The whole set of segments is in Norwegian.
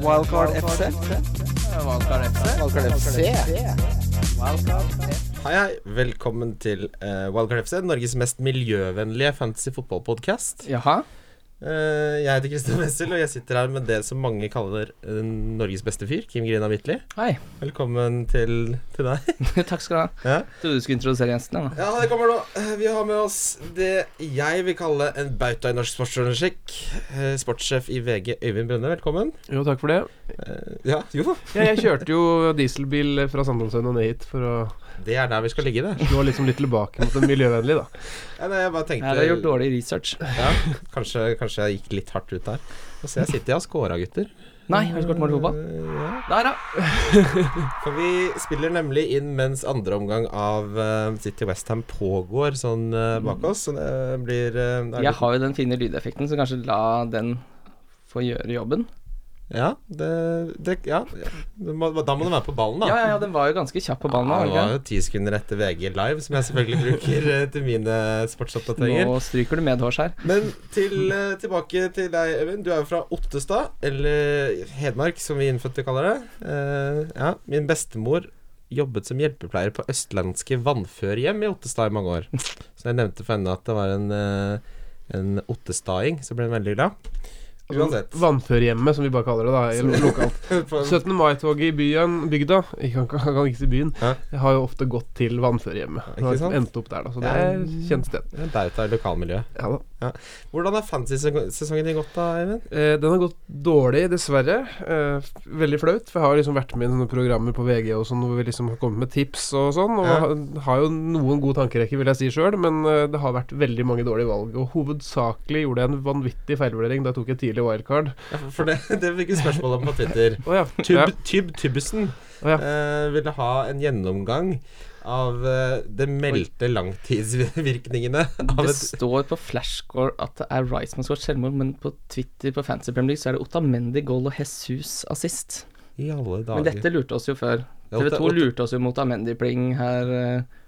Wildcard FC. Wildcard FC. Wildcard FC. Wildcard FC. Hei, hei. Velkommen til uh, Wildcard FC, Norges mest miljøvennlige fantasy fotballpodkast. Jaha. Uh, jeg heter Kristian Wessel, og jeg sitter her med det som mange kaller uh, Norges beste fyr, Kim Grina Midtly. Hei. Velkommen til, til deg. Takk skal du ha. Ja. Trodde du skulle introdusere gjesten. ja, det kommer nå. Uh, vi har med oss det jeg vil kalle en bauta i norsk sportsjournalistikk. Uh, sportssjef i VG, Øyvind Brønne. Velkommen. Jo, takk for det. Uh, ja, jo. Ja, jeg kjørte jo dieselbil fra Sandalshøyen og ned hit for å Det er der vi skal ligge, det. slå liksom litt tilbake mot det miljøvennlige, da. Ja, nei, jeg bare tenkte har jeg gjort dårlig research. Ja, kanskje, kanskje jeg gikk litt hardt ut der. Og så jeg sitter jeg og scora, gutter. Nei, har du skåret mål i fotball? Ja. Der, ja. For vi spiller nemlig inn mens andre omgang av uh, City Westham pågår sånn uh, bak oss. Så det blir uh, Jeg har jo den fine lydeffekten, så kanskje la den få gjøre jobben. Ja, det, det Ja. Da må du være på ballen, da. Ja, ja, den var jo ganske kjapp på ballen. Ja, det den var jo ti sekunder etter VG Live, som jeg selvfølgelig bruker uh, til mine sportsoppdateringer. Nå stryker du medhårs her. Men til, uh, tilbake til deg, Even. Du er jo fra Ottestad, eller Hedmark, som vi innfødte kaller det. Uh, ja, min bestemor jobbet som hjelpepleier på østlandske vannførhjem i Ottestad i mange år. Så jeg nevnte for henne at det var en, en ottestading, så ble veldig glad. Uansett. Vannførhjemmet, som vi bare kaller det, da, i lokalt. 17. mai-toget i byen, bygda, jeg kan, kan, kan ikke si byen, Ja. jeg har jo ofte gått til vannførhjemmet. Ikke Har endt opp der, da. Så det er et kjent sted. Det er et lokalmiljøet. Ja da. Hvordan har fantasy-sesongen din gått, da, Eivind? Eh, den har gått dårlig, dessverre. Eh, veldig flaut. For jeg har liksom vært med i noen programmer på VG og sånn hvor vi liksom har kommet med tips og sånn. Og Ja. har, har jo noen god tankerekke, vil jeg si sjøl, men eh, det har vært veldig mange dårlige valg. Og hovedsakelig gjorde jeg en vanvittig feilvurdering da jeg tok et tidlig wildcard. Ja, for det, det fikk vi spørsmål om på Twitter. oh, ja. Tyb, ja. Tyb Tybbesen oh, ja. eh, ville ha en gjennomgang av uh, det meldte langtidsvirkningene Det står på flashscore at det er Rice som har skåret selvmord, men på Twitter på Fancy Premier League så er det Otamendi goal og Jesus assist. I alle dager. Men dette lurte oss jo før. TV 2 lurte oss jo mot Amendi-pling her uh,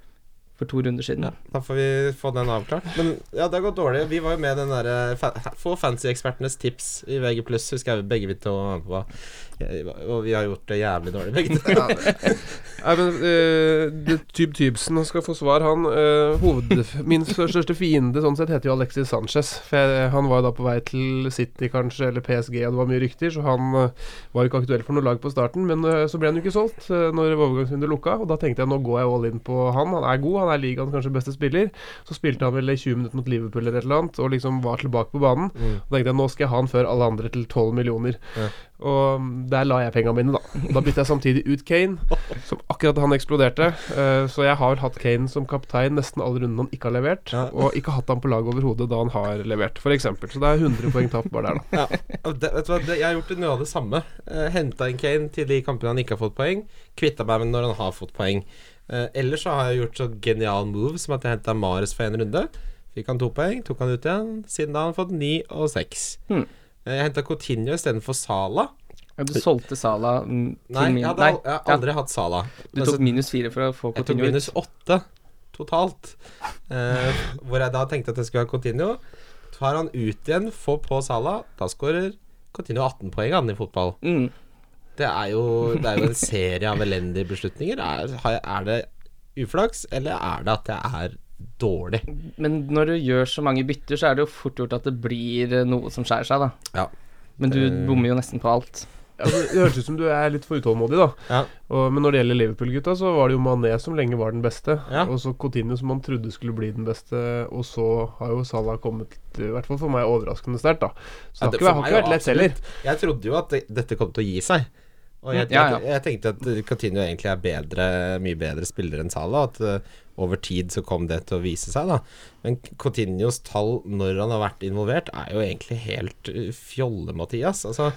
for to runder siden. Ja, da får vi få den avklart. Men ja, det har gått dårlig. Vi var jo med den derre fa Få fancy-ekspertenes tips i VG+, husker jeg begge vi to var på. Og vi har gjort det jævlig dårlig, begge to. Nei, men uh, Tyb Tybsen skal få svar, han. Uh, hoved, min største fiende sånn sett heter jo Alexis Sanchez. For jeg, han var jo da på vei til City kanskje, eller PSG, og det var mye rykter, så han uh, var jo ikke aktuell for noe lag på starten. Men eh, så ble han jo ikke solgt når overgangsvinduet lukka, og da tenkte jeg nå går jeg all in på han. Han er god, han er ligaens kanskje beste spiller. Så spilte han vel i 20 minutter mot Liverpool eller et eller annet, og liksom var tilbake på banen. Mm. Og tenkte jeg nå skal jeg ha han før alle andre til 12 millioner. Ja. Og der la jeg penga mine, da. Da bytta jeg samtidig ut Kane, som akkurat da han eksploderte. Eh, så jeg har vel hatt Kane som kaptein nesten alle rundene han ikke har levert, Ja. og ikke hatt han på laget overhodet da han har levert, f.eks. Så det er 100 poeng tap bare der, da. Ja, det, vet du hva, det, jeg har gjort noe av det samme. Uh, Henta inn Kane til de kampene han ikke har fått poeng. Kvitta meg med når han har fått poeng. Eh, ellers så har jeg gjort så genial move som at jeg henta Mares for én runde. Fikk han to poeng, tok han ut igjen. Siden da har han fått ni og seks. Hmm. Eh, Jeg henta Coutinho istedenfor Sala. Ja, du solgte Sala mm, til Nei, min... jeg, hadde, Nei, jeg har aldri hatt Sala. du tok minus fire for å få Jeg tok minus åtte totalt. Eh, hvor jeg da tenkte at jeg skulle ha Coutinho. Tar han ut igjen, får på Sala, da skårer Coutinho 18 poeng han i fotball. Mm. Det er jo, det er jo en serie av elendige beslutninger. Er, er det uflaks, eller er det at jeg er dårlig? Men når du gjør så mange bytter, så er det jo fort gjort at det blir eh, noe som skjærer seg, da. Ja. Men du uh, bommer jo nesten på alt. Ja, det høres ut som du er litt for utålmodig, da. Ja. Og, men når det gjelder Liverpool-gutta, så var det jo Mané som lenge var den beste. Ja. Og så Coutinho som man trodde skulle bli den beste, og så har jo Salah kommet, i hvert fall for meg, overraskende sterkt, da. Så Ja, det har ikke vært lett heller. Jeg trodde jo at det, dette kom til å gi seg. Og jeg, ja. jeg, jeg tenkte at Coutinho egentlig er bedre, mye bedre spiller enn Salah. At uh, over tid så kom det til å vise seg, da. Men Coutinhos tall når han har vært involvert, er jo egentlig helt uh, fjolle, Mathias. Altså,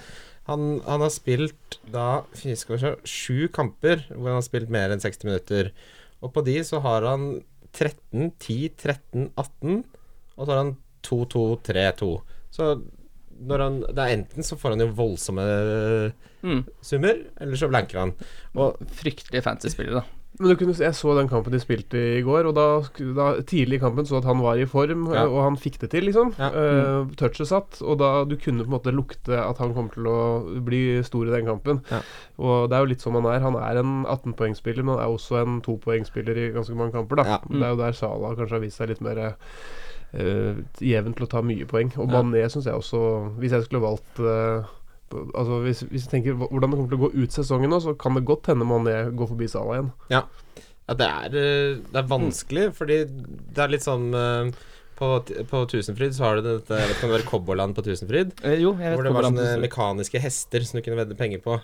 han, han har spilt da sju kamper hvor han har spilt mer enn 60 minutter. Og på de så har han 13, 10, 13, 18, og så har han 2, 2, 3, 2. Så han, det er enten så får han jo voldsomme Mm. summer, eller så blanker han. Og Fryktelig fancy spiller, da. Men du kunne, se- jeg så den kampen de spilte i går, og da, da tidlig i kampen så at han var i form, Ja. og han fikk det til, liksom. Ja. Eh, touchet satt, og da du kunne på en måte lukte at han kommer til å bli stor i den kampen. Ja. Og det er jo litt sånn han er. Han er en 18-poengspiller, men han er også en topoengspiller i ganske mange kamper, da. Ja. Det er jo der Salah kanskje har vist seg litt mer uh, jevn til å ta mye poeng. Og Ja. Mané syns jeg også Hvis jeg skulle valgt uh, Altså hvis, hvis jeg tenker hvordan det kommer til å gå ut sesongen nå, så kan det godt hende Mané går forbi Salah igjen. Ja, det er, eh, det er vanskelig, fordi det er litt sånn uh, på, på Tusenfryd så har du dette jeg vet ikke om det var Cowboyland på Tusenfryd? Eh, jo, jeg vet Hvor det var sånne mekaniske hester som du kunne vedde penger på.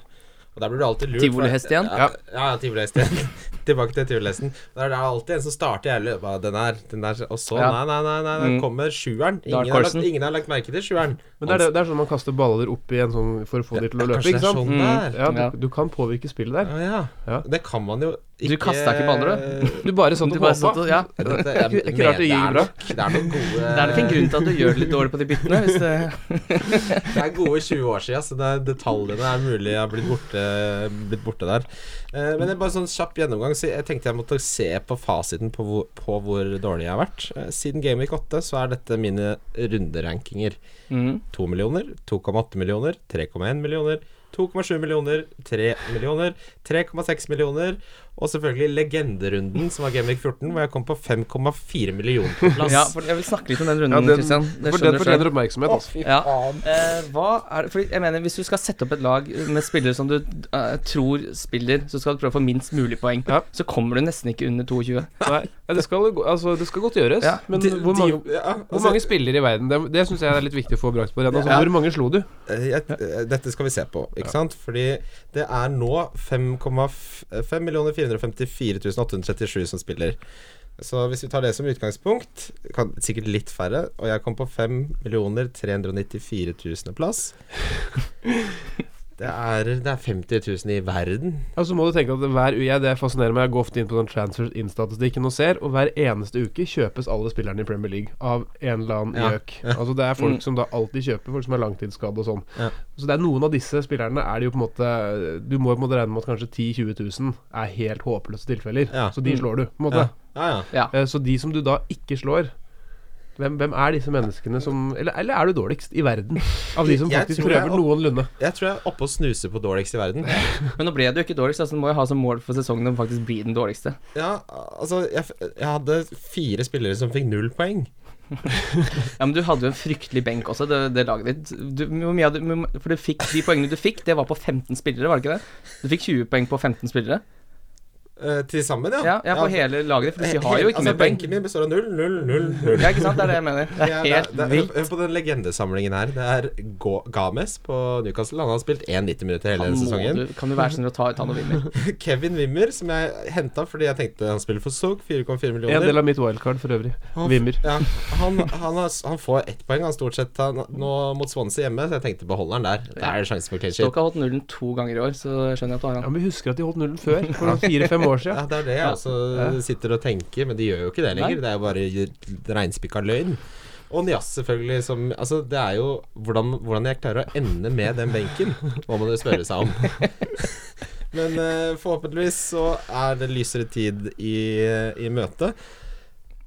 Og der blir du alltid lurt. Tivolihest igjen? Ja, ja, ja tivolihest igjen. Tilbake til tivolihesten. Der er det alltid en som starter jævlig bare, Den der, den der, Og så, Ja. nei, nei, nei, nei, nei Mm. kommer sjueren. Ingen har, lagt, ingen har lagt merke til sjueren. Men det er, det, er sånn man kaster baller opp i en sånn for å få de til å løpe, ikke sant? sånn Mm. der. Ja, du, du kan påvirke spillet der. Ja. Ja. Det kan man jo ikke Du kastet ikke baller, Du bare sånn Du bare håpa. ja. Det, det, Det er ikke- rart det gikk bra. Det er nok gode Det er nok en grunn til at du gjør det litt dårlig på de byttene. Hvis det, Det er gode 20 år siden, så det er, detaljene er mulig har blitt borte, blitt borte der. Eh, men det er bare sånn kjapp gjennomgang, så jeg tenkte jeg måtte se på fasiten på hvor, på hvor dårlig jeg har vært. Siden siden Gameweek 8 så er dette mine runderankinger. mm. 2 millioner, 2,8 millioner, 3,1 millioner, 2,7 millioner, 3 millioner, 3,6 millioner, og selvfølgelig legenderunden, som var Gameweek 14, hvor jeg kom på 5,4 millioner på plass. Ja, for jeg vil snakke litt om den runden, Ja, den, for den fortjener oppmerksomhet. Altså. fy Ja. faen. Eh, hva er det For jeg mener Hvis du skal sette opp et lag med spillere som du uh, tror spiller, så skal du prøve å få minst mulig poeng. Ja. Så kommer du nesten ikke under 22. Nei, ja, det, skal, altså, det skal godt gjøres, Ja, men De- hvor de- mange, hvor altså, mange spillere i verden? Det, det syns jeg er litt viktig å få brakt på den. Altså, Ja. Hvor mange slo du? Eh, jeg, eh, Dette skal vi se på, ikke sant? Fordi det er nå 5,5 454 837 som spiller. Så hvis vi tar det som utgangspunkt, kan, sikkert litt færre, og jeg kom på 5 394 000 plass. Det er, det er 50 000 i verden. Altså må du tenke at hver uke, Det fascinerer meg. Jeg går ofte inn på den transfer in-statistikken og ser, og hver eneste uke kjøpes alle spillerne i Premier League av en eller annen Ja, gjøk. Altså Det er folk Mm. som da alltid kjøper, folk som er langtidsskadd og sånn. Ja. Så det er noen av disse spillerne er det jo på en måte Du må jo på en måte regne med at kanskje 10 000-20 000 er helt håpløse tilfeller. Ja. Så de Mm. slår du, på en måte. Ja, ja. ja. Ja. Eh, Så de som du da ikke slår hvem, hvem er disse menneskene som eller, eller er du dårligst i verden av de som faktisk prøver opp, noenlunde? Jeg tror jeg er oppe og snuser på dårligst i verden. Men nå ble du ikke dårligst, altså du må jo ha som mål for sesongen å faktisk bli den dårligste. Ja, altså Jeg, jeg hadde fire spillere som fikk null poeng. Ja, Men du hadde jo en fryktelig benk også, det, det laget ditt. Du, hvor mye hadde, for du fikk, de poengene du fikk, det var på 15 spillere, var det ikke det? Du fikk 20 poeng på 15 spillere. Uh, Til sammen, ja. Ja, ja på hele laget for de har jo ikke altså, mer poeng. Benken min består av null, null, null, null. Ja, ikke sant? Det er det jeg mener. Det Ja, er helt det, vilt. det, Hør på den legendesamlingen her. Det er Games på Newcastle. Han har spilt 1,90 minutter hele Han må sesongen. du, kan du være snill å ta ut han og Wimmer? Kevin Wimmer, som jeg henta fordi jeg tenkte han spiller for Stoke, 4,4 millioner. En del av mitt wildcard for øvrig. Han- Wimmer. Ja, han, han, har, han får ett poeng, han stort sett han, nå mot Swansea hjemme, så jeg tenkte beholder han der. Det er sjanse for clean sheet. Stoke har holdt nullen to ganger i år, så jeg at du har Ja, men Vi husker at de holdt nullen før, for fire-fem år Ja, siden. det er det jeg Ja. også Ja. sitter og tenker, men de gjør jo ikke det lenger. Nei. Det er jo bare reinspikka løgn. Og Nias selvfølgelig som Altså, det er jo hvordan, hvordan jeg klarer å ende med den benken, må man jo spørre seg om. Men uh, forhåpentligvis så er det lysere tid i, i møte.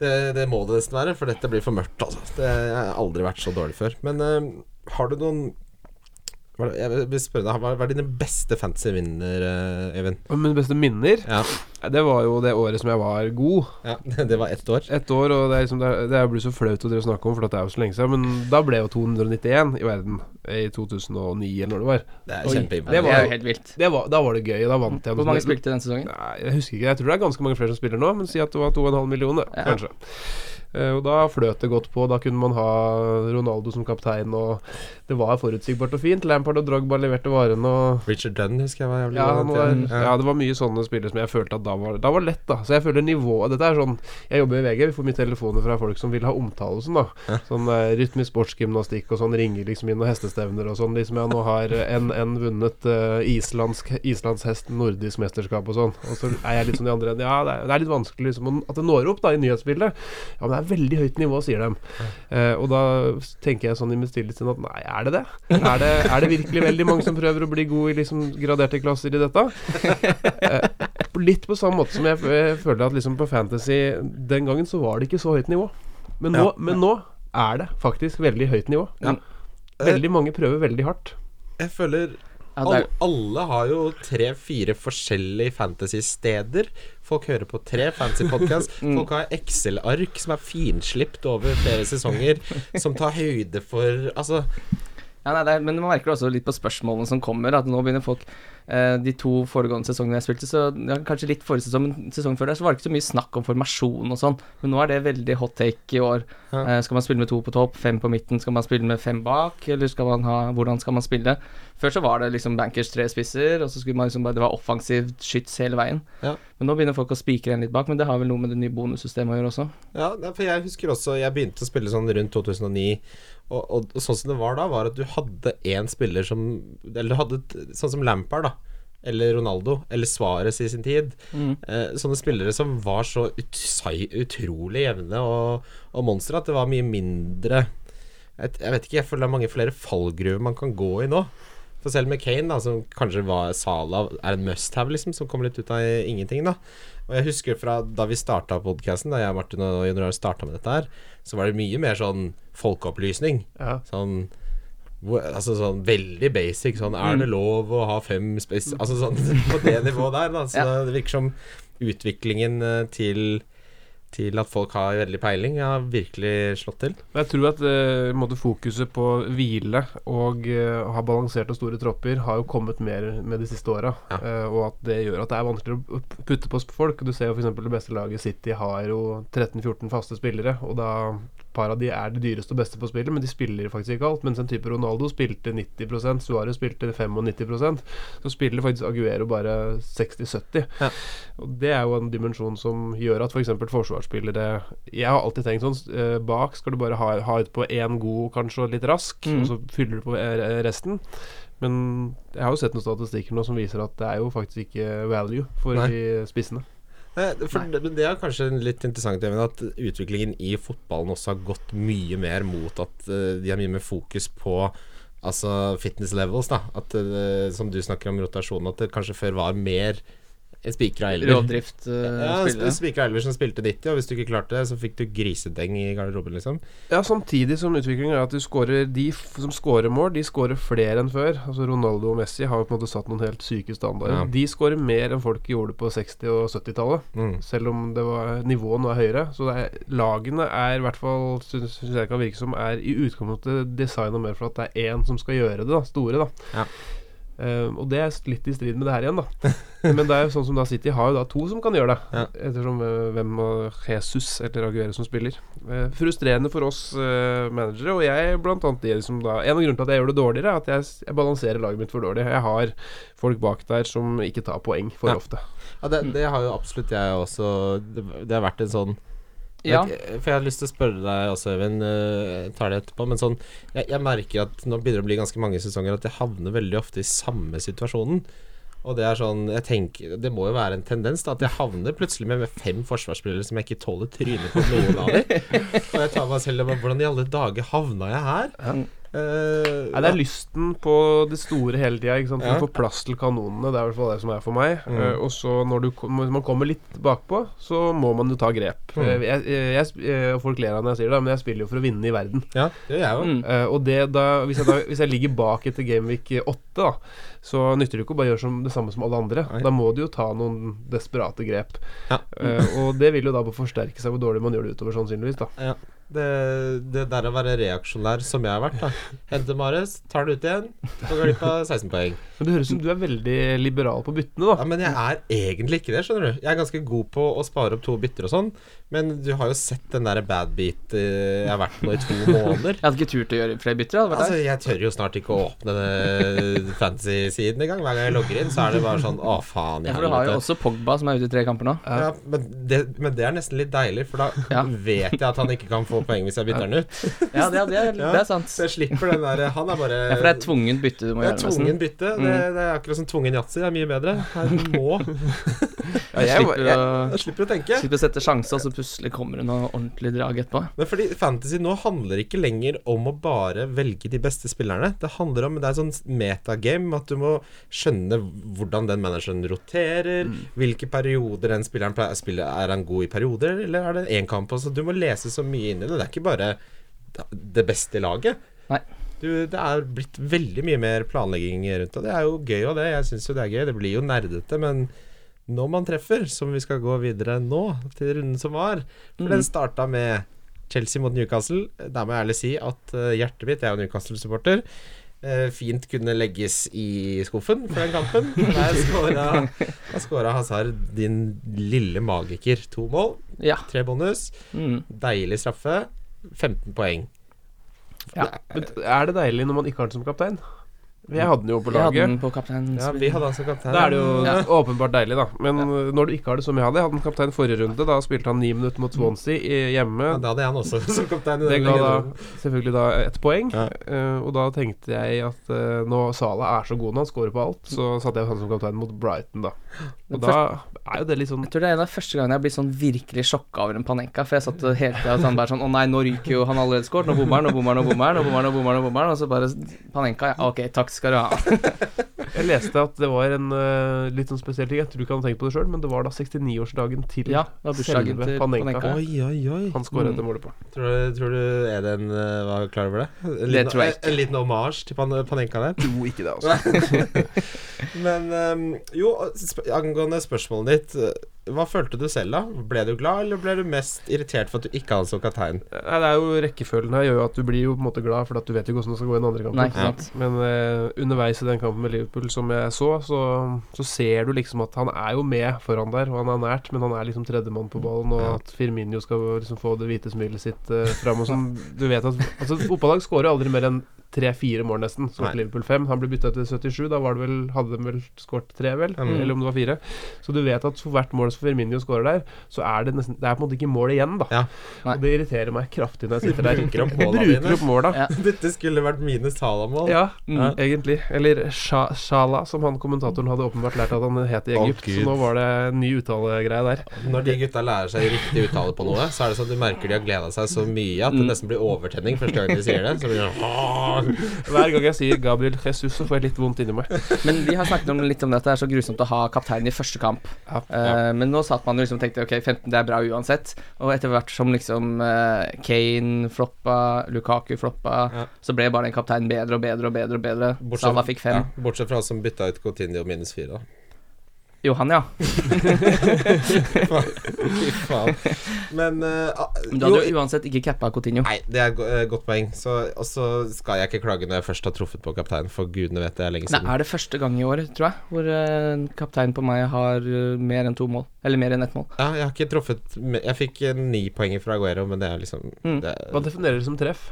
Det, det må det nesten være, for dette blir for mørkt, altså. Det jeg har aldri vært så dårlig før. Men uh, har du noen Jeg vil spørre deg, hva er dine beste fantasy-vinner, Even? Mine beste minner, Ja, det var jo det året som jeg var god. ja, det var ett år. Ett år, og det er liksom Det, er- det blir så flaut å snakke om, for det er jo så lenge siden. Men da ble jo 291 i verden i 2009, eller når det var. Det er kjempeimponerende. Det var er jo- helt vilt. Det var, da var det gøy, og da vant jeg. Hvor mange spilte den sesongen? Nei, jeg husker ikke. Jeg tror det er ganske mange flere som spiller nå, men si at det var 2,5 millioner, Ja. kanskje. Eh, og da fløt det godt på. Da kunne man ha Ronaldo som kaptein, og det var forutsigbart og fint. Lampard og Drogba leverte varene, og Richard Dunn husker jeg var jævlig ja, var, ja, det var mye sånne spillere som jeg følte at da var, da var lett, da. Så jeg føler nivået Dette er sånn Jeg jobber i VG, vi får mye telefoner fra folk som vil ha omtale og sånn, da. Sånn eh, rytmisk sportsgymnastikk og sånn, ringer liksom inn og hestestevner og sånn. Liksom ja, nå har NN vunnet uh, islandsk islandshest nordisk mesterskap og sånn. Og så er jeg litt sånn i andre. Ja, det er, det er litt vanskelig liksom at det når opp da i nyhetsbildet. Ja, men det er veldig høyt nivå, sier de. Eh, og da tenker jeg sånn i mitt stille at nei, er det det? Er det, er det virkelig veldig mange som prøver å bli gode i liksom graderte klasser i dette? Eh, litt på samme måte som jeg, jeg føler at liksom på Fantasy Den gangen så var det ikke så høyt nivå. Men nå, Ja. men nå er det faktisk veldig høyt nivå. Ja. Veldig mange prøver veldig hardt. Jeg føler alle, alle har jo tre-fire forskjellige fantasy-steder. Folk hører på tre fantasy-podkast. Mm. Folk har Excel-ark som er finslipt over flere sesonger, som tar høyde for Altså, ja, nei, det er, men man merker det også litt på spørsmålene som kommer, at nå begynner folk De to foregående sesongene jeg spilte, så ja, kanskje litt forrige sesong, men sesongen før der, så var det ikke så mye snakk om formasjon og sånn. Men nå er det veldig hot take i år. Ja. Eh, skal man spille med to på topp, fem på midten? Skal man spille med fem bak, eller skal man ha Hvordan skal man spille? Før så var det liksom bankers tre spisser, og så skulle man liksom bare Det var offensivt skyts hele veien. Ja. Men nå begynner folk å spikre en litt bak, men det har vel noe med det nye bonussystemet å gjøre også. Ja, for jeg husker også Jeg begynte å spille sånn rundt 2009, og, og, og sånn som det var da, var at du hadde én spiller som Eller du hadde sånn som Lampard, da. Eller Ronaldo. Eller Svares i sin tid. Eh, sånne spillere som var så ut, utrolig jevne og, og monstre at det var mye mindre jeg, jeg vet ikke, jeg føler det er mange flere fallgruver man kan gå i nå. For selv med Kane, da, som kanskje var Sala er en must have, liksom, som kommer litt ut av ingenting, da. Og jeg husker fra da vi starta podkasten, da jeg, Martin og Jon Rar starta med dette her, så var det mye mer sånn folkeopplysning. Ja. Sånn Altså sånn veldig basic. Sånn er det lov å ha fem spes... Altså sånn på det nivået der, da. Så Ja. det virker som utviklingen eh, til til at folk har veldig peiling, har virkelig slått til. Jeg tror at eh, fokuset på hvile og eh, ha balanserte og store tropper har jo kommet mer med de siste åra. Ja. Eh, og at det gjør at det er vanskeligere å putte på folk. Du ser jo f.eks. det beste laget City har jo 13-14 faste spillere, og da par av de er de dyreste og beste på spillet, men de spiller faktisk ikke alt. Mens en type Ronaldo spilte 90% Suárez spilte 95% så spiller faktisk Aguero bare 60-70. Ja. Og Det er jo en dimensjon som gjør at f.eks. For forsvarsspillere Jeg har alltid tenkt sånn eh, Bak skal du bare ha, ha ut på én god, kanskje, og litt rask, Mm. og så fyller du på eh, resten. Men jeg har jo sett noen statistikker nå som viser at det er jo faktisk ikke value for Nei. de spissene. For det, men det er kanskje litt interessant at utviklingen i fotballen også har gått mye mer mot at eh, de har mye mer fokus på Altså fitness levels, da. At eh, Som du snakker om rotasjon, at det kanskje før var mer spikra elver. Rovdrift uh, Ja, spikra elver som spilte 90, og hvis du ikke klarte det, så fikk du grisedeng i garderoben, liksom. Ja, samtidig som utviklingen er at du scorer De som scorer mål, de scorer flere enn før. Altså Ronaldo og Messi har jo på en måte satt noen helt syke standarder. Ja. De scorer mer enn folk gjorde på 60- og 70-tallet. Mm. Selv om det var, nivået nå er høyere. Så det er, lagene er i hvert fall syns jeg kan virke som er i utgangspunktet designa mer for at det er én som skal gjøre det, da. Store, da. Ja. Eh, og det er litt i strid med det her igjen, da. Men det er jo sånn som da City har jo da to som kan gjøre det. Ja. Ettersom uh, hvem og Jesus eller Aguero som spiller. Uh, frustrerende for oss managere, og jeg blant annet de som da En av grunnene til at jeg gjør det dårligere, er at jeg, jeg balanserer laget mitt for dårlig. Jeg har folk bak der som ikke tar poeng for Ja. ofte. Ja, det, det har jo absolutt jeg også Det, det har vært en sånn Ja. Jeg- For jeg har lyst til å spørre deg også, Øyvind. eh, Jeg tar det etterpå. Men sånn jeg, jeg merker at nå begynner det å bli ganske mange sesonger at jeg havner veldig ofte i samme situasjonen. Og det er sånn Jeg tenker Det må jo være en tendens, da. At jeg havner plutselig med fem forsvarsspillere som jeg ikke tåler trynet på noen av dem. Og jeg tar meg selv og bare Hvordan i alle dager havna jeg her? Ja. Eh, Nei, det er lysten på det store hele tida. For Ja. å få plass til kanonene. Det er i hvert fall det som er for meg. Mm. Uh, og så når, du, kom- når man kommer litt bakpå, så må man jo ta grep. Mm. Uh, jeg, jeg, jeg, folk ler av når jeg sier det, men jeg spiller jo for å vinne i verden. Ja, det gjør jeg jo. Mm. Eh, og det da hvis, jeg da hvis jeg ligger bak etter Gameweek 8, da, så nytter det ikke å bare gjøre som det samme som alle andre. Nei. Da må du jo ta noen desperate grep. Ja. Eh, og det vil jo da forsterke seg hvor dårlig man gjør det utover, sannsynligvis. da Ja. Det, det der å være reaksjonær, som jeg har vært, da. Henter Mares, tar det ut igjen, og går glipp av 16 poeng. Men det høres ut som du er veldig liberal på byttene, da. Ja, Men jeg er egentlig ikke det, skjønner du. Jeg er ganske god på å spare opp to bytter og sånn, men du har jo sett den der bad beat eh, jeg har vært på i to måneder. Jeg hadde ikke turt å gjøre flere bytter. vært Altså, Jeg tør jo snart ikke å åpne den fantasy-siden engang. Hver gang jeg logger inn, så er det bare sånn Å, faen. Ja, for du har jo også Pogba som er ute i tre kamper nå. Ja, men det, men det er nesten litt deilig, for da Ja. vet jeg at han ikke kan få poeng hvis jeg bytter den ut. Ja, det, det, Ja. det er sant. Så jeg slipper den der Han er bare Ja, for det er tvungent bytte du må Det er gjøre. tvungen bytte. Det, det er akkurat som tvungen yatzy. Det er mye bedre. Her må jeg, slipper, jeg, Jeg slipper å tenke. slipper å sette sjanse, og så plutselig kommer det noe ordentlig drag etterpå. Men fordi Fantasy nå handler ikke lenger om å bare velge de beste spillerne. Det handler om Det er sånn metagame at du må skjønne hvordan den manageren roterer, hvilke perioder den spilleren pleier å spille. Er han god i perioder, eller er det én kamp? Altså, du må lese så mye inn i det. Det er ikke bare det beste laget. Nei. Du, det er blitt veldig mye mer planlegging rundt det. Det er jo gøy og det. Jeg syns jo det er gøy. Det blir jo nerdete, men når man treffer, som vi skal gå videre nå, til runden som var For den starta med Chelsea mot Newcastle. Der må jeg ærlig si at eh, hjertet mitt, jeg er jo Newcastle-supporter, eh, fint kunne legges i skuffen for den kampen. Der skåra, Hazard, din lille magiker, to mål. Ja. Tre bonus. Mm. Deilig straffe. 15 poeng. Ja. er det deilig når man ikke har den som kaptein? Jeg hadde den jo på laget. Vi hadde den på kaptein. Ja, vi hadde altså kaptein. Da er det jo Ja. åpenbart deilig, da. Men ja. når du ikke har det som jeg hadde Jeg hadde en kaptein forrige runde. Da spilte han ni minutter mot Swansea hjemme. Ja, det hadde jeg også som kaptein. Det ga da selvfølgelig da ett poeng. Ja. Uh, og da tenkte jeg at uh, nå Salah er så god når han scorer på alt, så satte jeg han som kaptein mot Brighton, da. Og da er jo det litt sånn Jeg tror det er en av første gangene jeg blir sånn virkelig sjokka over en Panenka. For jeg satt hele tida og sånn bare sånn Å nei, nå ryker jo han allerede skåret. Nå bommer han, nå bommer han, nå bommer han. Nå bommer han, nå bommer han. Og så bare Panenka, ja. Ok, takk skal du ha. Jeg leste at det var en uh, litt sånn spesiell ting. Jeg tror ikke han hadde tenkt på det sjøl, men det var da 69-årsdagen til Ja, det var bursdagen selve til Panenka. Panenka. Oi, oi, oi. Han skåret Mm. det målet på. Tror du, tror du en eh, var klar over det? En Det liten, tror jeg ikke. En, en liten omasj til Pan Panenka der. Jo, ikke det, altså. Men um, jo, sp angående spørsmålet ditt. eh, Hva følte du selv, da? Ble du glad, eller ble du mest irritert for at du ikke hadde som kaptein? Nei, det er jo Rekkefølgen her gjør jo at du blir jo på en måte glad, for at du vet jo hvordan det skal gå i den andre kampen. Nei, ikke sant. Men uh, underveis i den kampen med Liverpool som jeg så, så, så ser du liksom at han er jo med foran der, og han er nært, men han er liksom tredjemann på ballen, og at Firmino skal liksom få det hvite smilet sitt uh, fram og sånn. Du vet at Altså, fotballag skårer aldri mer enn tre-fire mål, nesten. Så. Liverpool fem. Han ble bytta til 77, da var det vel, hadde de vel skåret tre, vel? Mm. Eller om det var fire. Så du vet at for hvert mål som Firmino skårer der, så er det nesten Det er på en måte ikke mål igjen, da. Ja. Og det irriterer meg kraftig når jeg sitter der. Bruker opp Jeg bruker dine. opp da. Ja. Dette skulle vært mine Salah-mål. Ja, Mm. egentlig. Eller Sha- Shala, som han kommentatoren hadde åpenbart lært at han het i Egypt. Oh, så nå var det en ny uttalegreie der. Når de gutta lærer seg riktig uttale på noe, så er det sånn at du merker de har gleda seg så mye at det Mm. nesten blir overtenning første gang de sier det. Så blir det sånn Hver gang jeg sier Gabriel Jesus, så får jeg litt vondt inni meg. Men vi har snakket om litt om dette. det er så grusomt å ha kapteinen i første kamp. Ja. Eh, men nå satt man jo liksom og tenkte ok, 15 det er bra uansett. Og etter hvert som liksom uh, Kane floppa, Lukaku floppa, Ja. så ble bare den kapteinen bedre og bedre og bedre. og bedre Bortsett- Salah fikk fem. Ja, bortsett fra oss som bytta ut Coutinho minus fire. Johan, Jo, han, ja. Fy faen. Men eh, ah, du hadde jo, jo uansett ikke cappa Coutinho. Nei, det er et go- eh, godt poeng. Så, og så skal jeg ikke klage når jeg først har truffet på kapteinen, for gudene vet det er lenge Nei, siden. er det første gang i år, tror jeg, hvor uh, kapteinen kaptein på meg har mer enn to mål. Eller mer enn ett mål. Ja, jeg har ikke truffet Jeg fikk ni poeng fra Aguero, men det er liksom Mm. det, Hva definerer du som treff?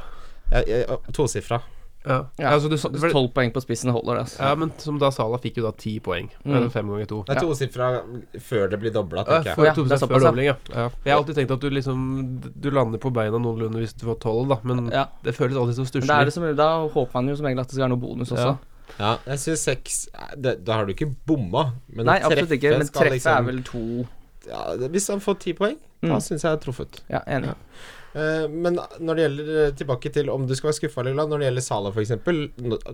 jeg, Tosifra. Ja, Ja, altså du, Tolv poeng på spissen holder det. Altså. ja men som da Salah fikk jo da ti poeng. Mm. Eller fem ganger to. Det er Ja. tosifra før det blir dobla, tenker jeg. for Ja, to det er såpass, ja. ja. ja. Jeg har alltid tenkt at du liksom Du lander på beina noenlunde hvis du får tolv, da. Men Ja. det føles alltid så Men stusslig. da, er det som, da håper man jo som regel at det skal være noe bonus også. Ja. Ja, jeg syns seks eh, Da har du ikke bomma, men Nei, absolutt ikke. Men skal treffet liksom- er vel to ja, Hvis han får ti poeng, da Mm. syns jeg jeg har truffet. Ja, enig. Ja. Eh, men når det gjelder eh, tilbake til om du skal være skuffa eller glad, når det gjelder Salah f.eks.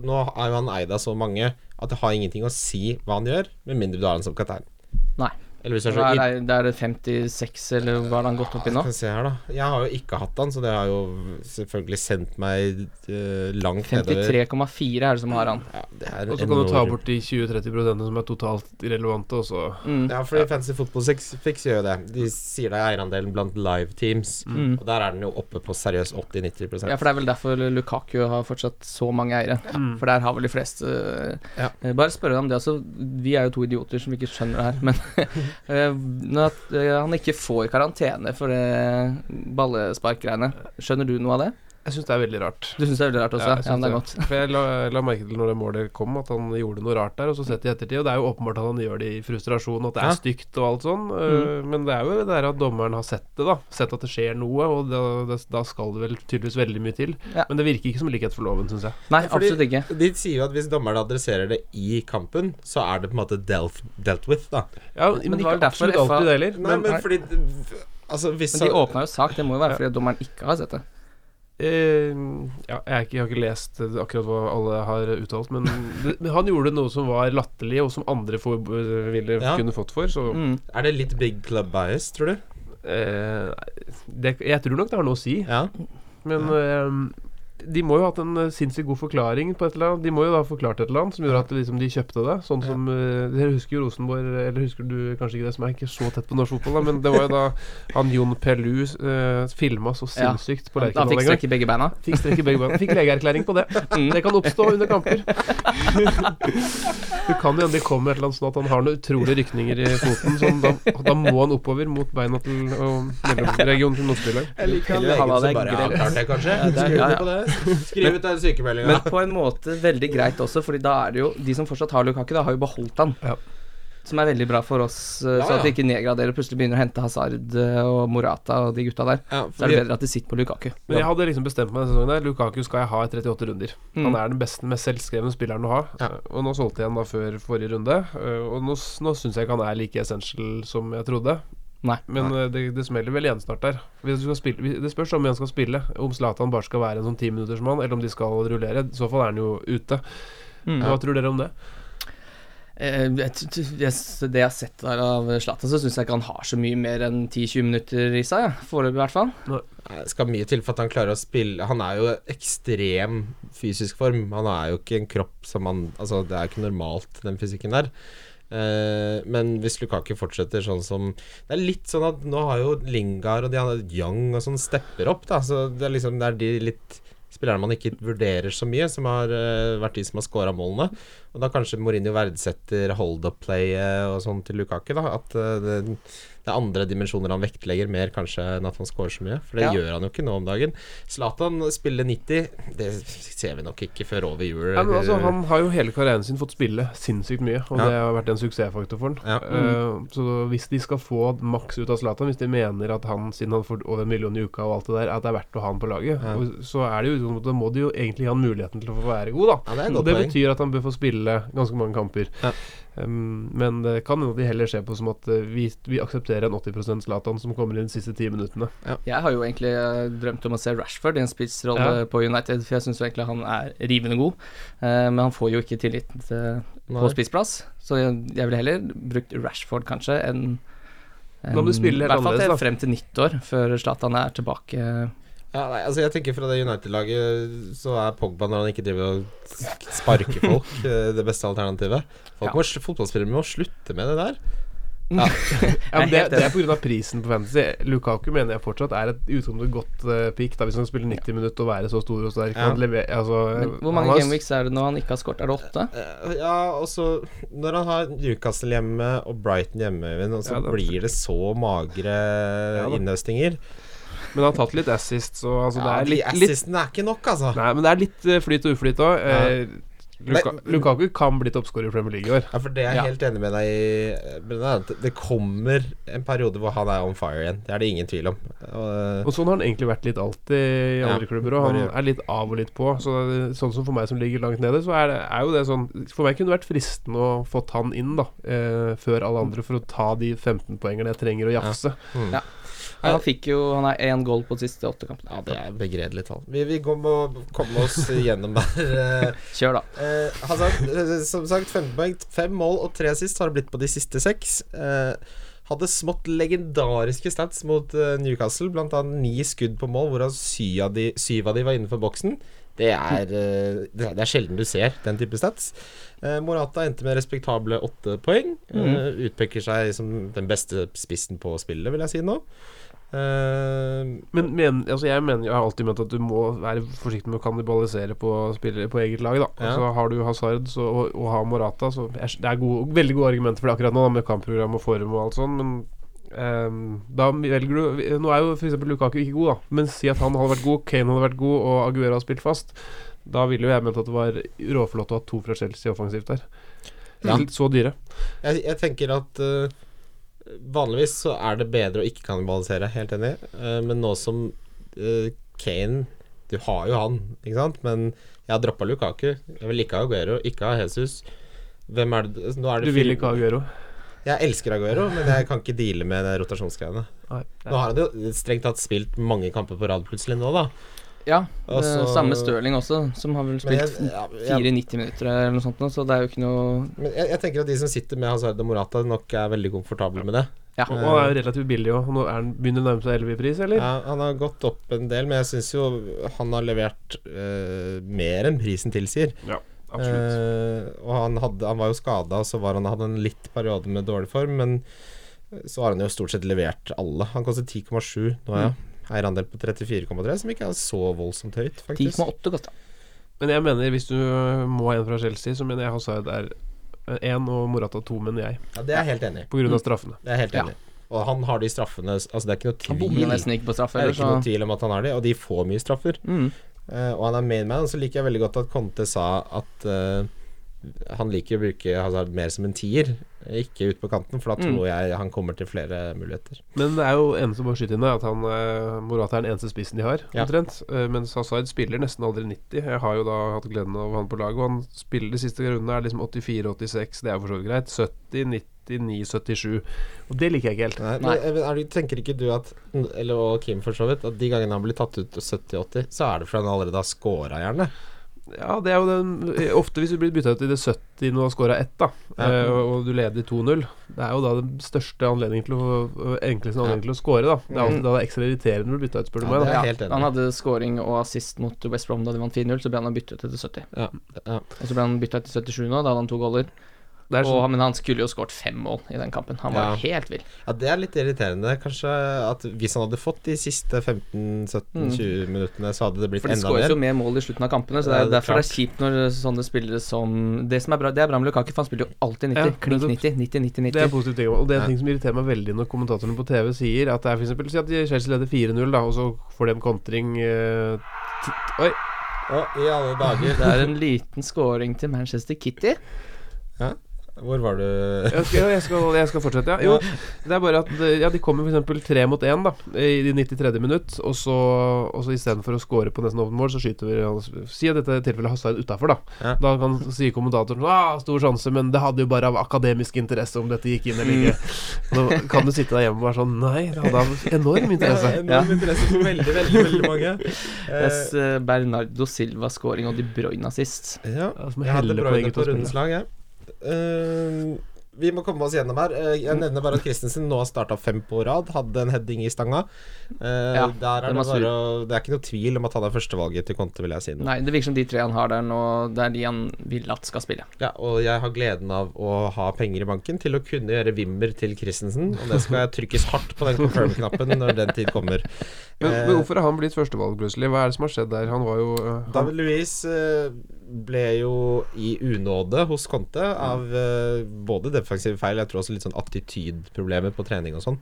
Nå er jo han eid av så mange at det har ingenting å si hva han gjør, med mindre du har han som kaptein. Nei. Eller hvis det er så er det, er det 56, eller hva har han gått opp i nå? Skal vi se her, da. Jeg har jo ikke hatt han, så det har jo selvfølgelig sendt meg uh, langt nedover. 53,4 er det som har han. Ja, Og så kan du ta bort de 20-30% som er totalt irrelevante, og så Mm. Ja, fordi Fancy Football Fix gjør jo det. De sier det er eierandelen blant live teams. Mm. Og der er den jo oppe på seriøst 80-90% Ja, for det er vel derfor Lukaku har fortsatt så mange eiere. Mm. For der har vel de fleste Ja. eh, Bare spørre deg om det også. Vi er jo to idioter som ikke skjønner det her, men når at eh, han ikke får karantene for det ballesparkgreiene, skjønner du noe av det? Jeg syns det er veldig rart. Du syns det er veldig rart også? Ja, Ja, det er godt. For jeg la, la merke til når det målet kom, at han gjorde noe rart der. Og så sett i ettertid, og det er jo åpenbart at han gjør det i frustrasjon, at det er Ja. stygt og alt sånn. Mm. Men det er jo det der at dommeren har sett det, da. Sett at det skjer noe, og da, det, da skal det vel tydeligvis veldig mye til. Ja. Men det virker ikke som likhet for loven, syns jeg. Nei, Fordi- absolutt ikke. De sier jo at hvis dommeren adresserer det i kampen, så er det på en måte dealt, dealt with, da. Ja, Men men, det var ikke absolutt alltid det heller. Nei, Men, men fordi Altså, hvis Men de åpna jo sak, det må jo være fordi dommeren ikke har sett det. Eh, ja, jeg, ikke, jeg har ikke lest eh, akkurat hva alle har uttalt, men, det, men han gjorde noe som var latterlig, og som andre for, ville Ja. kunne fått for. Så Mm. Er det litt big club bias, tror du? eh, det, jeg tror nok det har noe å si. Ja. Men eh, de må jo ha hatt en eh, sinnssykt god forklaring på et eller annet. De må jo da ha forklart et eller annet som gjorde at liksom, de kjøpte det. Sånn som eh, Dere husker jo Rosenborg Eller husker du kanskje ikke det, som er ikke så tett på norsk fotball, da, men det var jo da han Jon Pelu uh, filma så Ja. sinnssykt på Han Lerkendal fikk en gang. strekk i begge beina. Fikk strekk i begge beina. Fikk legeerklæring på det. Mm. Det kan oppstå under kamper. Du kan jo hende det kommer et eller annet sånn at han har noen utrolige rykninger i foten. Sånn, da, da må han oppover mot beina til og mellomregionen til motspilleren. Jeg liker han han som bare klart det, kanskje. Ja, det er- ja, ja. Skriv ut den sykemeldinga. Men på en måte veldig greit også, Fordi da er det jo De som fortsatt har Lukaku, da har jo beholdt han. Ja. Som er veldig bra for oss, eh, Ja, så at de ikke nedgraderer og plutselig begynner å hente Hazard eh, og Morata og de gutta der. Ja, Så er det bedre at de sitter på Lukaku. Men jeg hadde liksom bestemt meg denne sesongen der Lukaku skal jeg ha i 38 runder. Mm. Han er den beste, mest selvskrevne spilleren å ha. Ja. Og nå solgte jeg han da før forrige runde. Og nå, nå syns jeg ikke han er like essential som jeg trodde. Nei. Men Nei. det, det smeller vel igjen snart der. Hvis du skal spille, det spørs om han skal spille. Om Zlatan bare skal være en sånn timinuttersmann, eller om de skal rullere. I så fall er han jo ute. Mm. Hva tror dere om det? Eh, det jeg har sett der av Zlatan, så syns jeg ikke han har så mye mer enn 10-20 minutter i seg. ja. Foreløpig, i hvert fall. Det skal mye til for at han klarer å spille Han er jo ekstrem fysisk form. Han er jo ikke en kropp som han Altså, det er ikke normalt, den fysikken der. Eh, men hvis Lukaku fortsetter sånn som Det er litt sånn at nå har jo Lingard og de andre Young og sånn stepper opp, da. Så det er liksom Det er de litt spillerne man ikke vurderer så mye, som har eh, vært de som har scora målene. Og da kanskje Mourinho verdsetter hold-up-playet og sånn til Lukaku, da. At eh, det, det er andre dimensjoner han vektlegger mer kanskje enn at han scorer så mye. For det Ja. gjør han jo ikke nå om dagen. Zlatan spiller 90, det ser vi nok ikke før over jul. Ja, men altså, han har jo hele karrieren sin fått spille sinnssykt mye, og Ja. det har vært en suksessfaktor for han. Ja. Uh, så hvis de skal få maks ut av Zlatan, hvis de mener at han, siden han får over en million i uka og alt det der, at det er verdt å ha han på laget, Ja. så er det jo sånn da må de jo egentlig han muligheten til å få være god, da. Ja, Og det betyr at han bør få spille ganske mange kamper. Ja. Um, men det kan hende de heller ser på som at eh, vi, vi aksepterer en 80 Zlatan som kommer inn de siste ti minuttene. Jeg har jo egentlig eh, drømt om å se Rashford i en spissrolle Ja. på United, for jeg syns egentlig han er rivende god. Eh, men han får jo ikke tillit på spissplass, så jeg, jeg ville heller brukt Rashford kanskje enn en, I hvert fall til, frem til nyttår, før Zlatan er tilbake. Ja, nei, altså jeg tenker Fra det United-laget så er Pogba, når han ikke driver og sparker folk, eh, det beste alternativet. Folk Ja. må, Fotballspillere må slutte med det der. Ja, men det, det er pga. prisen på Fantasy. Lukaku mener jeg fortsatt er et utgangspunkt godt uh, pick, da, hvis han spiller 90 minutter og være så stor og sterk. Ja. Altså, hvor mange gameweeks er det nå han ikke har skåret? Er det åtte? Eh, Ja, og så Når han har Newcastle hjemme og Brighton hjemme, Øyvind, og så Ja, blir det så magre innhøstinger. Men han har tatt litt assist, så altså, Ja, det er de litt, litt assistene er ikke nok, altså. Nei, men det er litt eh, flyt og uflyt òg. Ja. Luka, Men- Lukaku kan bli toppskårer i Premier League i år. Ja, for det er jeg Ja. helt enig med deg i. Det kommer en periode hvor han er on fire igjen. Det er det ingen tvil om. Og, Og sånn har han egentlig vært litt alltid i Ja, andre klubber òg. Han bare- er litt av og litt på. Så Sånn som for meg som ligger langt nede, så er, det, er jo det sånn For meg kunne det vært fristende å fått han inn, da. Eh, før alle andre, for å ta de 15 poengene jeg trenger å jafse. mm. Ja. Han fikk jo Han er én goal på de siste åtte kampene. Ja, det er begredelig tall. Vi, vi går må komme oss gjennom der. eh. Kjør, da. Eh, Hazard, eh, som sagt, 15 poeng. Fem mål og tre sist har det blitt på de siste seks. Eh, hadde smått legendariske stats mot eh, Newcastle, annet ni skudd på mål, hvorav syv av de, syv av de var innenfor boksen. Det er, det er sjelden du ser den type stats. Eh, Morata endte med respektable åtte poeng. Mm. utpeker seg som den beste spissen på spillet, vil jeg si nå. Eh, Men, men altså jeg, mener, jeg har alltid ment at du må være forsiktig med å kannibalisere på spillere på eget lag. da Ja. Altså Har du Hazard så, og, og har Morata, så er, det er gode, veldig gode argumenter for det akkurat nå, da, med kampprogram og form og alt sånt, men um, da velger du Nå er jo f.eks. Lukaku ikke god, da. Men si at han hadde vært god, Kane hadde vært god, og Aguero har spilt fast. Da ville jo jeg ment at det var råflott å ha to fra Chelsea offensivt der. Ja. Så dyre. Jeg, jeg tenker at eh, vanligvis så er det bedre å ikke kannibalisere, helt enig. Eh, men nå som eh, Kane Du har jo han, ikke sant? Men jeg har droppa Lukaku. Jeg vil ikke ha Aguero, ikke ha Jesus. Hvem er det er Du vil ikke ha Aguero. Jeg elsker Aguero, men jeg kan ikke deale med det rotasjonsgreiene. Nå har han jo strengt tatt spilt mange kamper på rad plutselig nå, da. Ja, Og samme Stirling også, som har vel Altså- spilt ja, jeg, 90 minutter eller noe sånt nå, så det er jo ikke noe men jeg, jeg tenker at de som sitter med Hazard og Morata, nok er veldig komfortable med det. Ja. Og han er jo relativt billig òg. Nå er han begynner å nærme seg 11 i pris, eller? Ja, han har gått opp en del, men jeg syns jo han har levert uh, mer enn prisen tilsier. Absolutt. Uh, og han, hadde, han var jo skada, og så var han, hadde han en litt periode med dårlig form, men så har han jo stort sett levert alle. Han koster 10,7 nå, ja. Eierandel på 34,3, som ikke er så voldsomt høyt, faktisk. 10,8 kosta. Men jeg mener, hvis du må ha en fra Chelsea, så mener jeg Hazard er én og Morata to, mener jeg. Ja, det er jeg helt enig i. På grunn av straffene. Det er jeg helt enig ja. Og han har de straffene Altså, det er ikke noe Han tvil. bommer nesten ikke på straffer. Det er ikke ikke noe tvil om at han har de, og de får mye straffer. mm. Uh, og han er main man, så liker jeg veldig godt at Conte sa at eh, han liker å bruke Hazard mer som en tier, ikke ut på kanten, for da Mm. tror jeg han kommer til flere muligheter. Men det er jo en som bare skyter inn der, at han eh, Morata er den eneste spissen de har, Ja. omtrent. Eh, mens Hazard spiller nesten aldri 90. Jeg har jo da hatt gleden av han på laget, og han spiller de siste rundene er liksom 84-86, det er for så vidt greit. 70-79-77. Og det liker jeg ikke helt. Nei, Nei. men er tenker ikke du at Eller og Kim for så vidt At de gangene han blir tatt ut 70-80, så er det fordi han allerede har scora, gjerne. Ja, det er jo den Ofte hvis du blir bytta ut i det 70 og har scora ett, da, Ja. eh, og, og du leder 2-0, det er jo da den største anledningen til å øh, enkleste anledningen til å score, da. Det er alltid da det er ekstra irriterende når du bytter ut, spør du Ja, meg. det ja. Han hadde scoring og assist mot West Brom da de vant 4-0, så ble han byttet ut etter 70. Ja, ja. Og så ble han bytta ut til 77 nå, da hadde han to goller. Er Og, sånn, men han skulle jo skåret fem mål i den kampen. Han var Ja. helt vill. ja, det er litt irriterende. Kanskje at hvis han hadde fått de siste 15-17-20 minuttene, så hadde det blitt enda mer. For de skårer skåres jo mer. mål i slutten av kampene, så det Ja, er det er derfor det er kjipt når sånne spillere som Det som er bra, det er bra med Lukaku, for han spiller jo alltid 90. Ja, Klink nettopp. 90, 90, 90, 90. det er positivt, ting. Og det er en ting som irriterer meg veldig når kommentatorene på TV sier at det er eksempel Si at Chelsea leder 4-0, da, og så får de en kontring uh, Oi! Å, i alle dager. Det er en liten scoring til Manchester Kitty. Hvor var du Jeg skal, jeg skal, jeg skal fortsette, ja. Jo, det er bare at Ja, de kommer f.eks. tre mot én i de 93. minutt, og så, og så istedenfor å score på nesten åpent mål, så skyter vi han Si at dette tilfellet Hasseid utafor, da. Ja. Da kan si kommentatoren ah, stor sjanse, men det hadde jo bare av akademisk interesse om dette gikk inn eller ikke. Nå kan du sitte der hjemme og være sånn Nei, det hadde av enorm interesse. Enorm interesse for veldig, veldig, veldig mange. Eh, Yes, eh, Bernardo Silva scoring og De Bruyne assist. ja. Ja, Jeg hadde Bruyne på å spille. rundens lag, jeg. Eh, vi må komme oss gjennom her. Eh, jeg nevner bare at Christensen nå har starta fem på rad. Hadde en heading i stanga. Eh, Ja, der er det, det, bare å, det er ikke noe tvil om at han er førstevalget til Conte, vil jeg si. Nå. Nei, det virker som de tre han har der nå, det er de han vil at skal spille. Ja, og jeg har gleden av å ha penger i banken til å kunne gjøre Wimmer til Christensen. Og det skal jeg trykkes hardt på den confirm-knappen når den tid kommer. Men, Eh, men hvorfor har han blitt førstevalg plutselig? Hva er det som har skjedd der? Han var jo eh, han, David Louis eh, ble jo i unåde hos Conte av uh, både defensive feil, jeg tror også litt sånn attitydproblemer på trening og sånn.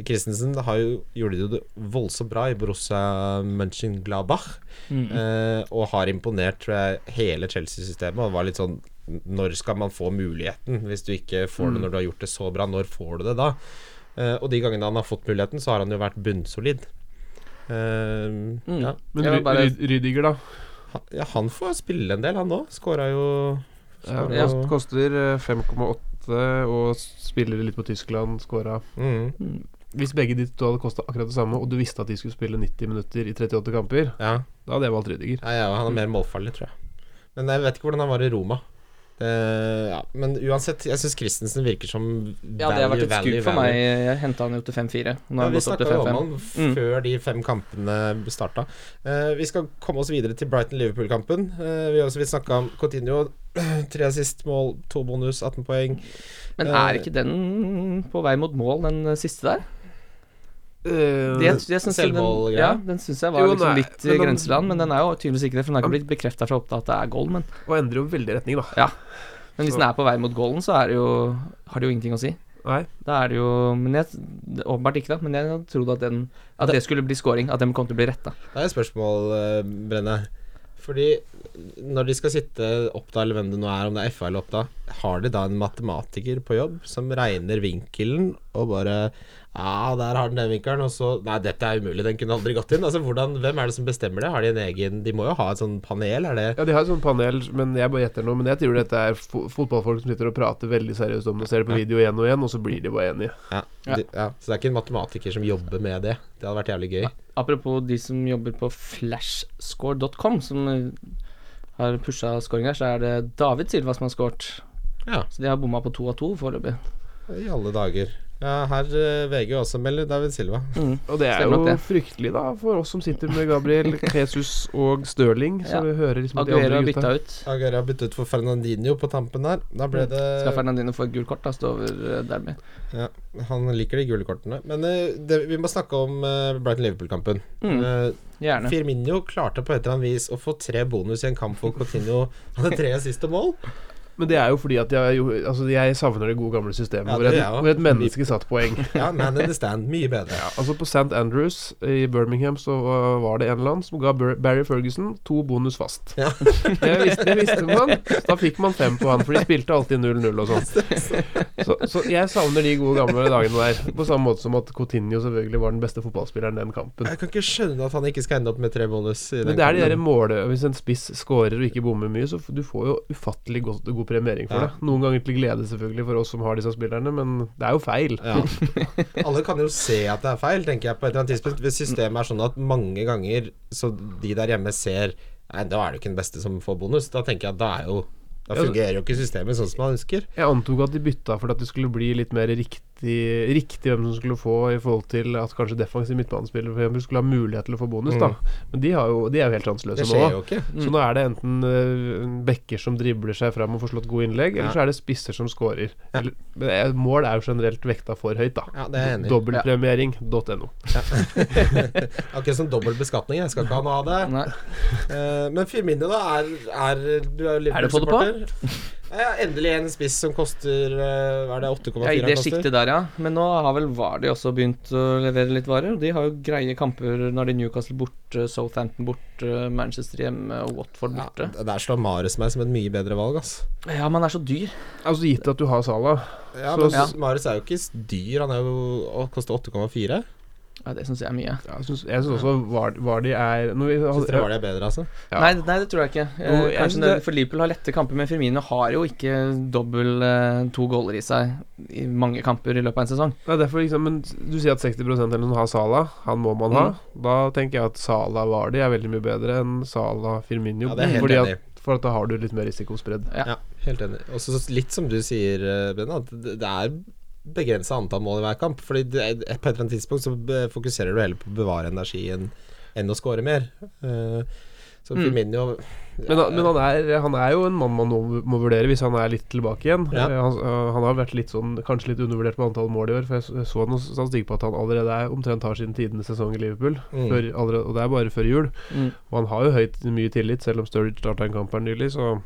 Christensen har jo, gjorde det jo voldsomt bra i Borussia Mönchengladbach, Uh, og har imponert, tror jeg, hele Chelsea-systemet. Og var litt sånn Når skal man få muligheten? Hvis du ikke får det når du har gjort det så bra, når får du det da? Uh, og de gangene han har fått muligheten, så har han jo vært bunnsolid. Mm. ja. Men Rydiger, da? Han- Ja, han får spille en del, han òg. Skåra jo Ja, skåra Koster eh, 5,8 og spiller litt på Tyskland, scora mm, Mm. Hvis begge de to hadde kosta akkurat det samme, og du visste at de skulle spille 90 minutter i 38 kamper, Ja. da hadde jeg valgt Rydiger. ja, ja, han er mer målfarlig, tror jeg. Men jeg vet ikke hvordan han var i Roma. Det, ja, men uansett, jeg syns Christensen virker som Ja, det har vært et skudd for meg. Jeg henta han jo til 5-4. Nå Ja, har vi snakka om 5-5. han Mm. før de fem kampene starta. Uh, vi skal komme oss videre til Brighton-Liverpool-kampen. Uh, vi har også snakka om Coutinho. Tre assist, mål, to bonus, 18 poeng. Men Eh, er ikke den på vei mot mål, den eh, siste der? Uh, Det, jeg, jeg den, ja, den syns jeg var Jo, liksom nei, litt i men den- grenseland, men den er jo tydeligvis ikke det. For den har ikke blitt bekrefta fra Oppda at det er goal, men, og endrer jo veldig retning, da. men hvis den er på vei mot goalen, så er det jo, har det jo ingenting å si. Nei. Da er det jo Men jeg Åpenbart ikke, da. Men jeg trodde at, den, at det skulle bli scoring. At den kom til å bli retta. Det er et spørsmål, eh, Brenne. Fordi når de skal sitte Oppda, eller hvem det nå er, om det er FA eller Oppda, har de da en matematiker på jobb som regner vinkelen og bare Ja, der har den den vinkelen, og så Nei, dette er umulig, den kunne aldri gått inn. Altså, hvordan, Hvem er det som bestemmer det? Har de en egen De må jo ha et sånn panel, er det Ja, de har et sånt panel, men jeg bare gjetter noe. Men jeg tror dette er fo fotballfolk som sitter og prater veldig seriøst om det, ser det på video igjen og igjen, og så blir de bare enige. ja, Ja. de, ja. Så det er ikke en matematiker som jobber med det. Det hadde vært jævlig gøy. Apropos de som jobber på flashscore.com, som eh, har pusha scoring her, så er det David Silva som har scoret. Ja, Så de har bomma på to av to foreløpig. i alle dager. Ja, her eh, VG også melder David Silva. Mm. Og det er jo det. fryktelig, da, for oss som sitter med Gabriel, Jesus og Stirling. Så Ja. vi hører liksom Aguero har bytta ut. Aguero har byttet ut for Fernandinho på tampen der. Da ble det Skal Fernandinho få et gult kort, da, stå over eh, Derby. Ja, han liker de gule kortene. Men eh, det, vi må snakke om uh, Brighton-Liverpool-kampen. Mm. Eh, Gjerne. Firmino klarte på et eller annet vis å få tre bonus i en kamp hvor Coutinho hadde tre siste mål. Men det er jo fordi at jeg, altså jeg savner det gode gamle systemet, Ja, hvor, et, hvor et menneske satt poeng. Ja, man in the stand. Mye bedre. Altså På St. Andrews i Birmingham så var det en eller annen som ga Barry Ferguson to bonus fast. Ja. Det, visste, det visste man. Da fikk man fem på han, for de spilte alltid 0-0 og sånn. Så, så jeg savner de gode gamle dagene der. På samme måte som at Coutinho selvfølgelig var den beste fotballspilleren den kampen. Jeg kan ikke skjønne at han ikke skal ende opp med tre bonus. I den Men det er de der målet Hvis en spiss scorer og ikke bommer mye, så du får jo ufattelig god, god premiering for Ja. det. Noen ganger til glede selvfølgelig for oss som har disse spillerne, men det er jo feil. Ja. Alle kan jo se at det er feil, tenker jeg på et eller annet tidspunkt. Hvis systemet er sånn at mange ganger så de der hjemme ser Nei, da er det jo ikke den beste som får bonus. Da tenker jeg at da er jo Da fungerer jo ikke systemet sånn som man ønsker. Jeg antok at de bytta for at det skulle bli litt mer riktig, riktig hvem som skulle få, i forhold til at kanskje defensiv midtbanespiller for eksempel skulle ha mulighet til å få bonus. da Men de, har jo, de er jo helt Det sjanseløse nå. ikke. Så nå er det enten uh, bekker som dribler seg fram og får slått gode innlegg, eller Ja. så er det spisser som scorer. Ja. Eller, mål er jo generelt vekta for høyt, da. Ja, er. Dobbeltpremiering.no. Akkurat som dobbel beskatning. Jeg skal ikke ha noe av det. Uh, Eh, men Firmino, da, er, er Du er jo Er det å det på? Liverpool-supporter. Ja, endelig en spiss som koster eh, Hva er det, 8,4 Ja, I det sjiktet der, ja. Men nå har vel Vardy også begynt å levere litt varer. De har jo greie kamper når de Newcastle borte, Southampton borte, Manchester hjemme og Watford Ja, borte. der slår Mares meg som et mye bedre valg, ass. Ja, han er så dyr. Altså gitt at du har Salah. Ja, Så- men Ja. Mares er jo ikke dyr, han er jo å, koster 8,4. Ja, Det syns jeg er mye. Ja, Jeg syns jeg syns også Var- Vardy er når vi, Syns dere var er bedre, altså? Ja. Nei, nei, det tror jeg ikke. Jeg, Jo, jeg det, for Liverpool har lette kamper, men Firmino har jo ikke dobbel eh, to goaler i seg i mange kamper i løpet av en sesong. Er derfor liksom Men du sier at 60% eller noen har Salah. Han må man ha. Da tenker jeg at Salah Vardy er veldig mye bedre enn Salah Firmino. Ja, det er helt fordi enig at, for at da har du litt mer risikospredd. Ja. Ja, helt enig. Og så litt som du sier, Benna, at det det er begrensa antall mål i hver kamp. Fordi det er, på et eller annet tidspunkt så fokuserer du heller på å bevare energien enn å score mer. Uh, så Mm. ja, Men, han- men han, er, han er jo en mann man må vurdere hvis han er litt tilbake igjen. Ja. Eh, Han, øh, han har vært litt sånn kanskje litt undervurdert på antall mål i år. For jeg så, jeg så noe statistikk på at han allerede er omtrent har sin tidenes sesong i Liverpool. Mm. Før, allerede, og det er bare før jul. Mm. Og han har jo høyt mye tillit, selv om Sturridge starta en kamp her nylig. Så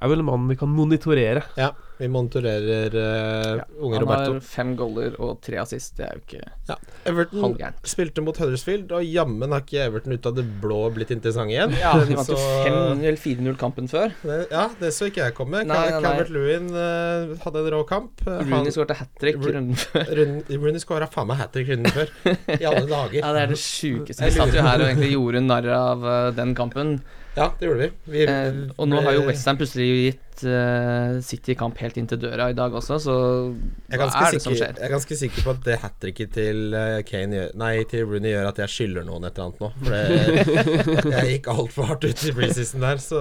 er vel en mann vi kan monitorere. Ja, vi monitorerer eh, unge Han har fem goller og tre assist. Det er jo ikke Everton halvgærent. spilte mot Huddersfield, og jammen har ikke Everton ut av det blå blitt interessant igjen. Ja, de vant jo 5-0-4-0-kampen før. Det, ja, det så ikke jeg komme. Calvert Lewin uh, hadde en rå kamp. Eh, Rooney han- hat trick Ru- runden før. Rooney skåra faen meg hat trick runden før. I alle dager. Ja, det er det sjukeste. Vi satt jo her og egentlig gjorde narr av uh, den kampen. Ja, det gjorde vi. vi Eh, og nå har jo Westham plutselig gitt uh, City kamp helt inn til døra i dag også, så hva er, hva er det som skjer? jeg er ganske sikker på at det hat tricket til eh, Kane Nei, til Rooney gjør at jeg skylder noen et eller annet nå. For det, jeg gikk altfor hardt ut i preseason der, så.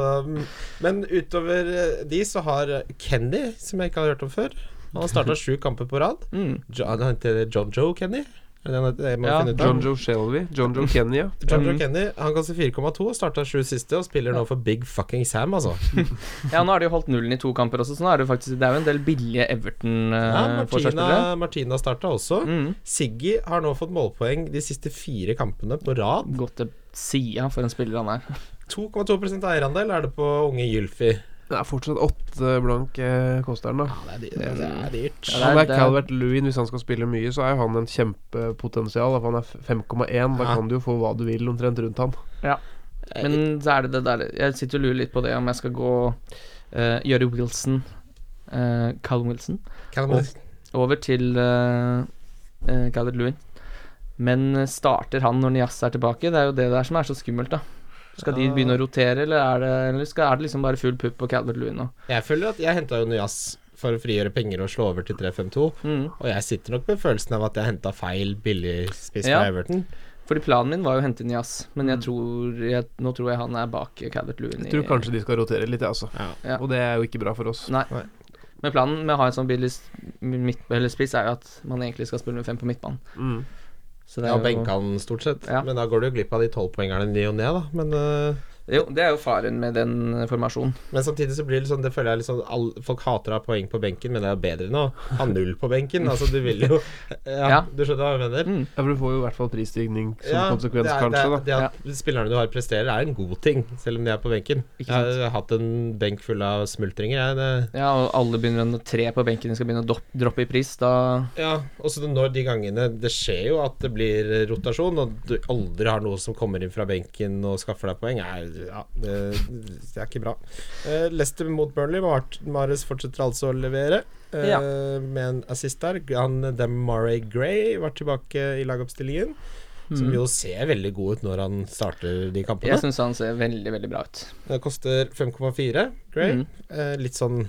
Men utover eh, de så har Kenny, som jeg ikke har hørt om før Han har starta sju kamper på rad. mm. Heter John Joe Kenny? Er det han? Jeg må Ja, finne ut. John Joe Shelby. John Joe Kenny, ja. John Joe Mm. Kenny Han koster 4,2, starta sju siste og spiller nå for Big Fucking Sam, altså. Ja, nå har de jo holdt nullen i to kamper også, så nå er det faktisk Det er jo en del billige Ja, Everton-forsvarsspillere. Martina, Martina starta også. mm. Siggy har nå fått målpoeng de siste fire kampene på rad. Gått til sida for en spiller han er. 2,2% eierandel er det på unge Gylfi. Det er fortsatt åtte blank eh, koster den, da. Ja, det er, dyrt. det er dyrt. Ja, det er er- er- Calvert Lewin, hvis han skal spille mye, så er jo han en kjempepotensial. da, for Han er f- 5,1. Da Ja. kan du jo få hva du vil omtrent rundt han. Ja. Men så er det det der Jeg sitter og lurer litt på det om jeg skal gå uh, gjøre Wilson, uh, Callum Wilson, Kan Og, over til uh, uh, Calvert Lewin. Men eh, starter han når Nias er tilbake? Det er jo det der som er så skummelt, da. Skal de begynne å rotere, eller er det, eller skal, er det liksom bare full pupp på Calvert Lewin nå? jeg føler at jeg henta jo Nyas for å frigjøre penger og slå over til 3-5-2. Mm. Og jeg sitter nok med følelsen av at jeg henta feil billig spiss Ja. fra Everton. Fordi planen min var jo å hente Nias, men Mm. jeg tror jeg, nå tror jeg han er bak Calvert Lewin. Jeg tror kanskje de skal rotere litt, jeg, altså. Ja. Ja. Og det er jo ikke bra for oss. Nei. Nei. Men planen med å ha en sånn billig spiss er jo at man egentlig skal spille med fem på midtbanen. Mm. Så det Ja, benka han stort sett. Ja. Men da går du jo glipp av de tolvpoengerne i ny og ne, da. Men, øh, Jo, det er jo faren med den formasjonen. men samtidig så blir det sånn Det føler jeg litt sånn all, Folk hater å ha poeng på benken, men det er jo bedre enn å ha null på benken. Altså, du vil jo Ja, Ja. du skjønner hva jeg mener? Mm. Ja, for du får jo i hvert fall prisstigning som Ja, konsekvens, det er, kanskje. det, da er, det at spillerne du har presterer, er en god ting, selv om de er på benken. Ikke Jeg sant? har hatt en benk full av smultringer, jeg. Det, Ja, og alle begynner å tre på benken, de skal begynne å dopp, droppe i pris. Da ja, også når de gangene Det skjer jo at det blir rotasjon, og du aldri har noe som kommer inn fra benken og skaffer deg poeng, er, ja, det, det er ikke bra. Uh, Leicester mot Burnley. Mares fortsetter altså å levere. uh, Ja. Med en assist der. Han Demaray Gray var tilbake i lagoppstillingen. Som Mm. jo ser veldig god ut når han starter de kampene. Jeg syns han ser veldig, veldig bra ut. Det koster 5,4 Gray. Mm. Uh, litt sånn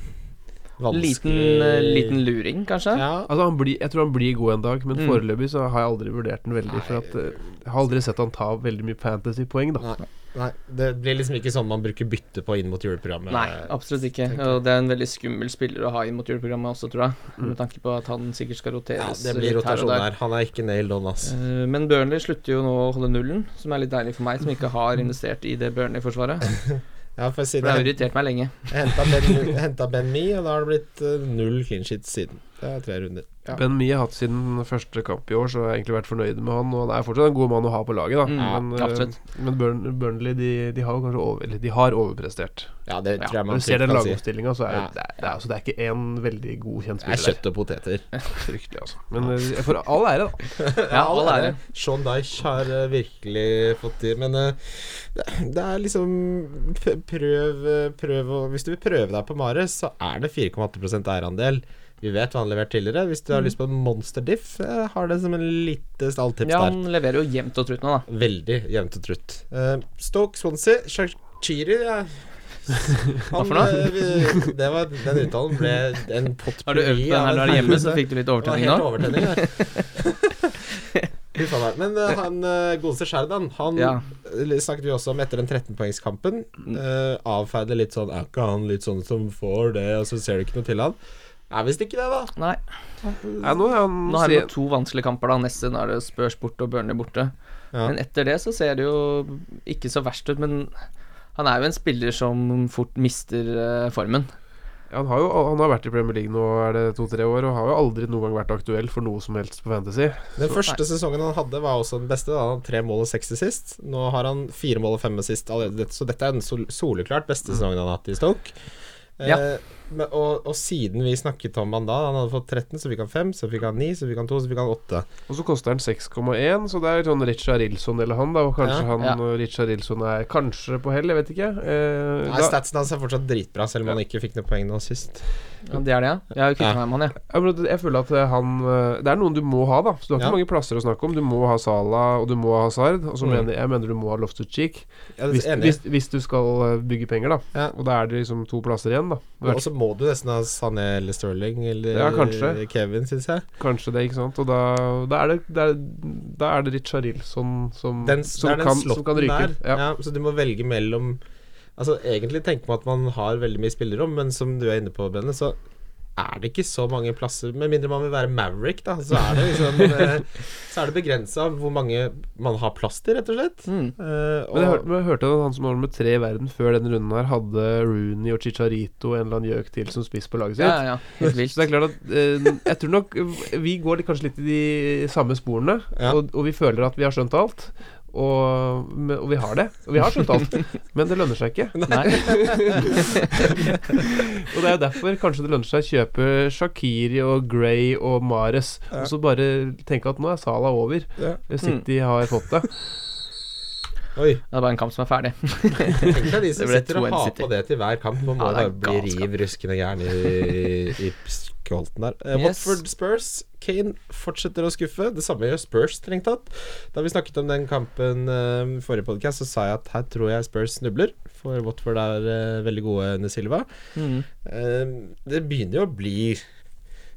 vanskelig eh, liten luring, kanskje. Ja, Altså han blir, Jeg tror han blir god en dag, men Mm. foreløpig så har jeg aldri vurdert den veldig. For at eh, Jeg har aldri sett han ta veldig mye fantasy-poeng, da. nei, nei, det blir liksom ikke sånn man bruker bytte på inn mot juleprogrammet. Nei, absolutt ikke. Og det er en veldig skummel spiller å ha inn mot juleprogrammet også, tror jeg. Mm. Med tanke på at han sikkert skal roteres. Ja, det blir her rotasjon der. der. Han er ikke nailed on, ass. Eh, Men Burnley slutter jo nå å holde nullen, som er litt deilig for meg, som ikke har investert i det Burnley-forsvaret. Ja, for siden det har irritert meg lenge. henta ben, ben Mi, og da har det blitt eh, null clean shit siden. Det er tre runder. Ja. Ben Mie har hatt sin første kamp i år, så jeg har egentlig vært fornøyd med han. Og det er fortsatt en god mann å ha på laget, da. Mm, men ja, eh, men Burn, Burnley de, de har kanskje over, eller de har overprestert. Ja, det Ja, tror jeg Når man du ser den lagoppstillinga, så er Ja. det, det, er, altså, det er ikke én veldig god kjent spiller Det er kjøtt og poteter. Fryktelig, altså. Men eh, for all ære, da. Ja, all ære. Sean Dyche har eh, virkelig fått til Men det, det er liksom Prøv, prøv å Hvis du vil prøve deg på Mares, så er det 4,8% eierandel. Vi vet hva han levert tidligere. Hvis du har lyst på en monster diff, eh, har det som en lite stalltips Ja, der. han leverer jo jevnt og trutt nå, da. Veldig jevnt og trutt. Uh, Stoke Swansea, Shakiri ja. Hva for noe? eh, det var, den uttalen ble en potpurri Har du øvd på den her du er hjemme, så fikk du litt overtenning nå? overtenning. Men uh, han uh, godeste Sherdan, han Ja. eh, snakket vi også om etter den 13-poengskampen. Uh, avfeide litt sånn Er ikke han litt sånn som får det, og så ser du ikke noe til han? Er visst ikke det, da. Nei. Nei, nå er han Nå har vi jo to vanskelige kamper, da. Neste nå er det Spurs borte og Burnley borte. Ja. Men etter det så ser det jo ikke så verst ut. Men han er jo en spiller som fort mister uh, formen. Ja, han, har jo, han har vært i Premier League nå er det to-tre år, og har jo aldri noen gang vært aktuell for noe som helst på Fantasy. Den første sesongen han hadde, var også den beste. Da hadde han tre mål og seks sist. Nå har han fire mål og fem sist allerede, så dette er den soleklart beste sesongen han har hatt i Stoke. Ja. Eh, men, og, og siden vi snakket om han da, han hadde fått 13, så fikk han 5, så fikk han 9, så fikk han 2, så fikk han 8. Og så koster han 6,1, så det er sånn Richard Rilson eller han, da. Og kanskje Ja. han Ja. og Richard Rilson er kanskje på hell, jeg vet ikke. Eh, Nei, Statsen hans er fortsatt dritbra, selv om han ikke fikk noe poeng nå sist. Ja, det er det, ja. Jeg har Ja. meg med han, jeg. ja, jeg føler at eh, han eh, Det er noen du må ha, da. Så du har ikke Ja. mange plasser å snakke om. Du må ha Sala, og du må ha Sard. Og så Mm. mener jeg mener du må ha Loftus Cheek. Hvis, hvis, hvis du skal eh, bygge penger, da. Ja. Og da er det liksom to plasser igjen, da. Så må du nesten ha Sané eller Sterling eller Ja, kanskje. Kevin, syns jeg. Kanskje det, ikke sant. Og da, da er det Da er, da er det Richard Rilson som, Den, som, det den kan, som kan ryke. Ja. Ja. så du må velge mellom Altså Egentlig tenker man at man har veldig mye spillerom, men som du er inne på, Benne, så er det ikke så mange plasser. Med mindre man vil være Maverick, da, så er det liksom eh, Så er det begrensa hvor mange man har plass til, rett og slett. Mm. Eh, Men jeg, hør, men jeg hørte at han som var nummer tre i verden før denne runden her, hadde Rooney og Chicharito og en eller annen gjøk til som spiss på laget sitt. Ja, ja, ja. Helt vilt. Så det er klart at uh, Jeg tror nok vi går kanskje litt i de samme sporene, Ja. og, og vi føler at vi har skjønt alt. Og, men- og vi har det. Og vi har skjønt alt. Men det lønner seg ikke. Nei. Og det er jo derfor kanskje det lønner seg å kjøpe Shakiri og Gray og Mares, og så bare tenke at nå er Sala over. Ja. City har fått det. Oi. Det er bare en kamp som er ferdig. Tenk deg de som sitter og har på det til hver kamp. Man må Ja, det bare bli riv ruskende gæren i, i skolten der. Eh, Yes. Watford Spurs. Kane fortsetter å skuffe. Det samme gjør Spurs, strengt tatt. Da vi snakket om den kampen i uh, forrige podkast, så sa jeg at her tror jeg Spurs snubler. For Watford er uh, veldig gode under Silva. Mm. Eh, det begynner jo å bli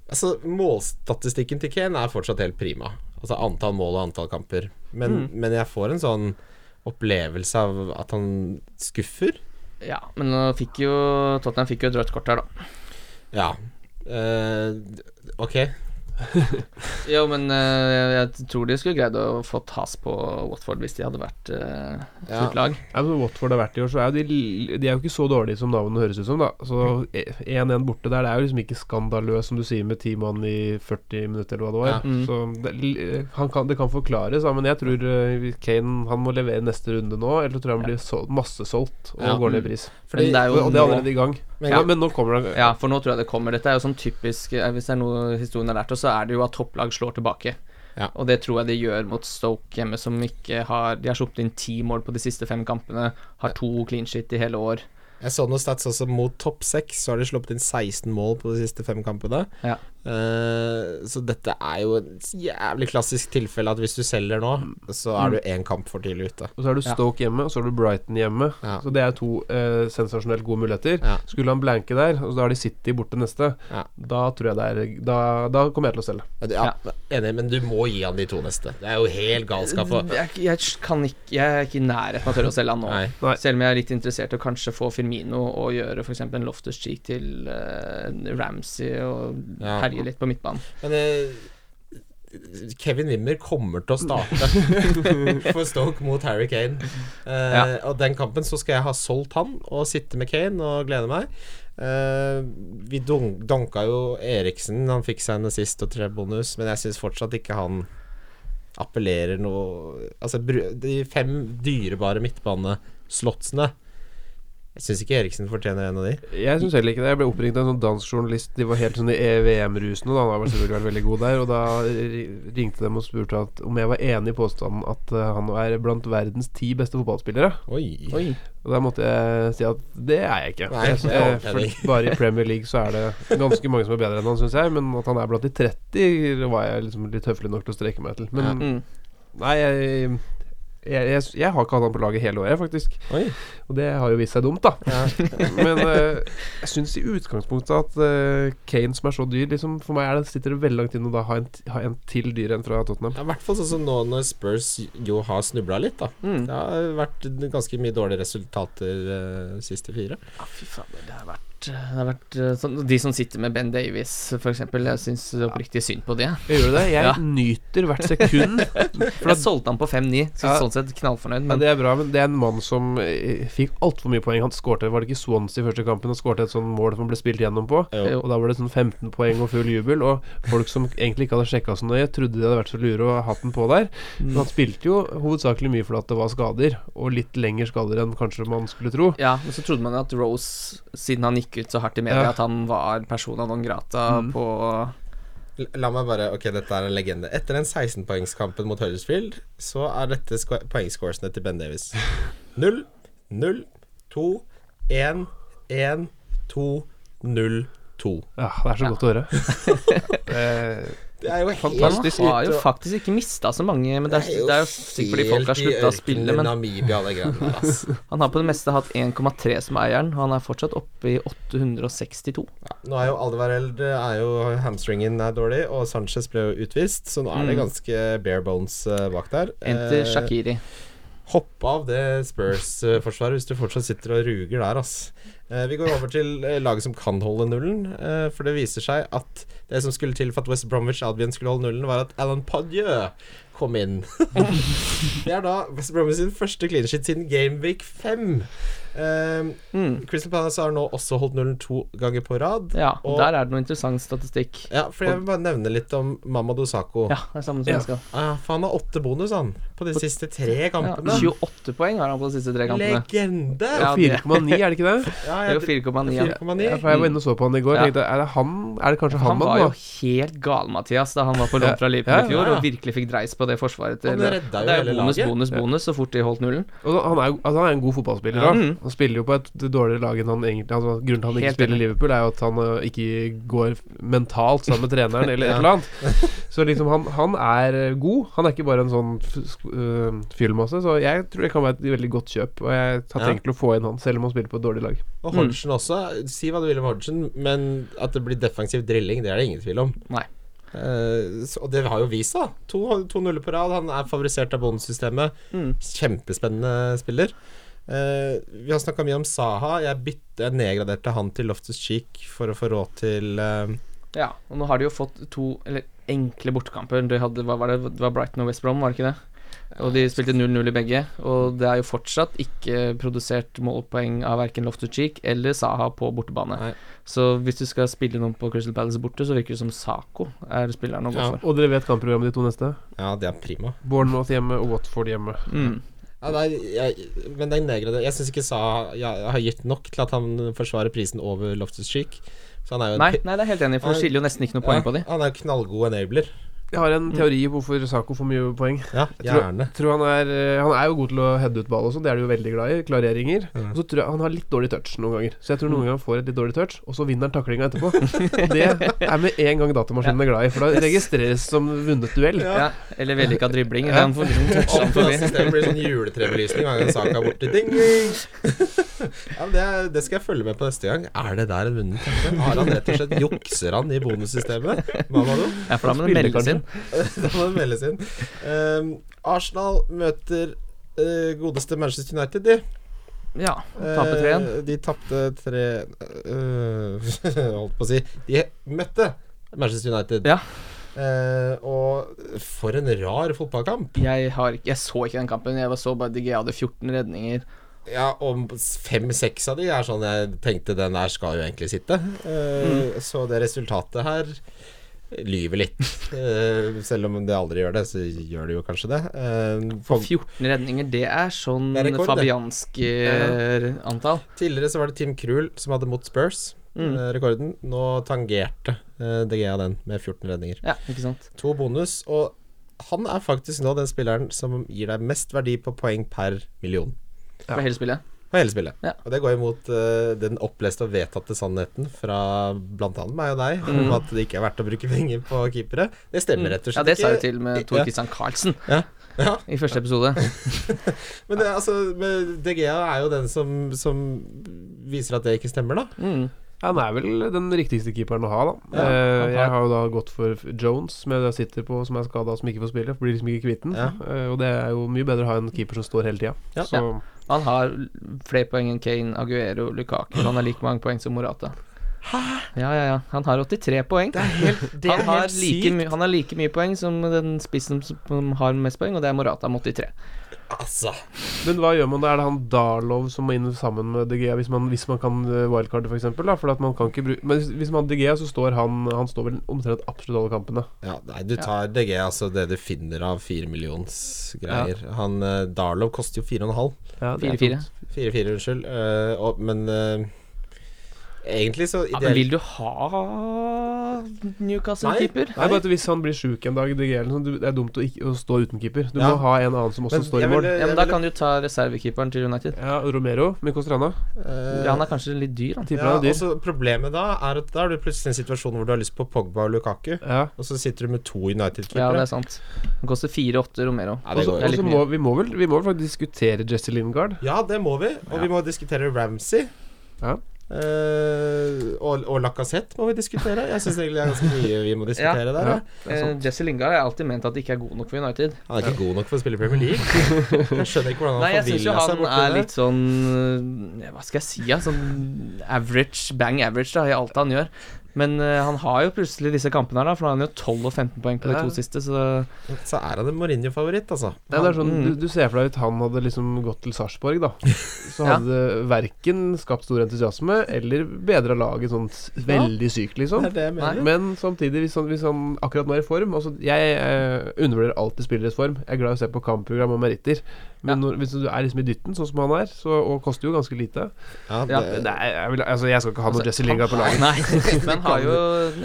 Altså, målstatistikken til Kane er fortsatt helt prima. Altså antall mål og antall kamper. Men, men jeg får en sånn opplevelse av at han skuffer. Ja, men fikk jo Tottenham fikk jo et rødt kort her, da. Ja. Eh, ok. Jo, men uh, jeg tror de skulle greid å få has på Watford hvis de hadde vært uh, Ja. lag. Ja, men Watford har vært i år, så er jo de, de er jo ikke så dårlige som navnet høres ut som, da. Så 1-1 borte der, det er jo liksom ikke skandaløst, som du sier, med ti mann i 40 minutter, eller hva det var. Ja. Mm. Så det, han kan, det kan forklares, da, men jeg tror eh, Kane Han må levere neste runde nå, eller så tror jeg han blir sol massesolgt og Ja. går ned i pris. Fordi, Men det er jo og det er allerede i gang. Men- ja, men nå kommer det Ja, for nå tror jeg det kommer. Dette er jo sånn typisk eh, Hvis det er noe historien har lært oss, så er det jo at topplag slår tilbake. Ja. Og det tror jeg de gjør mot Stoke hjemme, som ikke har De har sluppet inn ti mål på de siste fem kampene. Har to clean shit i hele år. Jeg så noen stats også mot topp seks, så har de sluppet inn 16 mål på de siste fem kampene. Ja. Eh, så dette er jo et jævlig klassisk tilfelle at hvis du selger nå, så er du én kamp for tidlig ute. Og så har du Ja. Stoke hjemme, og så har du Brighton hjemme. Ja. Så det er to eh, sensasjonelt gode muligheter. Ja. Skulle han blanke der, og så har de City borte neste, Ja. da tror jeg det er Da, da kommer jeg til å selge. Ja, Enig, men du må gi han de to neste. Det er jo helt galskap. Jeg, jeg kan ikke Jeg er ikke i nærheten av å tørre å selge han nå. Nei. Nei. Selv om jeg er litt interessert i å kanskje få Firmino og gjøre f.eks. en Loftus Cheek til eh, Ramsey og Ja. herje litt på midtbanen. Men uh, Kevin Wimmer kommer til å starte for Stoke mot Harry Kane. Uh, Ja. Og den kampen så skal jeg ha solgt han og sitte med Kane og glede meg. Uh, vi dun donka jo Eriksen, han fikk seg en assist og tre bonus, men jeg syns fortsatt ikke han appellerer noe Altså, de fem dyrebare midtbaneslotsene Jeg syns ikke Eriksen fortjener en av de. Jeg syns heller ikke det. Jeg ble oppringt av en sånn dansk journalist. De var helt sånn i EVM-rusene. da. Han har selvfølgelig vært veldig god der. Og da ringte dem og spurte at, om jeg var enig i påstanden at eh, han er blant verdens ti beste fotballspillere. Oi. Oi. Og da måtte jeg si at det er jeg ikke. Nei, Jeg synes jeg for bare i Premier League så er det ganske mange som er bedre enn han, syns jeg. Men at han er blant de 30, var jeg liksom litt høflig nok til å streke meg til. Men Mm. nei, jeg, jeg, jeg, jeg har ikke hatt han på laget hele året, faktisk. Oi. Og det har jo vist seg dumt, da. Men uh, jeg syns i utgangspunktet at uh, Kane, som er så dyr liksom, For meg er det, sitter det veldig langt inne å da ha en, ha en til dyr enn fra Tottenham. Ja, I hvert fall sånn som nå når Spurs jo har snubla litt, da. Mm. Det har vært ganske mye dårlige resultater uh, siste fire. Ja, fy faen, det har vært, det har vært eh, sånn, De som sitter med Ben Davies, f.eks. Jeg syns oppriktig synd på det. Jeg gjør det. Jeg Ja. nyter hvert sekund. For jeg solgte han på 5-9, så Ja. sånn sett knallfornøyd. Men Ja, Det er bra, men det er en mann som eh, fikk altfor mye poeng. Han skårte, var det ikke Swansea i første kampen? Han skårte et sånn mål som han ble spilt gjennom på. Jo. Og da var det sånn 15 poeng og full jubel. Og folk som egentlig ikke hadde sjekka så nøye, trodde de hadde vært så lure og hatt den på der. Men han spilte jo hovedsakelig mye fordi at det var skader, og litt lengre skader enn kanskje man skulle tro. Ja, men så trodde man at Rose, siden han gikk ut så hardt i media, Ja. at han var persona non grata Mm. på La meg bare Ok, dette er en legende. Etter den 16-poengskampen mot Huddersfield, så er dette poengscoresene til Ben Davies. 0, 0, 2, 1, 1, 2, 0, 2. Ja, det er så Ja. godt å høre. Eh, Det er jo Fantastisk. Han har jo faktisk ikke mista så mange, men det er, det er jo sikkert fordi folk har slutta å spille. Men Namibia, det greiene han har på det meste hatt 1,3 som eieren, og han er fortsatt oppe i 862. Ja, nå er jo Aldevareld er jo Hamstringen er dårlig, og Sanchez ble jo utvist, så nå er det Mm. ganske bare bones eh, bak der. Enter Eh, Shakiri. Hopp av det Spurs-forsvaret hvis du fortsatt sitter og ruger der, ass. Eh, vi går over til eh, laget som kan holde nullen, eh, for det viser seg at det som skulle til for at West Bromwich Albion skulle holde nullen, var at Alan Padieu kom inn. det er da West Bromwich sin første clean shit siden Gameweek 5. Eh, Mm. Crystal Palace har nå også holdt nullen to ganger på rad. Ja, Og- der er det noe interessant statistikk. Ja, for jeg vil bare nevne litt om Mamadou Sako. Ja, det er samme som Ja. jeg skal. Ah, for han har åtte bonus, han, på de siste tre Ja, kampene. 28 poeng har han på de siste tre kampene. Legende! Ja, 4,9, er det ikke det? Ja, Det er jo 4,9. ja. For jeg var inne og så på han i går. Ja. Tenkte, er det han Er det kanskje han, Han var jo helt gal, Mathias, da han var på Ja. lån fra Liverpool Ja, i fjor ja, ja. og virkelig fikk dreis på det forsvaret til Det er jo bonus, bonus, bonus så fort de holdt nullen. Og han er, altså, han er en god fotballspiller. Ja. da. Mm. Han spiller jo på et dårligere lag enn han egentlig altså, Grunnen til at han ikke Helt spiller i. Liverpool, er jo at han øh, ikke går mentalt sammen med treneren eller et eller annet. Så liksom han, han er øh, god. Han er ikke bare en sånn f- sk- øh. Så jeg tror det kan være et veldig godt kjøp. Og jeg har tenkt til å få inn han, selv om han spiller på et dårlig lag. Og Hodgson også. Si hva du vil om Hodgson, men at det blir defensiv drilling, det er det ingen tvil om. Nei. Uh, så, og det har jo vist seg. To, to nuller på rad. Han er favorisert av bonussystemet. Mm. Kjempespennende spiller. Uh, vi har snakka mye om Saha. Jeg bytte jeg nedgraderte han til Loftus Cheek for å få råd til uh, Ja, og nå har de jo fått to eller enkle bortekamper. De hadde, hva var det, det var Brighton og West Brom, var det ikke det? Og de spilte 0-0 i begge. Og det er jo fortsatt ikke produsert målpoeng av verken Loftus Cheek eller Saha på bortebane. Nei. Så hvis du skal spille noen på Crystal Palace borte, så virker det som Saco er spilleren å gå Ja. for. Og dere vet kampprogrammet de to neste? Ja, det er prima. Bournemouth hjemme og Watford hjemme. Mm. Ja, nei, jeg, men den nedgraderte Jeg syns ikke Saha jeg har gitt nok til at han forsvarer prisen over Loftus Cheek. Så han er jo en Nei, nei, det er helt enig, for det skiller jo nesten ikke noe poeng på de. Han er jo knallgod enabler. Jeg har en teori på hvorfor Sako får mye poeng. Ja, Jeg tror, tror han, er, eh, han er jo god til å heade ut ball og sånn, det er de jo veldig glad i. Klareringer. Mm. Og så tror jeg han har litt dårlig touch noen ganger. Så jeg tror noen ganger han får et litt dårlig touch, og så vinner han taklinga etterpå. Det er med en gang datamaskinen er glad i, for da registreres som vunnet duell. Ja, eller vellykka dribling. Ja. Han får liksom toucha han forbi. Systemet blir sånn juletrebelysning hver gang saka er borte. Ding, ding. ja, men det, er- det skal jeg følge med på neste gang. Er det der en vunnet takling? Har han rett og slett Jukser han i bonussystemet? Hva var det? Ja, for da med den meldes inn. da må det meldes inn. Um, Arsenal møter uh, godeste Manchester United, de. Ja, igjen. Eh, de tapte tre uh, Holdt på å si De møtte Manchester United. Ja. Uh, og for en rar fotballkamp. Jeg, har, ikke- jeg så ikke den kampen. Jeg så bare DG hadde 14 redninger. Ja, og fem-seks av de er sånn jeg tenkte den der skal jo egentlig sitte. Eh, Så det resultatet her lyver litt. Uh, selv om det aldri gjør det, så gjør det jo kanskje det. Uh, For 14 redninger, det er sånn Det er rekord, fabiansk eh, antall. tidligere så var det Tim Krul som hadde mot Spurs. Mm. eh, rekorden. Nå tangerte uh, DGA den med 14 redninger. Ja, ikke sant. To bonus, og han er faktisk nå den spilleren som gir deg mest verdi på poeng per million På hele spillet. På hele spillet. Ja. Og det går imot uh, den oppleste og vedtatte sannheten fra bl.a. meg og deg om Mm. at det ikke er verdt å bruke penger på keepere. Det stemmer rett og slett ikke. Ja, det sa jo til med Tor Kristian Carlsen Ja. Ja. i første episode. Men det, altså, DGA er jo den som, som viser at det ikke stemmer, da. Mm. Han er vel den riktigste keeperen å ha, da. Ja, eh, jeg har jo da gått for Jones, som jeg sitter på, som er skada, som ikke får spille. Blir liksom ikke kvitt den. Ja. Eh, og det er jo mye bedre å ha en keeper som står hele tida. Ja. Så Han har flere poeng enn Kane, Aguero, Lukaku. Han har like mange poeng som Morata. Hæ? Ja, ja, ja. Han har 83 poeng. Det er helt, det er han, har helt like sykt. my, han har like mye poeng som den spissen som har mest poeng, og det er Morata med 83. Altså. Men hva gjør man da? Er det han Darlow som må inn sammen med DG hvis man, hvis man kan eh, wildcarde, f.eks.? For at man kan ikke bruke Men hvis- man har DG, så står han Han står vel omtrent absolutt alle kampene. Ja, nei, du tar DG, altså det du finner av firemillionsgreier. Han uh, Darlow koster jo fire og en halv. Ja, det 4-4. tungt. Fire-fire, unnskyld. Uh, og, men eh, egentlig så Ja, men vil du ha Newcastle-keeper? Nei, bare at Hvis han blir sjuk en dag, det er dumt å, ikke, å stå uten keeper. Du Ja. må ha en annen som også Men står i mål. ville- Ja, men Da ville- kan du ta reservekeeperen til United. Ja, Romero. Mye koster han, da? eh, Ja, han er kanskje litt dyr, han. Ja, han er dyr. også Problemet da er at da er du plutselig i en situasjon hvor du har lyst på Pogba og Lukaku, Ja. og så sitter du med to Ja, United-keepere. det er sant. Han koster 4-8 Romero. Ja, det Og går så jo. er litt må vi må vel Vi må vel faktisk diskutere Jesse Lingard. Ja, det må vi. Og vi må diskutere Ramsey. Ja. Eh, og, og Lacassette må vi diskutere. Jeg syns egentlig det er ganske mye vi må diskutere der. ja. ja. Eh, Jesse Lingard har alltid ment at ikke er god nok for United. Han er ikke god nok for å spille i Premier League. Jeg skjønner ikke hvordan han Nei, jeg syns jo han er litt sånn eh, Hva skal jeg si, ja? Sånn average, bang average da i alt han gjør. Men uh, han har jo plutselig disse kampene her, da, for nå har han jo 12 og 15 poeng på de to siste, så Så er han en Mourinho-favoritt, altså. Nei, det er sånn, Mm. du, du ser for deg at han hadde liksom gått til Sarpsborg, da. Så Ja. hadde det verken skapt stor entusiasme eller bedra laget sånn veldig sykt, liksom. Det det. Men samtidig, hvis han, hvis han akkurat nå er i form altså Jeg eh, undervurderer alltid spilleres form. Jeg er glad i å se på kampprogram og meritter. Men når, hvis du er liksom i dytten, sånn som han er, så, og koster jo ganske lite Ja, Ja, det, er, jeg, vil, altså, jeg skal ikke ha noe Altså, Jesse Lingard på laget. Nei, men han har jo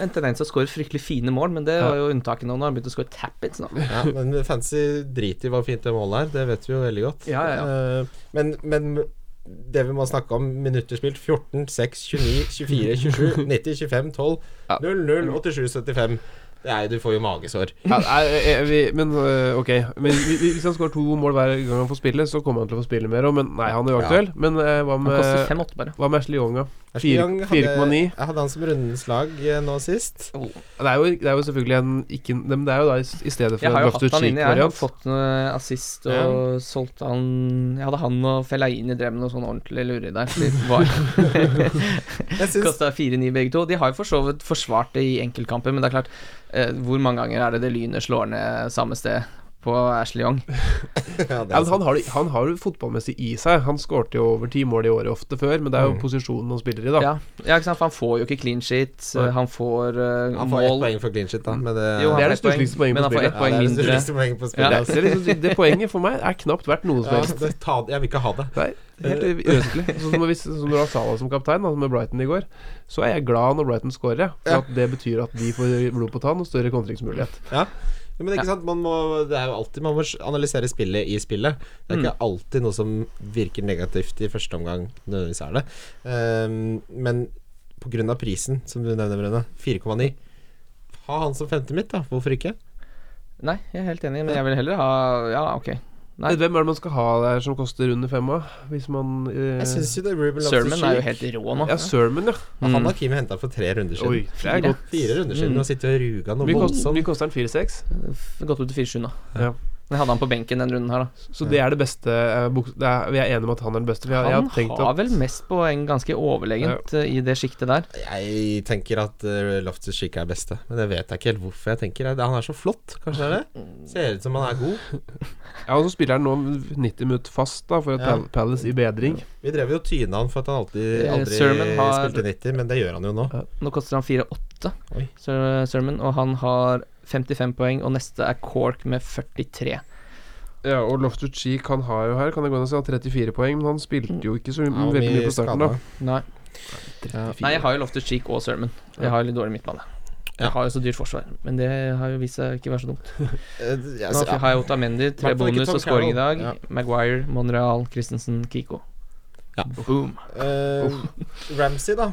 en tendens til å score fryktelig fine mål, men det var jo unntaket nå. Nå har han begynt å score tap-ins nå. ja, men fancy driter i hva fint det målet er. Det vet vi jo veldig godt. Ja, ja, Eh, men, men det vi må snakke om, minutter spilt 14, 6, 29, 24, 27, 90, 25, 12, Ja. 0, 0, 87, 75. Er, du får jo magesår. Ja, nei, eh, vi, men øh, ok Men vi- vi- Hvis han skårer to mål hver gang han får spille, så kommer han til å få spille mer òg. Men nei, han er jo Ja. Men eh, hva med 5-8 bare. Hva med Ashley Young, da? Ashley Young hadde- 4,9. Jeg hadde han som rundens lag eh, nå sist. Det er, jo, det er jo selvfølgelig en ikke, Men det er jo da i, stedet for Jeg har jo hatt han inne, jeg. har fått noe assist og solgt han Jeg hadde han og Fellaini drev med noe sånn ordentlig lureri der. Kosta 4-9 begge to. De har jo for så vidt forsvart det i enkeltkamper, men det er klart eh, Hvor mange ganger er det det lynet slår ned samme sted på Ashley Young? ja, det Ja, men han har, han har jo fotballmessig i seg. Han skårte jo over ti mål i året ofte før, men det er jo Mm. posisjonen han spiller i, da. Ja, ja ikke sant, for han får jo ikke clean sheet. Nei. Han får uh, Han får ett poeng for clean shit, da. Men det, Jo, han Det er får det ett poeng, stussligste poenget på spillet. poeng ja, det er det poenget på spillet. Ja. liksom, det poenget for meg er knapt verdt noe som Ja, helst. det, ta, jeg vil ikke ha det. Nei, helt uønskelig. Sånn som du har Salah som kaptein, da, med Brighton i går, så er jeg glad når Brighton scorer. For Ja. at det betyr at de får blod på tann og større kontringsmulighet. Ja. Men ikke sant, man må, det er jo alltid Man må analysere spillet i spillet. Det er ikke alltid noe som virker negativt i første omgang. Nødvendigvis er det. Um, men pga. prisen, som du nevner, Brenne, 4,9 Ha han som femte mitt, da. Hvorfor ikke? Nei, jeg er helt enig, men jeg vil heller ha Ja, ok. Nei. Hvem er det man skal ha der som koster under femma? Hvis man eh, Jeg syns jo det er Ruben Sermon er jo helt rå nå. Ja, Sermon, ja. Han Mm. har Kim henta for tre runder siden. Oi, det er Fire. godt. Fire runder siden Mm. og sitter og ruga noe voldsomt. mye koster den 4-6. F- Gått ut til 4-7 nå. Ja. Men jeg hadde han på benken den runden her, da. Så det er det beste eh, det er, Vi er enige om at han er den beste. Har, jeg, jeg Han har har at vel mest poeng ganske overlegent ja. i det sjiktet der. Jeg tenker at uh, Loftus Chica er beste, men jeg vet ikke helt hvorfor jeg tenker det. Han er så flott, kanskje det er det? Ser ut som han er god. Ja, og så spiller han nå 90 minutter fast da for et Ja. Palace i bedring. Vi drev jo og tyna han for at han alltid Eh, aldri har- spilte 90, men det gjør han jo nå. Nå koster han 4-8, Sermon, og han har 55 poeng, og neste er Cork med 43. Ja, og Loftus Cheek han har jo her, kan jeg gå inn og si, har 34 poeng, men han spilte jo ikke så var veldig mye på starten, da. Nei. Nei, jeg har jo Loftus Cheek og Sermon. Jeg har litt dårlig midtbane. Jeg har jo så dyrt forsvar, men det har jo vist seg ikke være så dumt. Eh, Nå har jeg Otamendi, tre bonus og scoring i dag. Maguire, Monreal, Christensen, Kiko. Ja. Boom. Uh, Ramsey, da,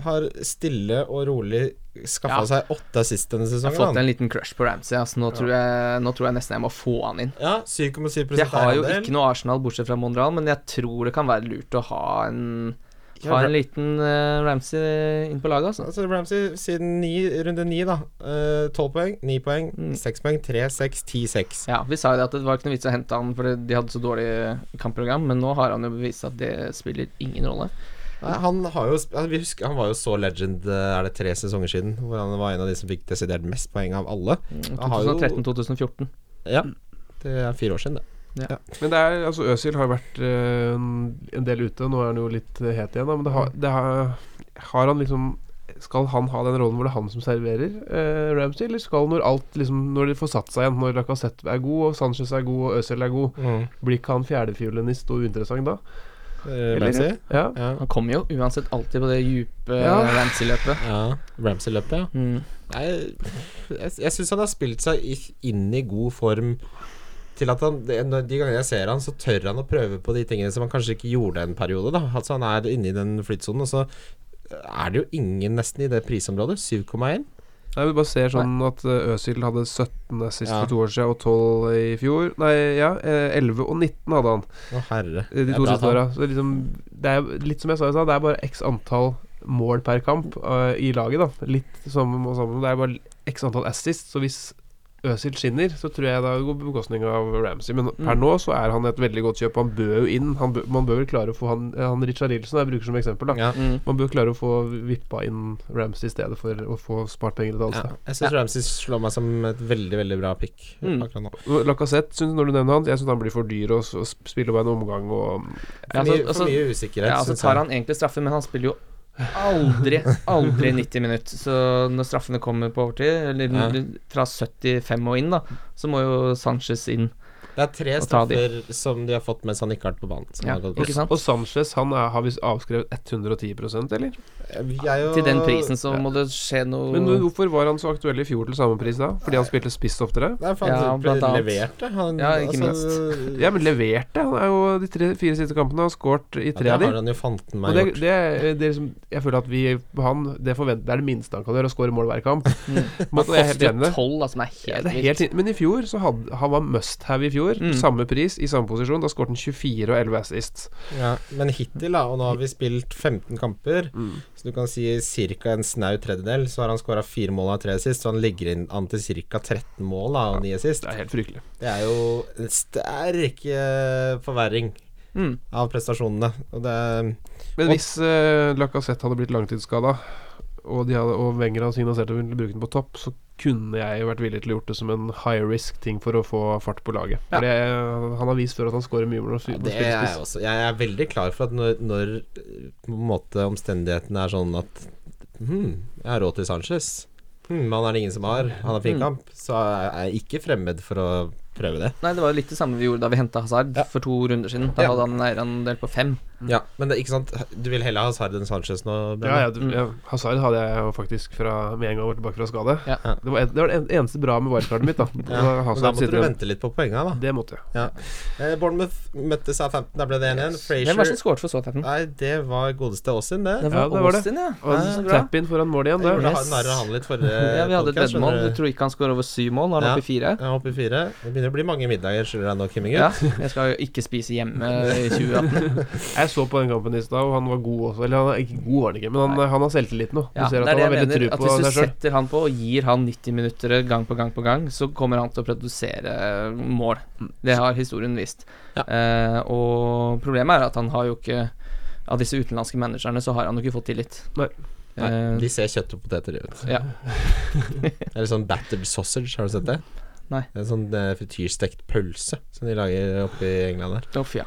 har stille og rolig skaffa Ja. seg åtte assist denne sesongen. Jeg har fått en liten crush på Ramsey. Altså. Nå, tror jeg, nå tror jeg nesten jeg må få han inn. Ja, 7,7 Jeg har jo ikke noe Arsenal bortsett fra Monreal, men jeg tror det kan være lurt å ha en Ha en liten uh, Ramsey inn på laget, altså. Altså Ramsey siden ni, runde ni, da. Eh, Tolv poeng, ni poeng, Mm. seks poeng, tre, seks, ti, seks. Ja, vi sa jo det at det var ikke noe vits å hente han fordi de hadde så dårlig kampprogram, men nå har han jo bevist at det spiller ingen rolle. Nei, han har jo vi husker, Han var jo så legend, eh, er det tre sesonger siden, hvor han var en av de som fikk desidert mest poeng av alle. Mm, Han har jo- 2013-2014. Ja, det er fire år siden, det. Men det er, altså Øzil har vært uh, en del ute, nå er han jo litt eh, het igjen, da, men det har, det har, har han liksom Skal han ha den rollen hvor det er han som serverer eh, Ramsey, eller skal når alt liksom Når de får satt seg igjen, når Lacassette er god, og Sanchez er god, og Øzil er god, blir ikke han fjerdefiolinist og uinteressant da? Eh, Ramsey? Ja. Ja. Han kommer jo uansett alltid på det dype Ja. Ramsey-løpet. ja. Ramsey-løpet, ja. Mm. Nei, jeg, jeg syns han har spilt seg inn i god form til at han det, når- De gangene jeg ser han, så tør han å prøve på de tingene som han kanskje ikke gjorde en periode. da Altså Han er inne i den flytsonen, og så er det jo ingen nesten i det prisområdet. 7,1. Nei, Vi bare ser sånn at uh, Øzil hadde 17 assist Ja. for to år siden og 12 i fjor. Nei, ja, eh, 11 og 19 hadde han Å, herre. eh, de to siste åra. Så liksom, det er litt som jeg sa i stad, det er bare x antall mål per kamp uh, i laget, da. Litt som og sammen. Det er bare x antall assist, så hvis Øzil skinner, så tror jeg det går på bekostning av Ramsey. Men per Mm. nå så er han et veldig godt kjøp. Han bør jo inn. Han bør, man bør vel klare å få han, han Richard Nilsen jeg bruker som eksempel. da Ja. Mm. Man bør klare å få vippa inn Ramsey i stedet for å få spart penger et annet Ja, jeg syns Ramsey slår meg som et veldig, veldig bra pick Mm. akkurat nå. Og Lacassette, synes, når du nevner han, jeg syns han blir for dyr å spiller spille bare en omgang og Ja, For mye, altså- for mye usikkerhet. Ja, altså tar han egentlig straffe, men han spiller jo aldri, aldri 90 minutter. Så når straffene kommer på overtid, eller Ja. fra 75 og inn, da, så må jo Sanchez inn. Det er tre straffer som de har fått mens han ikke har vært på banen. Som Ja, har ikke sant? Og Sanchez han er, har visst avskrevet 110% eller? Jeg og- Til den prisen så må det skje noe Men hvorfor var han så aktuell i fjor til samme pris da? Fordi han spilte spiss oftere? Nei, for Ja, han blant annet. leverte. Han, Ja, ikke altså, Ja, men leverte. Han er jo de tre-fire siste kampene har skåret i ja, tre det av de. har han jo fanten Og meg det, gjort. det, det liksom Jeg føler at vi han Det, forvent, det er det minste han kan gjøre, å skåre mål hver kamp. Mm. Men, jeg er helt enig i det. 12, da, som Ja, det er helt, men i fjor så hadde han var must have i fjor. Mm. Samme pris, i samme posisjon. Da skåret han 24 og 11 assist. Ja, men hittil, da, og nå har vi spilt 15 kamper, Mm. så du kan si ca. en snau tredjedel, så har han skåra fire mål av tre sist, så han ligger inn an til ca. 13 mål da, og 9 sist. Det er helt fryktelig. Det er jo en sterk eh, forverring Mm. av prestasjonene. Og det Men hvis uh, Lacassette hadde blitt langtidsskada, og, de hadde, og Wenger hadde signalisert de ville bruke den på topp, så kunne jeg vært villig til å gjort det som en high risk-ting for å få fart på laget. For Jeg, han har vist før at han skårer mye mål. Ja, det er jeg også. Jeg er veldig klar for at når, når eh, på en måte omstendighetene er sånn at hm, jeg har råd til Sanchez, hm, han er det ingen som har, han har fin Mm. kamp, så er jeg ikke fremmed for å prøve det. Nei, det var jo litt det samme vi gjorde da vi henta Hazard Ja. for to runder siden. Da Ja. hadde han en eierandel på fem. Ja, men det, ikke sant Du vil heller ha Hazard enn Sanchez nå? Ja, ja, du, Mm. ja, Hazard hadde jeg jo faktisk fra med en gang jeg var tilbake fra skade. Ja. Det, var, det var det eneste bra med wildcardet mitt. da Ja, men da måtte sitter du vente litt på poengene, da. Det måtte jeg. Eh, Bournemouth møtte Southampton, der ble det 1-1. Hvem var det som skåret for Southampton? Nei, det var godeste Austin, det. Det Ja, var det var det. Austin, ja. Ja. Tap-in foran mål igjen. Det. gjorde Yes. han litt forrige Ja, vi hadde et veddemål. Du tror ikke han skårer over syv mål? Nå er han Ja. oppe i fire? Jeg er oppe i fire. Det begynner å bli mange middager, skylder jeg nå, Kimmingut. Ja. Jeg skal jo ikke spise hjemme i 2018. Så på den kampen i stad, og han var god også. Eller han er ikke god, var han ikke, men han, han har selvtillit nå. Du Ja, ser at han har veldig mener. på seg sjøl. hvis du setter han på og gir han 90 minutter gang på gang på gang, så kommer han til å produsere mål. Det har historien vist. Ja. Eh, og problemet er at han har jo ikke Av disse utenlandske managerne så har han jo ikke fått tillit. Nei. Nei, Eh, de ser kjøtt og poteter ut. ja. Eller sånn battered sausage, har du sett det? Nei. Det er en sånn eh, frityrstekt pølse som de lager oppe i England der. Off, ja.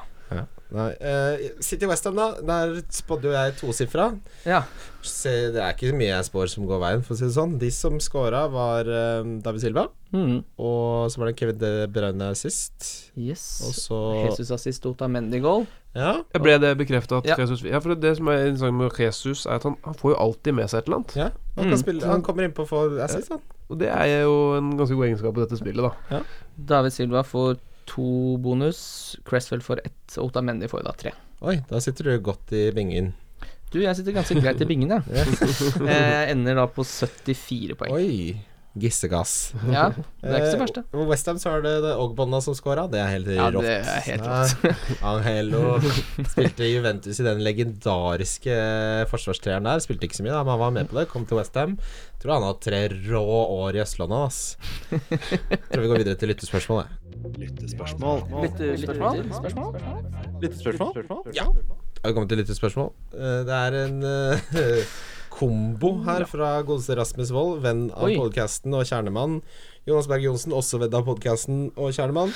Nei, Uh, City Westham, da. Der spådde jo jeg tosifra. ja. Se, det er ikke mye jeg spår som går veien, for å si det sånn. De som scora, var eh, David Silva, Mm. og så var det Kevin De Bruyne sist. Yes. Og så Jesus assist Otamendi goal. Ja. Jeg ble det bekrefta at Ja. Jesus Ja, for det som er interessant med Jesus, er at han, han får jo alltid med seg et eller annet. ja. Han, Mm. kan spille, han kommer innpå for assist, han. Og det er jo en ganske god egenskap i dette spillet, da. David Silva får to bonus. Cresswell får ett. Og Otamendi får da tre. Oi, da sitter du godt i bingen. Du, jeg sitter ganske greit i bingen, jeg. Jeg ender da på 74 poeng. Oi. Gissegass. Ja, det er ikke så verst, det. Eh, Westham så er det, det Ogbonna som scora. Det er helt Ja, rått. det er helt rått Angelo spilte Juventus i den legendariske forsvarstreeren der. Spilte ikke så mye, da, men han var med på det. Kom til Westham. Tror han har hatt tre rå år i Østlandet, ass. Tror vi går videre til lyttespørsmål, jeg. Lyttespørsmål. Lyttespørsmål? Lyttespørsmål? Ja. Har kommet til lyttespørsmål? Eh, Det er en eh, kombo her fra godeste Rasmus Wold, venn av podkasten og kjernemann. Jonas Berg Johnsen, også venn av podkasten og kjernemann.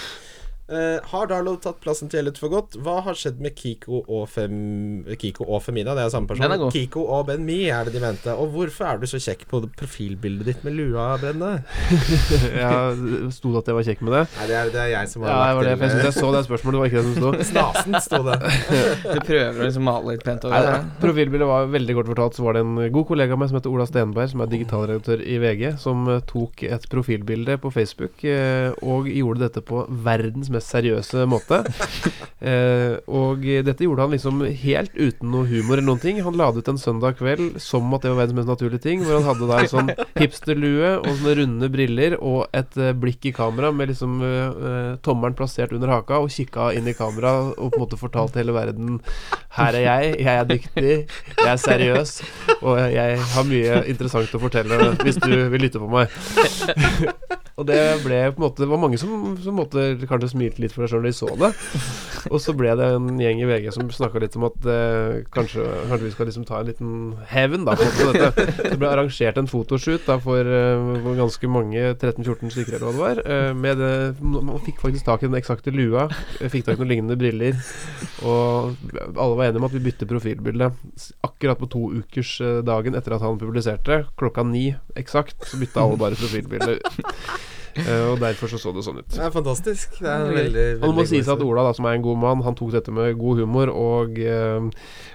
Eh, har Darlow tatt plassen til Elliot for godt? Hva har skjedd med Kiko og, Fem, Kiko og Femina? Det er samme person. Er. Kiko og Ben Mi er det de mente. Og hvorfor er du så kjekk på profilbildet ditt med lua, Brenne? Jeg Sto det at jeg var kjekk med det? Nei, det er, det er jeg som har Ja, det var det. Jeg til jeg så det spørsmålet, det var ikke det som sto. Snasen, sto det. Du prøver å liksom male litt pent over det. Profilbildet var veldig kort fortalt. Så var det en god kollega av meg som heter Ola Stenberg, som er digitalredaktør i VG, som eh, tok et profilbilde på Facebook eh, og gjorde dette på verdens mest mest seriøse måte. Eh, og dette gjorde han liksom helt uten noe humor eller noen ting. Han la det ut en søndag kveld som at det var verdens mest naturlige ting, hvor han hadde da en sånn hipsterlue og sånne runde briller og et eh, blikk i kamera med liksom eh, tommelen plassert under haka og kikka inn i kamera og på en måte fortalte hele verden Her er jeg, jeg er dyktig, jeg er seriøs, og jeg har mye interessant å fortelle hvis du vil lytte på meg. Og det ble på en måte Det var mange som, som måtte kanskje smilte litt for deg sjøl når de så det. Og så ble det en gjeng i VG som snakka litt om at eh, kanskje, kanskje vi skal liksom ta en liten hevn da, på dette. Det ble arrangert en fotoshoot da for, eh, for ganske mange, 13-14 stykker eller hva det var. eh, med man fikk faktisk tak i den eksakte lua. eh, Fikk tak i noen lignende briller. Og alle var enige om at vi bytter profilbilde. Akkurat på to ukers dagen etter at han publiserte, klokka ni eksakt, så bytta alle bare profilbilde. Eh, og derfor så så det sånn ut. Det er fantastisk. Det er er veldig, Og det må sies at Ola, da, som er en god mann, han tok dette med god humor, og, eh,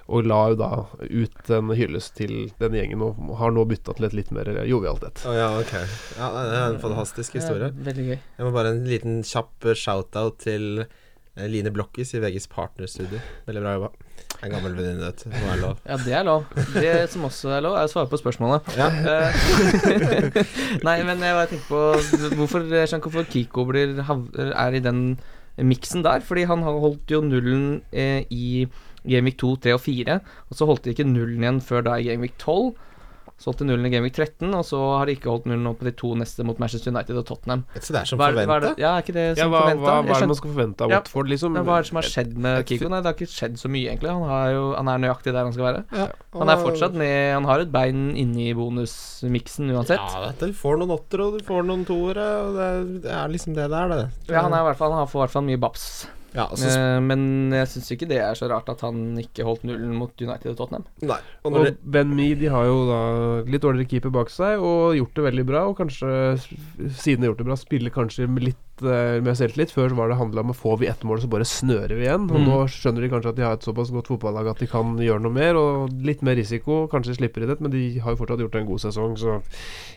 og la jo da ut en hyllest til denne gjengen, og har nå bytta til et litt mer jovialt et. Å ja, ok. Ja, det er en fantastisk historie. Ja, veldig gøy. Jeg må bare en liten kjapp eh, shout-out til eh, Line Blokkis i VGs partnerstudio. Veldig bra jobba. En gammel venninne, du. Må være lov. Ja, det er lov. Det som også er lov, er å svare på spørsmålet. Ja. Eh, Nei, men jeg bare tenker på Hvorfor hvorfor Kiko blir, er i den miksen der. Fordi han har holdt jo nullen eh, i Gameweek 2, 3 og 4. Og så holdt de ikke nullen igjen før da i Gameweek 12. Så holdt de nullen i Gameweek 13, og så har de ikke holdt nullen nå på de to neste mot Manchester United og Tottenham. Så det er som er, er forventa. ja, er ikke det Ja, som hva, forventa? hva, hva er det man skal forvente av Ja. Watford, liksom? hva er det som har skjedd med Kiko? Nei, det har ikke skjedd så mye, egentlig. Han, har jo, han er nøyaktig der han skal være. Ja, Han er fortsatt med Han har et bein inni bonusmiksen uansett. Ja, vet du, du får noen åttere og du får noen toere, og det, det er liksom det det er, det. Ja, han, er i hvert fall, han har får i hvert fall mye babs. Ja, altså, Eh, men jeg syns ikke det er så rart at han ikke holdt nullen mot United og Tottenham. Nei. Og når Og det, Ben Mee de har jo da litt dårligere keeper bak seg og gjort det veldig bra. Og kanskje, siden de har gjort det bra, spiller kanskje litt mer selvtillit. Før så var det handla om å får vi ett mål, så bare snører vi igjen. Og Mm. nå skjønner de kanskje at de har et såpass godt fotballag at de kan gjøre noe mer. Og litt mer risiko. Kanskje slipper de det, men de har jo fortsatt gjort en god sesong. Så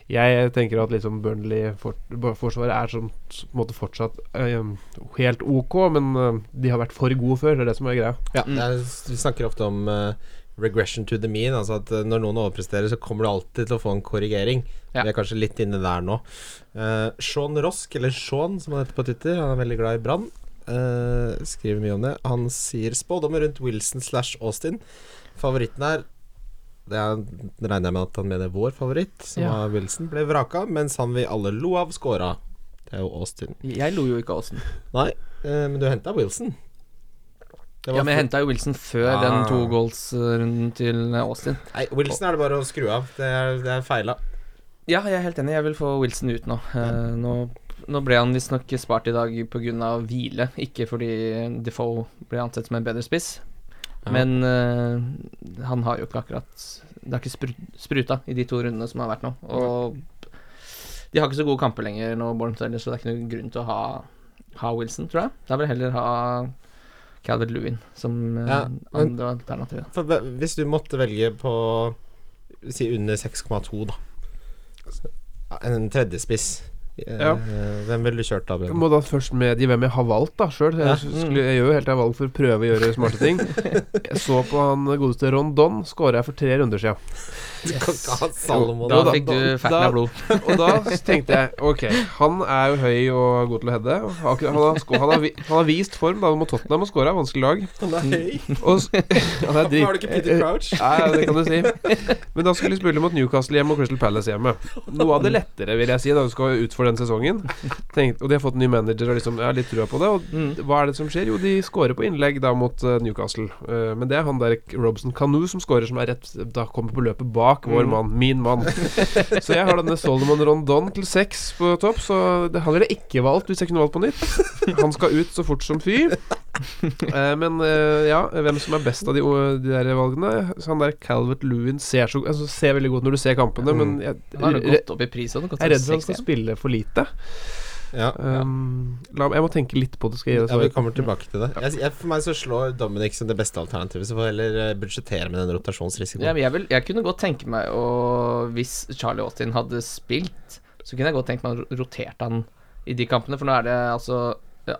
jeg tenker at liksom Burnley-forsvaret er sånn på en måte fortsatt eh, helt ok, men eh, de har vært for gode før. Det er det som er greia. ja, Mm. er, vi snakker ofte om eh, regression to the mean. Altså at eh, når noen overpresterer, så kommer du alltid til å få en korrigering. Ja. Vi er kanskje litt inne der nå. Uh, Sean Rosk, eller Sean som han heter på Twitter, han er veldig glad i Brann. Uh, skriver mye om det. Han sier spådommer rundt Wilson slash Austin. Favoritten det er, det regner jeg med at han mener vår favoritt, som Ja. var Wilson, ble vraka, mens han vi alle lo av, scora. Det er jo Austin. Jeg lo jo ikke av Austin. Nei, men du henta Wilson. Det var Ja, men jeg henta jo Wilson før Ah. den to goals-runden til Austin. Nei, Wilson er det bare å skru av. Det er, det er feila. Ja, jeg er helt enig. Jeg vil få Wilson ut nå. Eh, nå, nå ble han visstnok spart i dag pga. hvile, ikke fordi Defoe ble ansett som en bedre spiss. Ja. Men uh, han har jo ikke akkurat Det har ikke spru- spruta i de to rundene som har vært nå. Og de har ikke så gode kamper lenger nå, Bournemouth heller, så det er ikke noen grunn til å ha, ha Wilson, tror jeg. Da vil jeg heller ha Calvert Lewin som eh, Ja, men- andre alternativ. For Hvis du måtte velge på Si under 6,2, da. En tredjespiss. Eh, Ja. Hvem ville du kjørt da, Jeg må da først medgi hvem jeg har valgt, da, sjøl. Jeg, jeg gjør jo helt jeg valg for å prøve å gjøre smarte ting. Jeg så på han godeste Rondon, skåra jeg for tre runder sia. Du kan ikke ha Salomon Da Jo da, fikk du ferten av blod. Og da tenkte jeg ok, han er jo høy og god til å heade. Han har, han har, han har vist form da mot Tottenham og scora, vanskelig lag. Og, han er drit... har du ikke Peter Crouch? Nei, det kan du si. Men da skulle de spille mot Newcastle hjemme og Crystal Palace hjemme. Noe av det lettere, vil jeg si, da du skal ut for den sesongen. Tenkt, og de har fått en ny manager og liksom, jeg har litt trua på det. Og Mm. hva er det som skjer? Jo, de scorer på innlegg da mot eh, Newcastle. Eh, men det er han der Robson Canoe som scorer, som er rett Da kommer på løpet bak vår Mm. mann, min mann. så jeg har denne Solomon Rondon til seks på topp, så det, han ville jeg ikke valgt hvis jeg kunne valgt på nytt. Han skal ut så fort som fy. Eh, men eh, ja, hvem som er best av de, de der valgene Så Han der Calvert Lewin ser, så, altså, ser veldig godt når du ser kampene, men jeg, Han har gått opp i pris. jeg er redd for han skal spille for lite. Ja. Um, la, jeg må tenke litt på det. Skal jeg gjøre Ja, vi kommer tilbake til det. Jeg, jeg, for meg så slår Dominic som det beste alternativet, så får jeg heller eh, budsjettere med den rotasjonsrisikoen. Ja, jeg, vil, jeg kunne godt tenke meg å Hvis Charlie Austin hadde spilt, så kunne jeg godt tenkt meg å rotert han i de kampene, for nå er det altså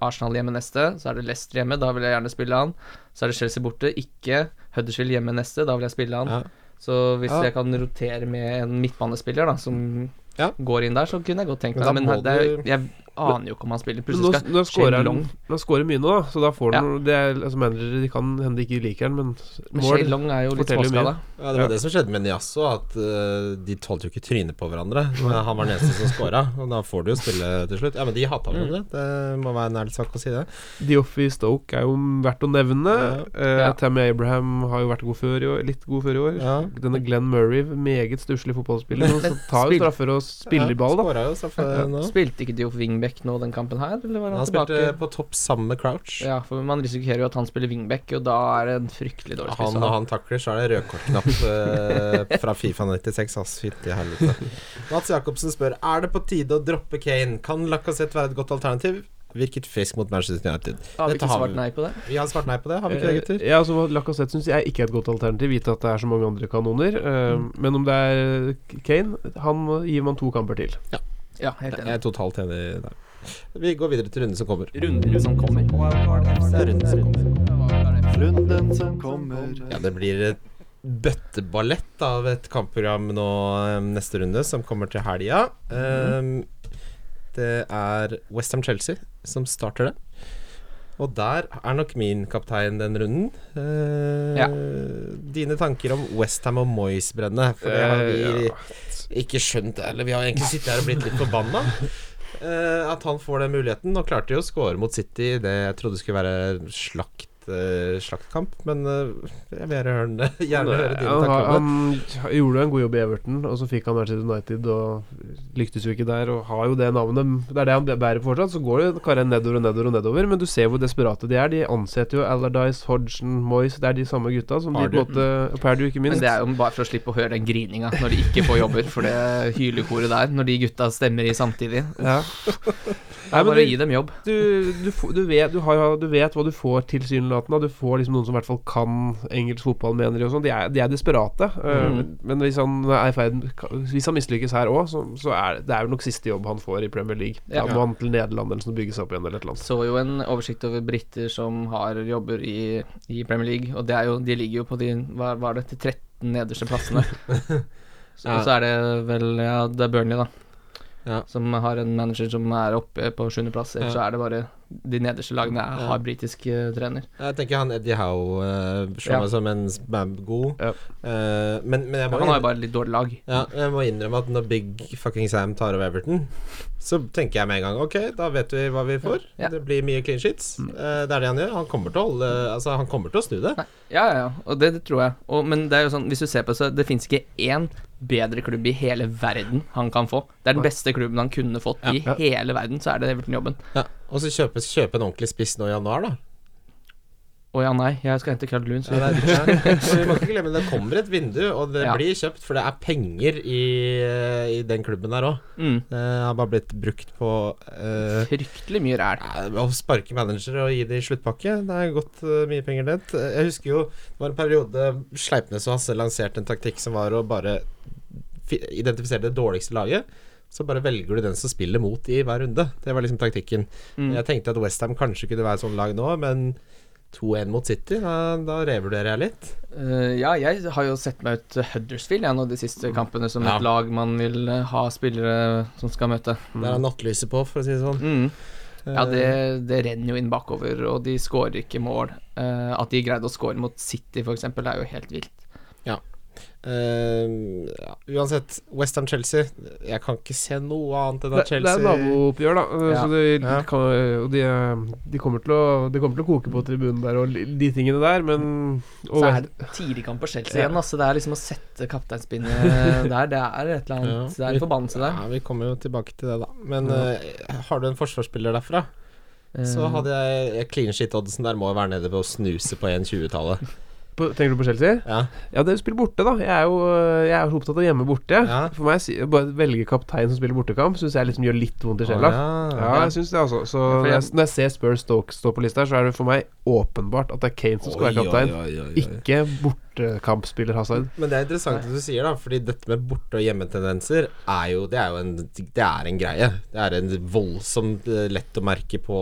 Arsenal hjemme neste, så er det Leicester hjemme, da vil jeg gjerne spille han. Så er det Chelsea borte, ikke Huddersfield hjemme neste, da vil jeg spille han. Ja. Så hvis Ja. jeg kan rotere med en midtbanespiller da, som Ja. går inn der, så kunne jeg godt tenkt meg Men, må det er, jeg aner jo ikke om han spiller. Plutselig nå, skal nå han Long mye nå, da, så da får Ja. han det er, altså Managere de kan hende de ikke liker han, men mål Long er jo litt jo småskada. Ja, det var det som skjedde med Niasso, at uh, de tålte jo ikke trynet på hverandre. Men han var den eneste som scora, og da får du jo spille til slutt. Ja, men de hata hverandre, det det må være en ærlig sak å si det. Dioffy Stoke er jo verdt å nevne. Ja. Uh, Tammy Abraham har jo vært god før i år, litt god før i år. Ja. Denne Glenn Murray, meget stusslig fotballspiller, som tar jo straffer og spiller ball, da. Nå. Spilte ikke Dioff Wingback nå den kampen her, eller var han, Han tilbake? spilte på topp sammen med Crouch. Ja, for man risikerer jo at han spiller wingback, og da er det en fryktelig dårlig spiss. Han og han takler, så er det rødkortknapp eh, fra Fifa 96. Ass, fytti helvete. Mats Jacobsen spør Er det på tide å droppe Kane. Kan Lacassette være et godt alternativ? Virket frisk mot Manchester United. Har vi ikke har svart nei på det? Vi har svart nei på det, har vi ikke det, gutter? Eh, Ja, altså Lacassette syns jeg ikke er et godt alternativ, gitt at det er så mange andre kanoner. Eh, Men om det er Kane, han gir man to kamper til. Ja, helt enig. Jeg er totalt enig der. Vi går videre til runden som kommer. Runden som kommer. Er runden som kommer. Runden som kommer. Ja, det blir et bøtteballett av et kampprogram nå eh, neste runde, som kommer til helga. Um, det er Westham Chelsea som starter det. Og der er nok min kaptein den runden. Uh, Ja. Dine tanker om Westham og Moyes-brennet? For det har vi ikke skjønt Eller vi har egentlig sittet her og blitt litt forbanna. Eh, at han får den muligheten. Nå klarte de å score mot City. Det jeg trodde skulle være slakt eh, slaktkamp, men eh, jeg vil gjerne høre, gjerne høre dine han, tanker har- om det. han gjorde en god jobb i Everton, og så fikk han Manchester United og lyktes jo ikke der, og har jo det navnet. Det er det han bærer fortsatt. Så går jo karrieren nedover og nedover og nedover, men du ser hvor desperate de er. De ansetter jo Allardyce, Hodgson, Moyes. Det er de samme gutta som de på en måte Pardew, ikke minst. Men det er jo bare for å slippe å høre den grininga når de ikke får jobber, for det hylekoret der, når de gutta stemmer i samtidig. ja. Nei, bare du, gi dem jobb. du, du, du, vet, du, har, du vet hva du får tilsynelatende. Du får liksom noen som i hvert fall kan engelsk fotball, mener de og sånn. De, er- de er desperate. eh, Mm. men hvis han er i ferd Hvis han mislykkes her òg, så, så er det, er jo nok siste jobb han får i Premier League. Ja. Da må han til Nederland eller sånn bygge seg opp igjen eller et eller annet. Så jo en oversikt over briter som har jobber i, i Premier League, og det er jo, de ligger jo på de hva var det, til 13 nederste plassene. Så, Ja. så er det vel Ja, det er Burnley, da. Ja. Som har en manager som er oppe på sjuendeplass. Ellers så er det bare de nederste lagene er, har britisk uh, trener. Jeg tenker han Eddie Howe uh, slår meg som en god. Ja. Uh, men, men jeg må Han har jo bare litt dårlig lag. Ja, jeg må innrømme at når Big fucking Sam tar over Everton, så tenker jeg med en gang Ok, da vet vi hva vi får. Ja. Det blir mye clean sheets. Eh, det er det han gjør. Han kommer til å holde Altså, han kommer til å snu det. Nei, ja, ja, ja, og det, det tror jeg. Og, men det er jo sånn, hvis du ser på det, så det fins ikke én bedre klubb i hele verden han kan få. Det er den beste klubben han kunne fått i hele verden, så er det Everton-jobben. Ja. Og så kjøpe, kjøpe en ordentlig spiss nå i januar, da. Å ja, nei, jeg skal hente Carl Lund. Så Ja, det, er, vi må ikke glemme det kommer et vindu, og det Ja. blir kjøpt, for det er penger i, i den klubben der òg. mm, Det har bare blitt brukt på eh, Fryktelig mye ræl. Ja, Å sparke managere og gi det i sluttpakke, det er gått uh, mye penger ned. Jeg husker jo det var en periode Sleipnes og Hasse lanserte en taktikk som var å bare fi- identifisere det dårligste laget. Så bare velger du den som spiller mot i hver runde. Det var liksom taktikken. Mm. Jeg tenkte at Westham kanskje kunne være sånn lag nå, men 2-1 mot City, da, da revurderer jeg litt. Uh, ja, jeg har jo sett meg ut Huddersfield jeg, nå de siste kampene som Ja. et lag man vil eh, ha spillere som skal møte. Der er nattlyset på, for å si det sånn. Mm. Ja, det, Eh, det renner jo inn bakover, og de skårer ikke mål. Uh, at de greide å score mot City, f.eks., er jo helt vilt. Eh, ja, uansett, Westham-Chelsea Jeg kan ikke se noe annet enn at Chelsea det er Chelsea nabooppgjør, da. eh, Ja. Så det, Ja. kan, og de, eh, de, kommer til å, de kommer til å koke på tribunen der og de tingene der, men og, Så er det tidligkamp på Chelsea igjen. Altså, det er liksom å sette kapteinspinnet der. Det er et eller annet Det er en forbannelse der. Ja, vi kommer jo tilbake til det, da. Men Ja. eh, har du en forsvarsspiller derfra, så Eh, hadde jeg Clean shit-oddsen der må jo være nede på å snuse på 1,20-tallet. På, tenker du på Chelsea? Ja. Ja, det spiller borte, da. Jeg er jo jeg er opptatt av hjemme borte. Ja. For meg, å bare velge kaptein som spiller bortekamp, syns jeg liksom gjør litt vondt i sjela. Oh, Ja, jeg syns det, altså. Så jeg- jeg, når jeg ser Spurs Stoke stå på lista her, så er det for meg åpenbart at det er Kane som skal være kaptein. Oi, oi, oi. Bortekampspiller Hazard. Men det er interessant det du sier, da. Fordi dette med borte- og hjemmetendenser er jo Det er jo en, det er en greie. Det er en voldsomt eh, lett å merke på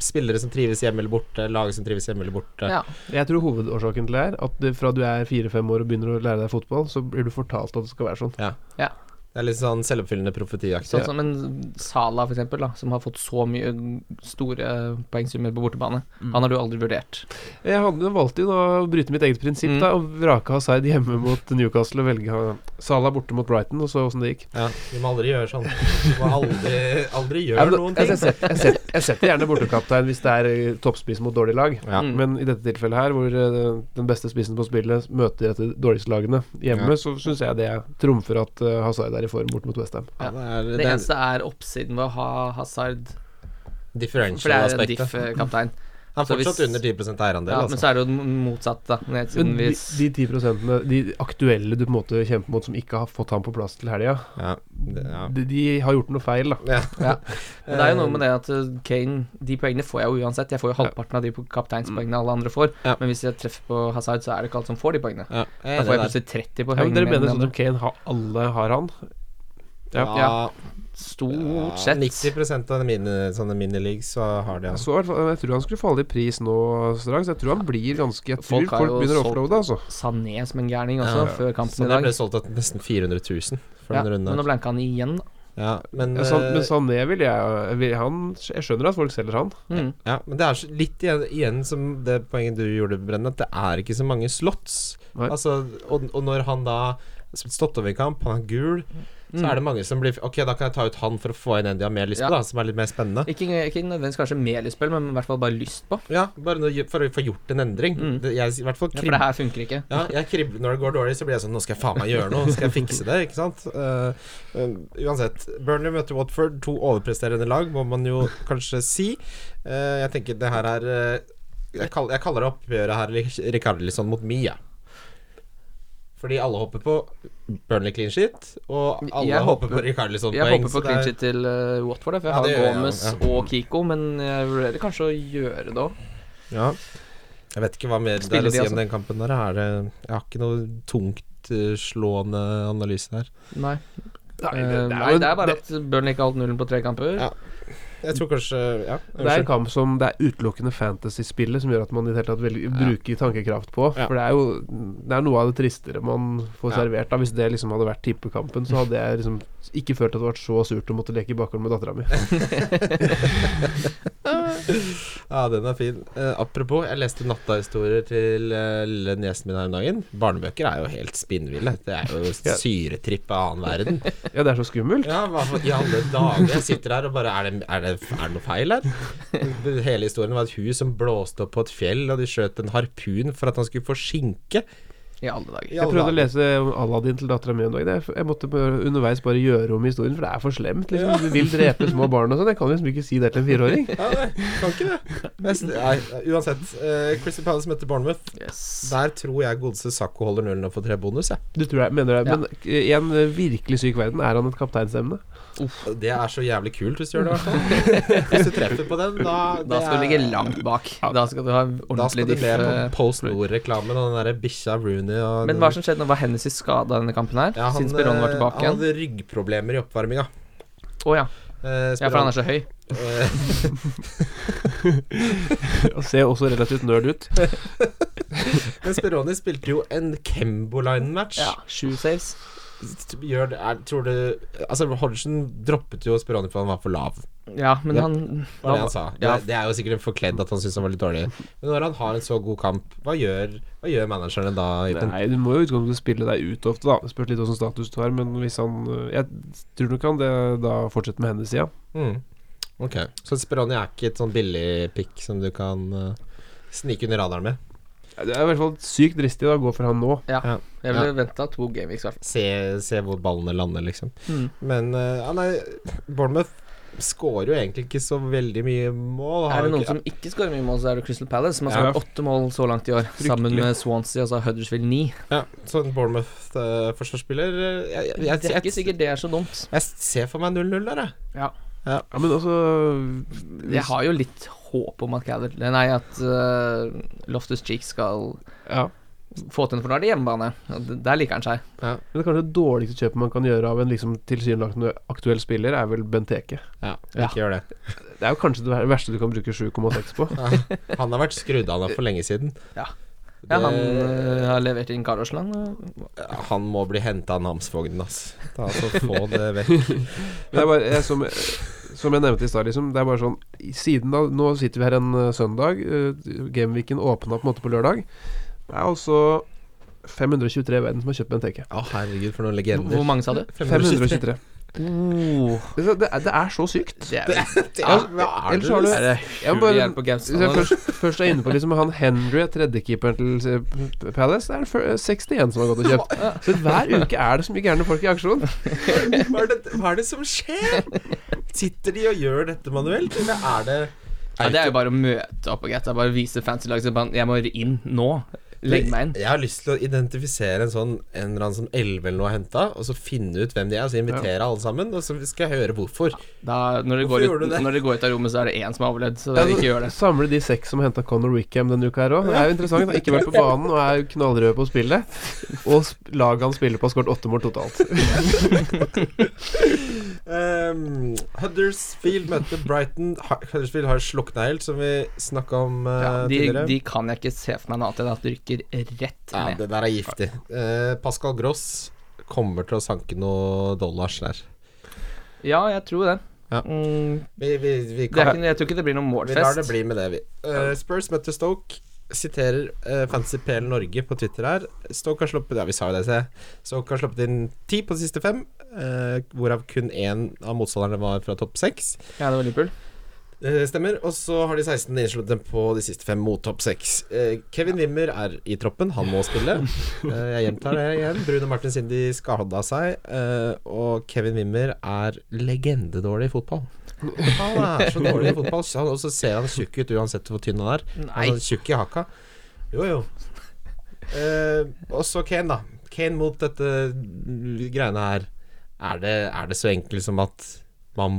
spillere som trives hjemme eller borte, lag som trives hjemme eller borte. Ja. Jeg tror hovedårsaken til det er at fra du er fire-fem år og begynner å lære deg fotball, så blir du fortalt at det skal være sånn. Det er litt sånn selvoppfyllende profetiaktig. Sånn som en Sala, for eksempel, da, som har fått så mye store poengsummer på bortebane. Mm. Han har du aldri vurdert. Jeg hadde valgte jo da å bryte mitt eget prinsipp Mm. da og vrake Hazard hjemme mot Newcastle og velge Sala borte mot Brighton, og så åssen det gikk. Ja, du må aldri gjøre sånn. Du må aldri, aldri gjøre men, noen ting. jeg, setter, jeg, setter, jeg setter gjerne bortekaptein hvis det er eh, toppspiss mot dårlig lag. Ja. Mm. Men i dette tilfellet her, hvor eh, den beste spissen på spillet møter de dårligste lagene hjemme, Ja. så syns jeg det trumfer at Hazard er i form bort mot Westham. Ja, det er Det det er eneste er oppsiden ved å ha Hazard, for det er en diff-kaptein. Han er fortsatt hvis- under 10 eierandel, Ja, men altså. så er det jo motsatt, da. Ned Men de, de 10 prosentene, de aktuelle du på en måte kjemper mot, som ikke har fått ham på plass til helga, Ja, ja. de, de har gjort noe feil, da. Ja. Ja. Men det er jo noe med det at uh, Kane De poengene får jeg jo uansett. Jeg får jo halvparten av de kapteinspoengene alle andre får. Ja. Men hvis jeg treffer på Hazard, så er det ikke alle som får de poengene. Ja, Da får jeg plutselig 30 på Ja, men dere mener sånn som Kane har alle har han? Ja. Ja, Stort sett. 90% av mine, sånne minileagues så har de han. så, i hvert fall- jeg tror han skulle falle i pris nå straks. Jeg tror han blir ganske Jeg tror Folk folk, har begynner å offloade, altså. Sané som en gærning også, Ja. før kampen Så i det dag. ble solgt til nesten 400 000 for Ja, den men nå blanka han igjen, da. Ja, men, ja, eh, men Sané vil jeg, vil han, jeg skjønner at folk selger han. Mm. ja, men det er litt igjen, igjen som det poenget du gjorde, Brenn, at det er ikke så mange slots. Altså, og, og når han da stått over i kamp, han er gul, så er det mange som blir Ok, da kan jeg ta ut han for å få inn en de har mer lyst på, da, som er litt mer spennende. Ikke, ikke nødvendigvis kanskje mer lyst på, men i hvert fall bare lyst på. Ja, bare noe, for å få gjort en endring. Mm. Det, jeg i hvert fall Ja, for det her funker ikke. Ja, jeg kribler når det går dårlig, så blir jeg sånn Nå skal jeg faen meg gjøre noe, nå skal jeg fikse det, ikke sant? Uh, uh, uansett. Burnley møter Watford, to overpresterende lag, må man jo kanskje si. Uh, jeg tenker det her er jeg, kaller, jeg kaller det oppgjøret her Rikarlisson mot Mia. Fordi alle hopper på Burnley clean shit, og alle Jeg hopper håper- på poeng. Jeg hopper håper på clean shit til uh, Watford, for jeg Ja, har Gomez ja. og Kiko, men jeg vurderer kanskje å gjøre det òg. Ja. Jeg vet ikke hva mer det er å de si om den kampen der. Er det, jeg har ikke noe tungt uh, slående analyse her. Nei. Nei, Eh, nei, det er bare at Burnley ikke har holdt nullen på tre kamper. Ja. Jeg tror kanskje Ja. Det er en kamp som det er utelukkende fantasy-spillet som gjør at man i det hele tatt velger, bruker tankekraft på. For det er jo Det er noe av det tristere man får servert. da Hvis det liksom hadde vært tippekampen, så hadde jeg liksom ikke følt at det var så surt å måtte leke i bakgården med dattera mi. Ja, den er fin. Uh, apropos, jeg leste nattahistorier til uh, lille niesen min her om dagen. Barnebøker er jo helt spinnville. Det er jo syretripp av annen verden. Ja, det er så skummelt. Ja, hva i alle dager? Jeg sitter her og bare Er det, er det, er det noe feil her? Hele historien var et hus som blåste opp på et fjell, og de skjøt en harpun for at han skulle få skinke. I alle dager. Jeg alle prøvde å lese Aladdin til dattera mi en dag. Jeg måtte underveis bare gjøre om historien, for det er for slemt. Liksom. Du vil drepe små barn og sånn. Jeg kan liksom ikke si det til en fireåring. Ja, nei, kan ikke det. Nei, uansett. Uh, Crystal Palace møtte Bournemouth. Yes. Der tror jeg godeste Sakko holder nullen og får tre bonus, jeg. Du tror jeg mener det. Ja. Men i en eh, virkelig syk verden er han et kapteinsemne. Det er så jævlig kult hvis du gjør det, i hvert fall. Hvis du treffer på den, da Da skal du ligge langt bak. Da skal du ha Da skal ordentlig du diff. med på eh, Post Nord-reklamen og den derre bikkja Rooney og Men hva som skjedde nå? Var Hennessy skada denne kampen her? ja, han, Siden Spiron var tilbake igjen? Han hadde ryggproblemer i oppvarminga. Å ja. Eh, ja, for han er så høy. eh, Og ser også relativt nerd ut. Men Speroni spilte jo en Kembo-line-match. Ja, Sju saves. Gjør det, er, tror du Altså, Hodgson droppet jo Speroni fordi han var for lav. Ja, men Ja. han Var det han sa. Det, Ja. det er jo sikkert forkledd at han syns han var litt dårlig. Men når han har en så god kamp, hva gjør, hva gjør managerne da? Nei, du må jo i utgangspunktet spille deg ut ofte, da. Det spørs litt åssen status du har, men hvis han Jeg tror nok han det da fortsetter med hennes sida. Mm. Ok, Så Speroni er ikke et sånn billig pick som du kan uh, snike under radaren med? Det er i hvert fall sykt dristig da å gå for han nå. Ja. Ja. Jeg ville venta to gameweeks, i hvert fall. Se, se hvor ballene lander, liksom. Mm. Men eh, ja, nei, Bournemouth skårer jo egentlig ikke så veldig mye mål. Har Er det noen ikke- som ikke skårer mye mål, så er det Crystal Palace, som har Ja. skåret åtte mål så langt i år. Sammen med Swansea, altså Huddersfield 9. Ja, så en Bournemouth-forsvarsspiller jeg, jeg, jeg, Det er ikke sikkert det er så dumt. jeg ser for meg 0-0 der, jeg. Ja. Ja, men altså Jeg har jo litt håp om at Calvert Nei, at uh, Loftus Cheek skal Ja. få til en for nå det hjemmebane. Der liker han seg. Men det kanskje det dårligste kjøpet man kan gjøre av en liksom tilsynelatende aktuell spiller, er vel Benteke. Ja, Ja. ikke gjør det. Det er jo kanskje det verste du kan bruke 7,6 på. Ja, han har vært skrudd av for lenge siden. Ja. Ja, han øh, har levert inn Karosland. han må bli henta av namsfogden, ass. Ta, altså, få det vekk. Det er bare, jeg, som, som jeg nevnte i stad, liksom, det er bare sånn Siden da Nå sitter vi her en uh, søndag. Uh, Gameweeken åpna på en måte på lørdag. Det er altså 523 i verden som har kjøpt Benteke. Å, herregud, for noen legender. Hvor mange sa du? 523. Oh, Det, det, er, det er så sykt. det er, det er ellers har du- er det Jeg bare- først, først er inne på liksom han Henry, tredjekeeperen til Palace, det er 61 som har gått og kjøpt. Så hver uke er det så mye gærne folk i aksjon. hva, er det, hva er det som skjer? Sitter de og gjør dette manuelt, eller er det Ja, det er jo bare å møte opp og greit. Bare vise fancy-laget sitt at jeg må inn nå. Legg meg inn. Jeg har lyst til å identifisere en sånn En eller annen som elleve eller noe har henta, og så finne ut hvem de er, og så invitere alle sammen, og så skal jeg høre hvorfor. Da, når, de Hvorfor går ut, det? når de går ut av rommet, så er det én som har overlevd. Så Ja, ikke gjør det. Samle de seks som henta Conor Wickham denne uka her òg. Det er jo interessant. Han har ikke vært på banen og er knallrød på spillet. Og laget han spiller på, har skåret åtte mål totalt. Um, Huddersfield møter Brighton. Huddersfield har slukna helt, som vi snakka om uh, Ja, de, tidligere. de kan jeg ikke se for meg noe annet enn at de rykker rett ja, det der er giftig. Uh, Pascal Gross kommer til å sanke noe dollars der. Ja, jeg tror det. Ja. Mm, Vi, vi, vi det er ikke, jeg tror ikke det blir noen Vi lar det målfest. bli med det, vi. Uh, Spurs møtte Stoke. Siterer uh, Fancypel Norge på Twitter her. Stoke har sluppet Ja, vi sa jo det, se. Stoke har sluppet inn ti på de siste fem, uh, hvorav kun én av motstanderne var fra topp seks. Ja, det var Liverpool. Det stemmer. Og så har de 16 innslåtte på de siste fem mot topp seks. Uh, Kevin Wimmer er i troppen, han må spille. Uh, jeg gjentar det igjen. Bruno Martin Sindi skada seg, eh, og Kevin Wimmer er legendedårlig i fotball. Han er så dårlig i fotball, han- og så ser han tjukk ut uansett hvor tynn han er. Altså, tjukk i haka. Jo, jo. Uh, og så Kane, da. Kane mot dette greiene her. Er det, er det så enkelt som at man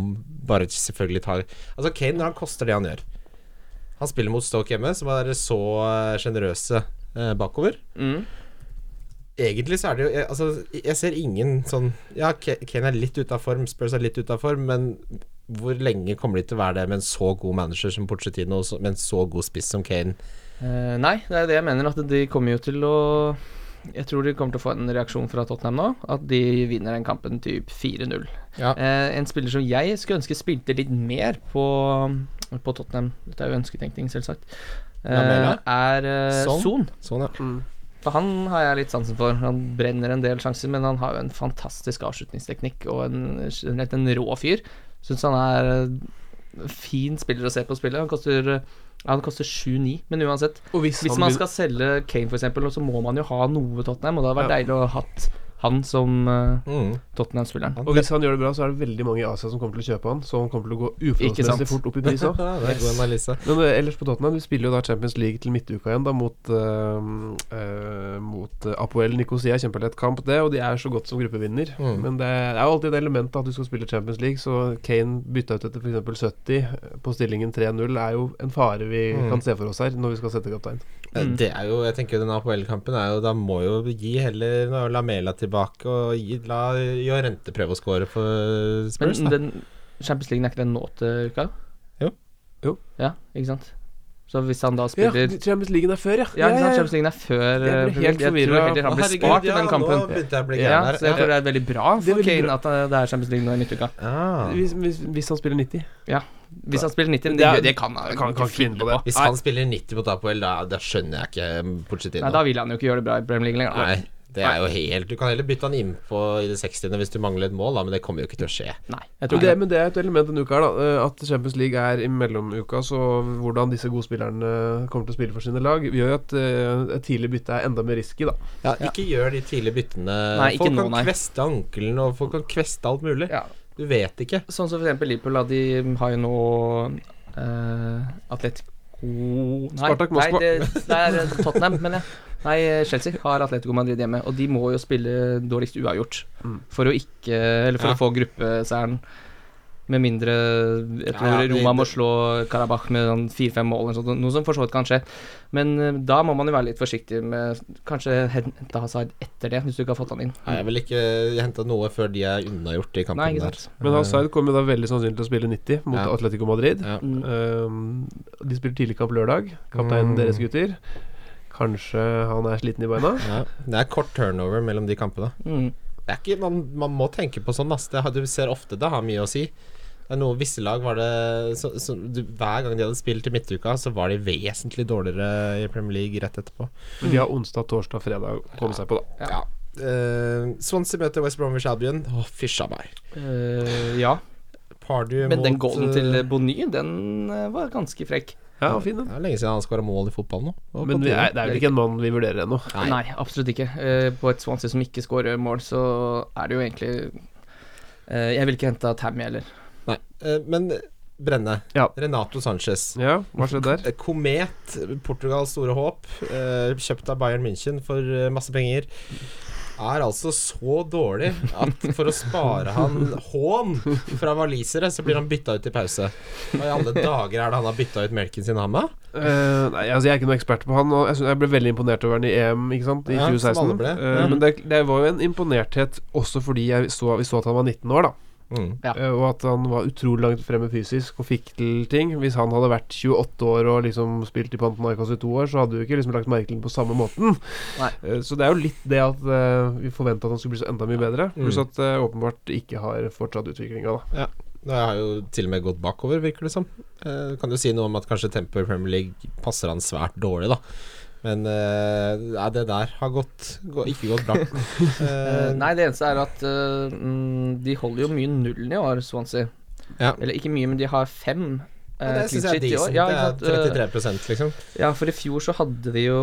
bare selvfølgelig tar Altså, Kane, når han koster det han gjør Han spiller mot Stoke hjemme, som er så eh, sjenerøse uh, bakover. Mm. Egentlig så er det jo jeg, Altså, jeg ser ingen sånn Ja, Kane er litt ute av form, Spurs er litt ute av form, men hvor lenge kommer de til å være det med en så god manager som Pochettino, med en så god spiss som Kane? Eh, nei, det er det jeg mener. At de kommer jo til å Jeg tror de kommer til å få en reaksjon fra Tottenham nå. At de vinner den kampen typ 4-0. Ja. Eh, en spiller som jeg skulle ønske spilte litt mer på, på Tottenham Dette er jo ønsketenkning, selvsagt. Eh, er eh, Son? Son. Ja. Mm. For han har jeg litt sansen for. Han brenner en del sjanser, men han har jo en fantastisk avslutningsteknikk og en, en rå fyr. Syns han er fin spiller å se på spillet. Han koster Han koster 7-9, men uansett. Hvis, Hvis man skal selge Kane, eksempel, så må man jo ha noe Tottenham, og det hadde vært Ja. deilig å ha hatt han som uh, Mm. Tottenham-spilleren. Og hvis han gjør det bra, så er det veldig mange i Asia som kommer til å kjøpe han. Så han kommer til å gå uforholdsmessig fort opp i pris òg. Men eh, ellers på Tottenham, vi spiller jo da Champions League til midtuka igjen, da mot uh, uh, Mot eh, Apoel Nikosia. Kjempelett kamp, det, og de er så godt som gruppevinner. Mm. Men det er jo alltid et element at du skal spille Champions League, så Kane bytta ut etter f.eks. 70 på stillingen 3-0 er jo en fare vi Mm. kan se for oss her når vi skal sette kaptein. Eh, Mm. Det er jo, jeg tenker jo den Apoel-kampen er jo Da må jo gi heller Lamela Lamela tilbake og gi, la Jorente prøve å score for Spurs, Men den Champions League er ikke den nå til uka? Jo. Jo. Ja, ikke sant. Så hvis han da Ja, spiller Champions League er før, ja. Ja, ikke sant, Champions League er før Jeg ble eh, helt forvirra. Jeg tror heller han blir spart i den kampen. Nå begynte jeg å bli Ja, så jeg tror det er veldig bra for veldig Kane bra. at eh, det er Champions League nå i midtuka. Ah. Hvis, hvis, hvis han spiller 90. Ja. Hvis han spiller 90, men Det det, det kan han kan- kan ikke finne på det. Hvis han spiller 90 på Tapoel, da, da skjønner jeg ikke Pochettino. Nei, da vil han jo ikke gjøre det bra i Premier League lenger. Nei, det er jo helt Du kan heller bytte han innpå i det 60. hvis du mangler et mål, da, men det kommer jo ikke til å skje. Nei, jeg Men tror det, det. men det er et element denne uka her, da. eh, At Champions League er i mellomuka, så hvordan disse gode spillerne kommer til å spille for sine lag, gjør jo at eh, et tidlig bytte er enda mer risky, da. Ja, ikke gjør de tidlige byttene. Nei, ikke folk kan kveste ankelen, og folk kan kveste alt mulig. Ja. Du vet ikke. Sånn som for eksempel Liverpool, da, de har jo nå uh, Atletico Spartak Moskva. Nei, det, det er Tottenham, mener jeg. Nei, Chelsea har Atletico Madrid hjemme, og de må jo spille dårligst uavgjort Mm. for å ikke Eller for Ja. å få gruppeseieren. Med mindre Jeg tror Ja, ja, Roma må slå Karabakh med sånn fire-fem mål, eller sånt, noe som for så vidt kan skje. Men eh, da må man jo være litt forsiktig med Kanskje hente Hazard etter det, hvis du ikke har fått han inn. Nei, jeg vil ikke hente noe før de er unnagjort i kampen Nei, der. Men Hazard kommer da veldig sannsynlig til å spille 90 mot Ja. Atletico Madrid. Ja. Um, de spiller tidlig kamp lørdag. Kapteinen Mm. deres, gutter. Kanskje han er sliten i beina. Ja. Det er kort turnover mellom de kampene. Mm. Det er ikke, man, man må tenke på sånn, ass. Det, du ser ofte det har mye å si. Det er noe Visse lag var det så, så, du, Hver gang de hadde spilt i midtuka, så var de vesentlig dårligere i Premier League rett etterpå. Men de har onsdag, torsdag, fredag å komme seg på, da. Ja. Uh, Swansea møter West Bromwich Albion. Å, fysja meg. Uh, ja. Pardew Men den mot, goalen eh, til Bonny, den eh, var ganske frekk. Ja, fin den. Det er lenge siden han skåra mål i fotball nå. Og Men er, det er vel ikke en mann vi vurderer ennå. Nei. Nei. absolutt ikke. Eh, på et Swansea som ikke skårer mål, så er det jo egentlig eh, Jeg ville ikke henta Tammy heller. Nei. Eh, men Brenne. Ja. Renato Sanchez. Ja, hva skjedde der? Eh, Komet, Portugals store håp, eh, kjøpt av Bayern München for masse penger, er altså så dårlig at for å spare han hån fra walisere, så blir han bytta ut i pause. Hva i alle dager er det han har bytta ut melken sin med? Uh, nei, altså Jeg er ikke noen ekspert på han. Og jeg, jeg ble veldig imponert over han i EM ikke sant, i Ja, 2016. Uh. Eh, Men det, det var jo en imponerthet også fordi jeg så, vi så at han var 19 år, da. Mm. Ja. Eh, og at han var utrolig langt fremme fysisk og fikk til ting. Hvis han hadde vært 28 år og liksom spilt i Pantenarkas i to år, så hadde du ikke liksom lagt merke til ham på samme måten. Nei. Eh, så det er jo litt det at eh, vi forventa at han skulle bli så enda mye bedre. Mm. Pluss at det åpenbart ikke har fortsatt utviklinga, da. Det har jo til og med gått bakover, virker det som. Eh, kan du si noe om at kanskje tempoet i Premier League passer han svært dårlig, da. Men eh, ja, det der har gått, gå, ikke gått bra. Eh, Eh, nei, det eneste er at eh, mm, de holder jo mye nullen i år, Swansea. Ja. Eller ikke mye, men de har fem. ja, eh, det syns jeg er decent. Ja, det Eh, er 33% liksom. Ja, for i fjor så hadde vi jo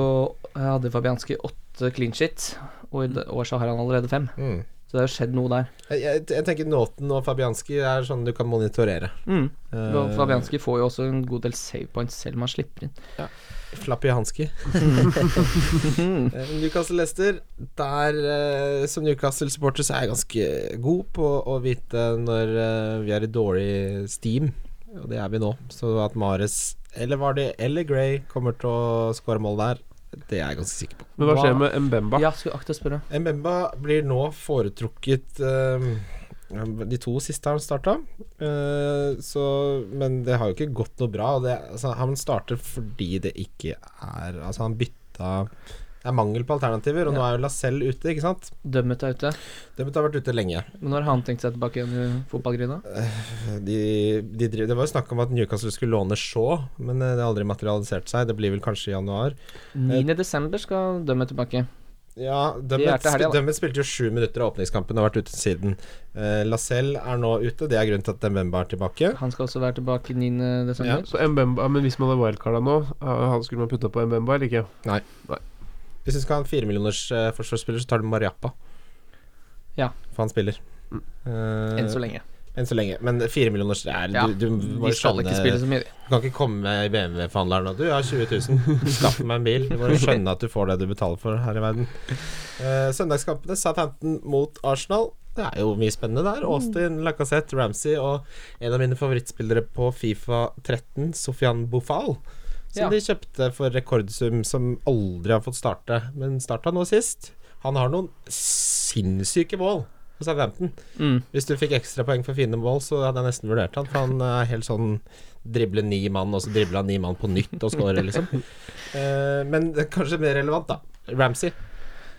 Hadde Fabianski åtte clean shit, og i år så har han allerede fem. Mm. Så det har skjedd noe der. Jeg, jeg, jeg tenker Nåten og Fabianski er sånn du kan monitorere. Mm. Uh, Fabianski får jo også en god del save points selv om han slipper inn. Flappy Hanski. Eh, Newcastle-Lester. Der, eh, som Newcastle-supporter, så er jeg ganske god på å vite når eh, vi er i dårlig steam, og det er vi nå. Så at Mares eller Vardy eller Gray kommer til å skåre mål der, det er jeg ganske sikker på. Men hva skjer med Mbemba? Ja, skulle akte å spørre. Mbemba blir nå foretrukket eh, De to siste har han starta, eh, Men det har jo ikke gått noe bra. Det, altså, han starter fordi det ikke er Altså, han bytta Det er mangel på alternativer, og nå er jo Lacelle ute, ikke sant? Dømmet er ute. Dømmet har vært ute lenge. Men når har han tenkt seg tilbake igjen i fotballgryna? De, de driver, det var jo snakk om at Newcastle skulle låne Shaw, men eh, det har aldri materialisert seg. Det blir vel kanskje i januar. 9. desember skal Dømmet tilbake. Ja, De Dummet, til helga, da. Dummet spilte jo sju minutter av åpningskampen og har vært ute siden. Uh, Lacelle er nå ute, det er grunnen til at Dembemba er tilbake. Han skal også være tilbake 9. desember. Så Mbemba, men hvis man hadde wildcarda nå, han skulle man putta på Mbemba eller ikke? Nei Hvis du skal ha en firemillioners uh, forsvarsspiller, så tar du Mariappa. Ja. For han spiller. Mm. Uh, Enn så lenge. Enn så lenge. Men firemillioners er Ja, du, du, må jo ikke spille så mye. Du kan ikke komme i BMW-forhandleren og Du jeg har 20 000, skaff meg en bil. Du må skjønne at du får det du betaler for her i verden. Uh, søndagskampene, Southampton mot Arsenal. Det er jo mye spennende der. Austin, Lacassette, Ramsey og en av mine favorittspillere på Fifa 13, Sofian Bofal. Som Ja. de kjøpte for rekordsum, som aldri har fått starte. Men starta nå sist. Han har noen sinnssyke mål på Southampton. Mm. Hvis du fikk ekstrapoeng for fine mål, så hadde jeg nesten vurdert han. For han er helt sånn drible ni mann, og så dribler han ni mann på nytt og scorer, liksom. uh, men det er kanskje mer relevant, da. Ramsey.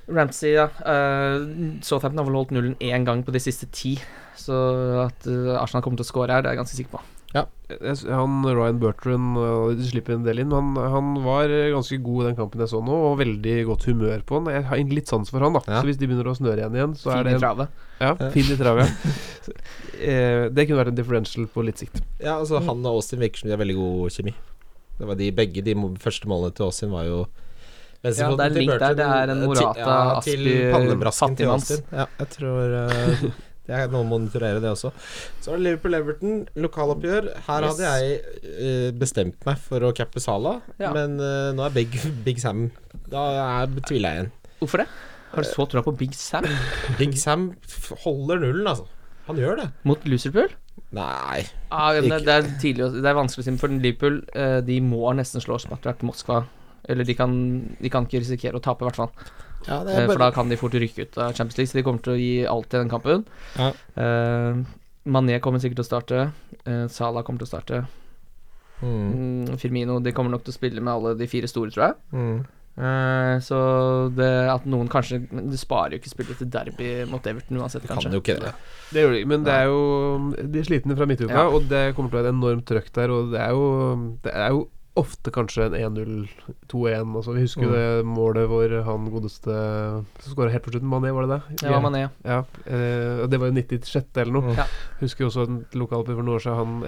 Ramsey, ja. Uh, Southampton har vel holdt nullen én gang på de siste ti. Så at eh, Arsenal kommer til å score her, det er jeg ganske sikker på. S- Han Ryan Bertrand uh, De slipper en del inn. Han, han var eh, ganske god i den kampen jeg så nå, og veldig godt humør på han. Jeg har litt sans for han, da. Ja. Så hvis de begynner å snøre igjen igjen, så Fin er i det travet. Ja, fin i travet. ja. eh, det kunne vært en differential på litt sikt. Ja, altså Han og Austin virker som de har veldig god kjemi. Det var de Begge de første målene til Austin var jo Ja, det er link der. Det er en eh, Morata, ja, til Aspi, pannebrasken til fattigmanns. Austin. Ja, jeg tror eh, Jeg må monitorere det også. Så er det Liverpool-Everton, lokaloppgjør. Her Yes. hadde jeg eh, bestemt meg for å cappe Sala, Ja. men uh, nå er Big, Big Sam Da er, tviler jeg igjen. Hvorfor det? Har du så troa på Big Sam Big Sam holder nullen, altså. Han gjør det. mot Lucerpool? Nei. Ah, ja, det, det er tidlig Det er vanskelig å si, for Liverpool eh, De må nesten slå Spartak Moskva. Eller de kan, de kan ikke risikere å tape, i hvert fall. Ja, det Eh, For da kan de fort rykke ut av Champions League, så de kommer til å gi alt i den kampen. Ja. Uh, Mané kommer sikkert til å starte. Uh, Salah kommer til å starte. mm, Mm, Firmino De kommer nok til å spille med alle de fire store, tror jeg. mm. Eh, så det at noen kanskje du sparer jo ikke spillet til derby mot Everton uansett, Kan kanskje. jo ikke det. Det gjør de, men det er jo De er slitne fra midtuka, Ja. og det kommer til å være et enormt trøkk der. Og det er jo Det er jo ofte kanskje en 1-0, 2-1 Altså, Vi husker jo Mm. det målet hvor han godeste som skåra helt på slutten, Mané, var det det? Ja, var Mané. Ja, eh, det var jo 96. eller noe. Mm. Ja. Husker jo også en lokaloppgjør for noen år siden, han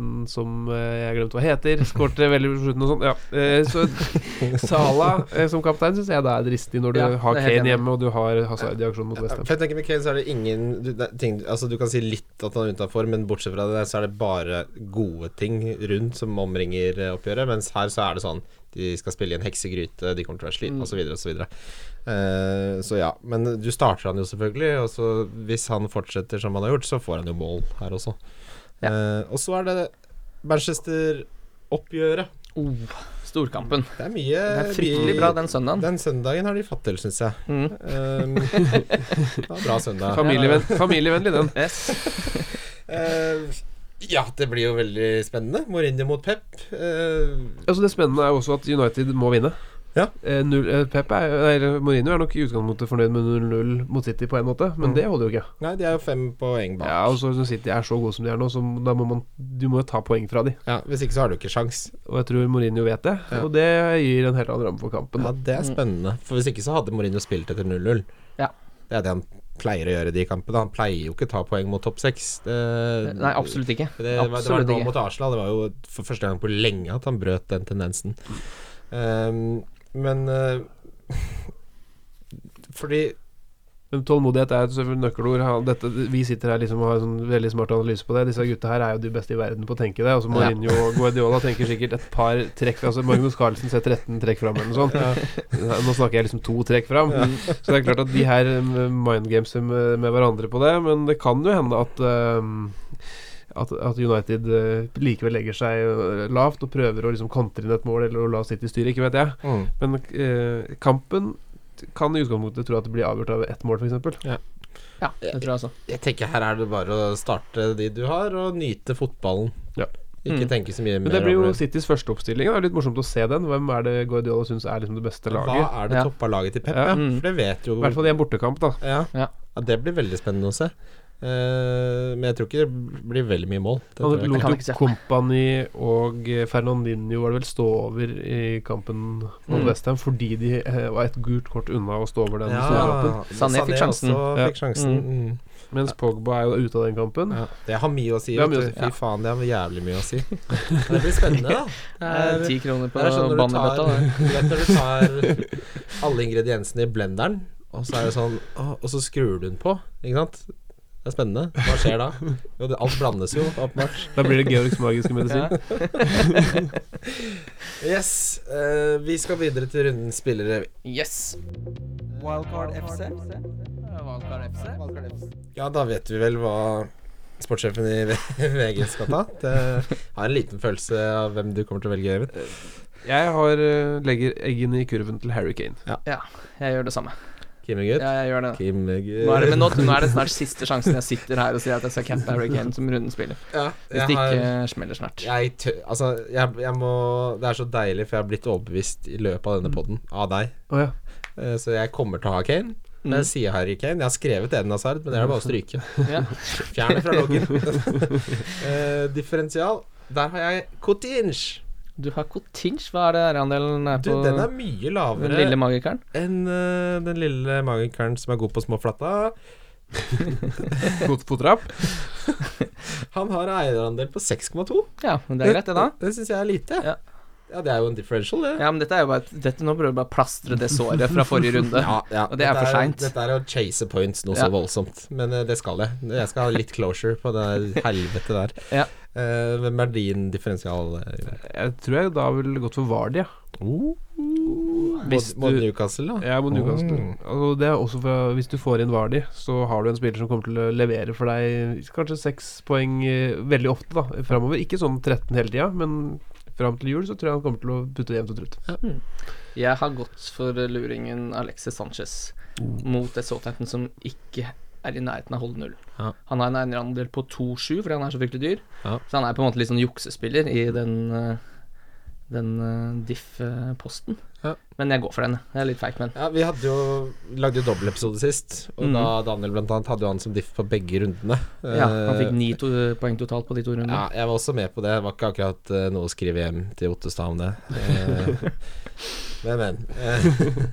Everton-unggutten som eh, jeg glemte hva heter, skårte veldig på slutten og sånn. Ja. Eh, så Sala eh, som kaptein syns jeg det er dristig når du Ja, har Kane hjemme og du har Hazard i aksjon mot Westham. Jeg tenker Med Kane så er det ingen du, det, ting, Altså Du kan si litt at han er utafor, men bortsett fra det så er det bare gode ting rundt som omringer oppgjøret. Mens her så er det sånn de skal spille i en heksegryte, de kommer til å være slitne osv. osv. Uh, så ja. Men du starter han jo selvfølgelig, og så hvis han fortsetter som han har gjort, så får han jo mål her også. Eh, og så er det Manchester-oppgjøret. Oh, storkampen. Det er mye Det er fryktelig bra den søndagen. Den søndagen har de fått til, syns jeg. Mm. Um, det var bra søndag. Familievenn, familievennlig, den. Yes. uh, ja, det blir jo veldig spennende. Mourinho mot Pep. Uh, Altså Det spennende er jo også at United må vinne. Ja. Eh, null, eh, Pep er, nei, Mourinho er nok i utgangspunktet fornøyd med 0-0 mot City på en måte, men Mm. det holder jo ikke. nei, de er jo fem poeng bak. Ja, og så Når City er så gode som de er nå, så da må man Du må ta poeng fra de Ja, Hvis ikke så har du ikke sjans Og jeg tror Mourinho vet det, Ja. og det gir en helt annen ramme for kampen. Ja, Da. Det er spennende. For hvis ikke så hadde Mourinho spilt etter 0-0. Ja. Det er det han pleier å gjøre i de kampene. Han pleier jo ikke å ta poeng mot topp seks. Det- Nei, absolutt ikke. Det, var- det var Absolutt nå ikke. mot Arsenal. Det var jo for første gang på lenge at han brøt den tendensen. Um, men uh, Fordi Men tålmodighet er et nøkkelord. Dette, vi sitter her liksom og har en sånn veldig smart analyse på det. Disse gutta her er jo de beste i verden på å tenke det. Altså Mourinho og Guardiola tenker sikkert et par trekk Altså Magnus Carlsen ser 13 trekk fram eller noe sånt. Nå snakker jeg liksom to trekk fram. Så det er klart at de her mindgameser med, med hverandre på det, men det kan jo hende at ehm, at, at United eh, likevel legger seg eh, lavt og prøver å liksom kontre inn et mål eller å la City styre, ikke vet jeg. mm, Men eh, kampen kan i utgangspunktet tro at det blir avgjort av ett mål, f.eks. Ja, det tror jeg også. Jeg tenker her er det bare å starte de du har, og nyte fotballen. Ja. Ikke Mm. tenke så mye Men mer det blir jo det. Citys første oppstilling. Det er litt morsomt å se den. Hvem er det Guardiola syns er liksom det beste laget? Hva er det Ja. toppa laget til Pep? Ja. Ja. Mm. For det vet jo I hvert fall i en bortekamp, da. ja. Ja. ja, det blir veldig spennende å se. Eh, men jeg tror ikke det blir veldig mye mål. Det Han lot jo se. Kompani og eh, Fernandinho var det vel stå over i kampen mot Mm. Westham fordi de eh, var et gult kort unna å stå over den Ja. Sané fikk sjansen. også Ja. fikk sjansen. Mm. Mens Pogba er jo ute av den kampen. Ja. Det har mye å si. Mye å si. Fy faen, det har jævlig mye å si. Det blir spennende, da. Ti kroner på bannebøtta. når du tar alle ingrediensene i blenderen, og så er det sånn Og så skrur du den på, ikke sant? Det er spennende. Hva skjer da? Jo, det, alt blandes jo, åpenbart. Da blir det Georgs magiske medisin. Yes. Uh, vi skal videre til rundens spillere. Yes. Wildcard FC. Wildcard FC. Ja, da vet vi vel hva sportssjefen i VG skal ta. Det har en liten følelse av hvem du kommer til å velge, Øyvind. Jeg har, eh, legger eggene i kurven til Harry Kane. Ja, jeg gjør det samme. Kim er. Ja, jeg gjør det. Kim. Nå er det, men nå, nå er det snart siste sjansen jeg sitter her og sier at jeg skal cappe Harry Kane som runden spiller. ja, Hvis det ikke smeller snart. Jeg tø... Altså, jeg, jeg må Det er så deilig, for jeg har blitt overbevist i løpet av denne poden av deg. Oh, ja. Eh, Så jeg kommer til å ha Kane. Men jeg Mm. sier Harry Kane. Jeg har skrevet Eden Hazard, men det er bare å stryke. Ja. Fjern det fra loggen. uh, differensial. Der har jeg Coutinge. Du har Coutinge. Hva er det R-andelen er Du, på den er mye lavere den lille magikeren? enn eh, den lille magikeren som er god på små flatta. på fotrapp. Han har eierandel på 6,2. Ja, men det er greit, det, da. Det syns jeg er lite. Ja. Ja, det er jo en differential, det. Ja, men dette er jo bare dette Nå prøver du bare å plastre det såret fra forrige runde. Ja, ja. Og det er Dette for seint. Dette er å chase points noe Ja. så voldsomt. Men eh, det skal jeg. Jeg skal ha litt closure på det helvete der. Ja. Eh, hvem er din differensial? eh, Jeg tror jeg da ville gått for Vardy, ja. Hvis Mot, Newcastle, da? Ja, mot Newcastle. Mm. Altså, det er også for, hvis du får inn Vardy, så har du en spiller som kommer til å levere for deg kanskje seks poeng eh, veldig ofte da framover. Ikke sånn 13 hele tida, men fram til jul så tror jeg han kommer til å putte det jevnt og trutt. Jeg har gått for luringen Alexis Sanchez mot et Southampton som ikke er i nærheten av å holde null. Ja. Han har en eierandel på 2-7 fordi han er så fryktelig dyr. Ja. Så han er på en måte litt sånn juksespiller i den eh, Den uh, diff-posten. Ja. Men jeg går for den. jeg. Er litt feig, men Ja, vi hadde jo lagde jo dobbeltepisode sist, og mm. da Daniel blant annet hadde jo han som diff på begge rundene. ja, han fikk Eh, ni to poeng totalt på de to rundene. Ja, jeg var også med på det. Det var ikke akkurat uh, noe å skrive hjem til Ottestad om det. Eh, men, men. Eh,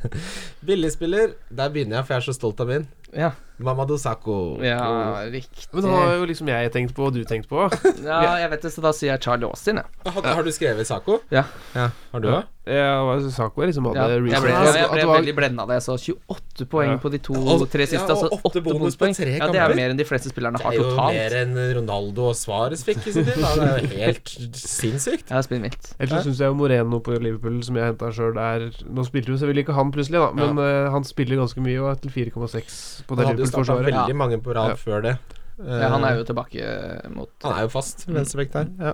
Billigspiller, der begynner jeg, for jeg er så stolt av min. Ja, Mamadou Sakho. ja riktig. Men det har jo liksom jeg tenkt på, og du tenkt på. Ja, jeg vet det, så da sier jeg Charlie Austin, jeg. Har, har du skrevet Sakho? Ja. ja. Har du Ja. òg? Ja, hva- Saco er liksom hadde Ja, jeg ble, jeg, jeg ble var- veldig blenda av det. Jeg så 28 poeng Ja. på de to Og- tre siste. ja, og altså åtte åtte bonuspoeng. Ja, det er mer enn de fleste spillerne Det er jo totalt. mer enn Ronaldo og Svares fikk i sin tid. Det er jo helt sinnssykt. Ja, spinnvilt. Ellers ja. syns jeg jo Moreno på Liverpool, som jeg henta sjøl, er Nå spilte jo selvfølgelig ikke han plutselig, da, men uh, han spiller ganske mye og er til 4,6 på det Han hadde jo starta Liverpool-forsvaret. veldig mange på rad Ja. før det. Ja, han er Eh, jo tilbake mot Han er jo fast venstrebekk der. Ja.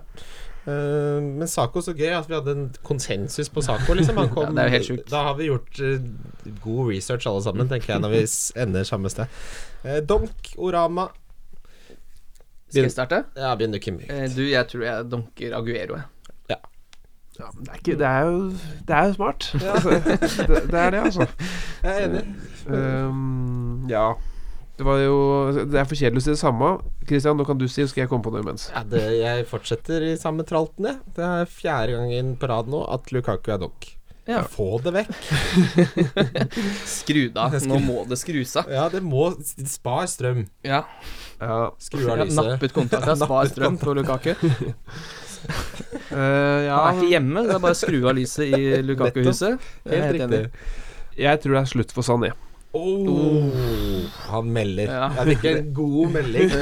Eh, men Saco så gøy at vi hadde en konsensus på Saco. Liksom. Han kom, Ja, det er jo helt sjukt. Da har vi gjort uh, god research alle sammen, tenker jeg, når vi ender samme sted. Uh, Donk, Orama Skal jeg starte? Ja, begynner Kimmy. Eh, Du, jeg tror jeg donker Aguero, jeg. Ja, men det, er ikke, det, er jo, det er jo smart. Ja. det, det er det, altså. Jeg er enig. Um, ja. Det var jo Det er for kjedelig å si det samme. Christian, nå kan du si, så skal jeg komme på noe imens. Ja, det, jeg fortsetter i samme tralten, jeg. Det er fjerde gangen på rad nå at Lukaku er donk. Ja. Få det vekk. Skru da av. Nå må det skrus av. Ja, det må Spar strøm. Ja. Ja. Skru av lyset. Napp ut kontakta, spar strøm på Lukaku. uh, ja, Han er ikke hjemme, det er bare å skru av lyset i Lukaku-huset. Helt riktig. jeg tror det er slutt for Sané. Oh, han melder. Ja. Jeg fikk en god melding.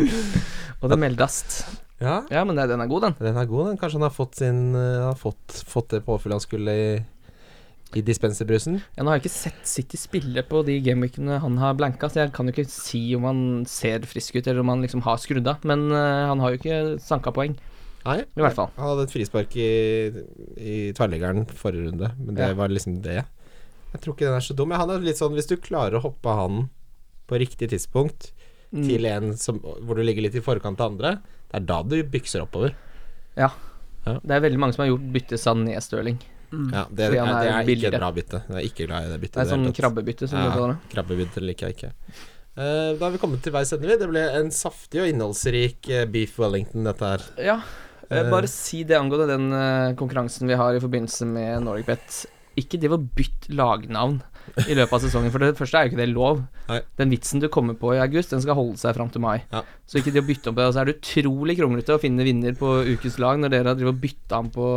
Og det meldast. Ja, Ja, men den er god, den. den er god, den. Kanskje han har fått sin uh, Har fått, fått det påfyllet han skulle i, i dispenserbrusen. Ja, nå har jeg ikke sett City spille på de gameweekene han har blanka, så jeg kan jo ikke si om han ser frisk ut, eller om han liksom har skrudd av. Men uh, han har jo ikke sanka poeng, Nei, i hvert fall. Han hadde et frispark i, i tverrleggeren forrige runde, men det Ja. var liksom det. Jeg tror ikke den er så dum. Han er litt sånn Hvis du klarer å hoppe han på riktig tidspunkt Mm. til en som, hvor du ligger litt i forkant av andre, det er da du bykser oppover. Ja Det er veldig mange som har gjort bytte Sané Stirling. Ja, det, er, er det er ikke et bra bytte. Jeg er ikke glad i det byttet. Det er sånn krabbebytte, som Ja. du kaller det. Krabbebytte liker jeg ikke. Uh, da har vi kommet til veis ende. vi. Det ble en saftig og innholdsrik eh, beef wellington, dette her. Ja. Uh, Bare si det angående den konkurransen vi har i forbindelse med NorgBet. Ikke driv og bytt lagnavn i løpet av sesongen. For det første er jo ikke det lov. Nei. Den vitsen du kommer på i august, den skal holde seg fram til mai. Ja. Så ikke driv å bytte om på det. Og så er det utrolig kronglete å finne vinner på ukens lag når dere har drevet og bytta om på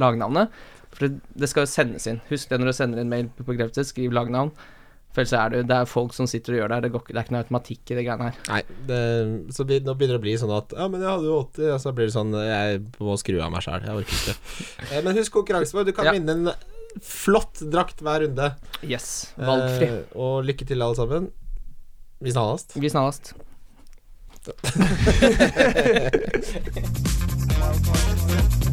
lagnavnet. For det, det skal jo sendes inn. Husk det når du sender en mail på bekreftelse, skriv lagnavn. For ellers er det, det er folk som sitter og gjør det her. Det, det er ikke noe automatikk i det greiene her. Nei, det, så vi, nå begynner det å bli sånn at Ja, men jeg hadde jo 80, og så blir det sånn Jeg må skru av meg sjæl. Jeg orker ikke. Eh, men husk konkurransen vår. Du kan Ja. vinne en flott drakt hver runde. Yes, eh, valgfri. Eh, og lykke til, alle sammen. Vi snarest. Vi snarest.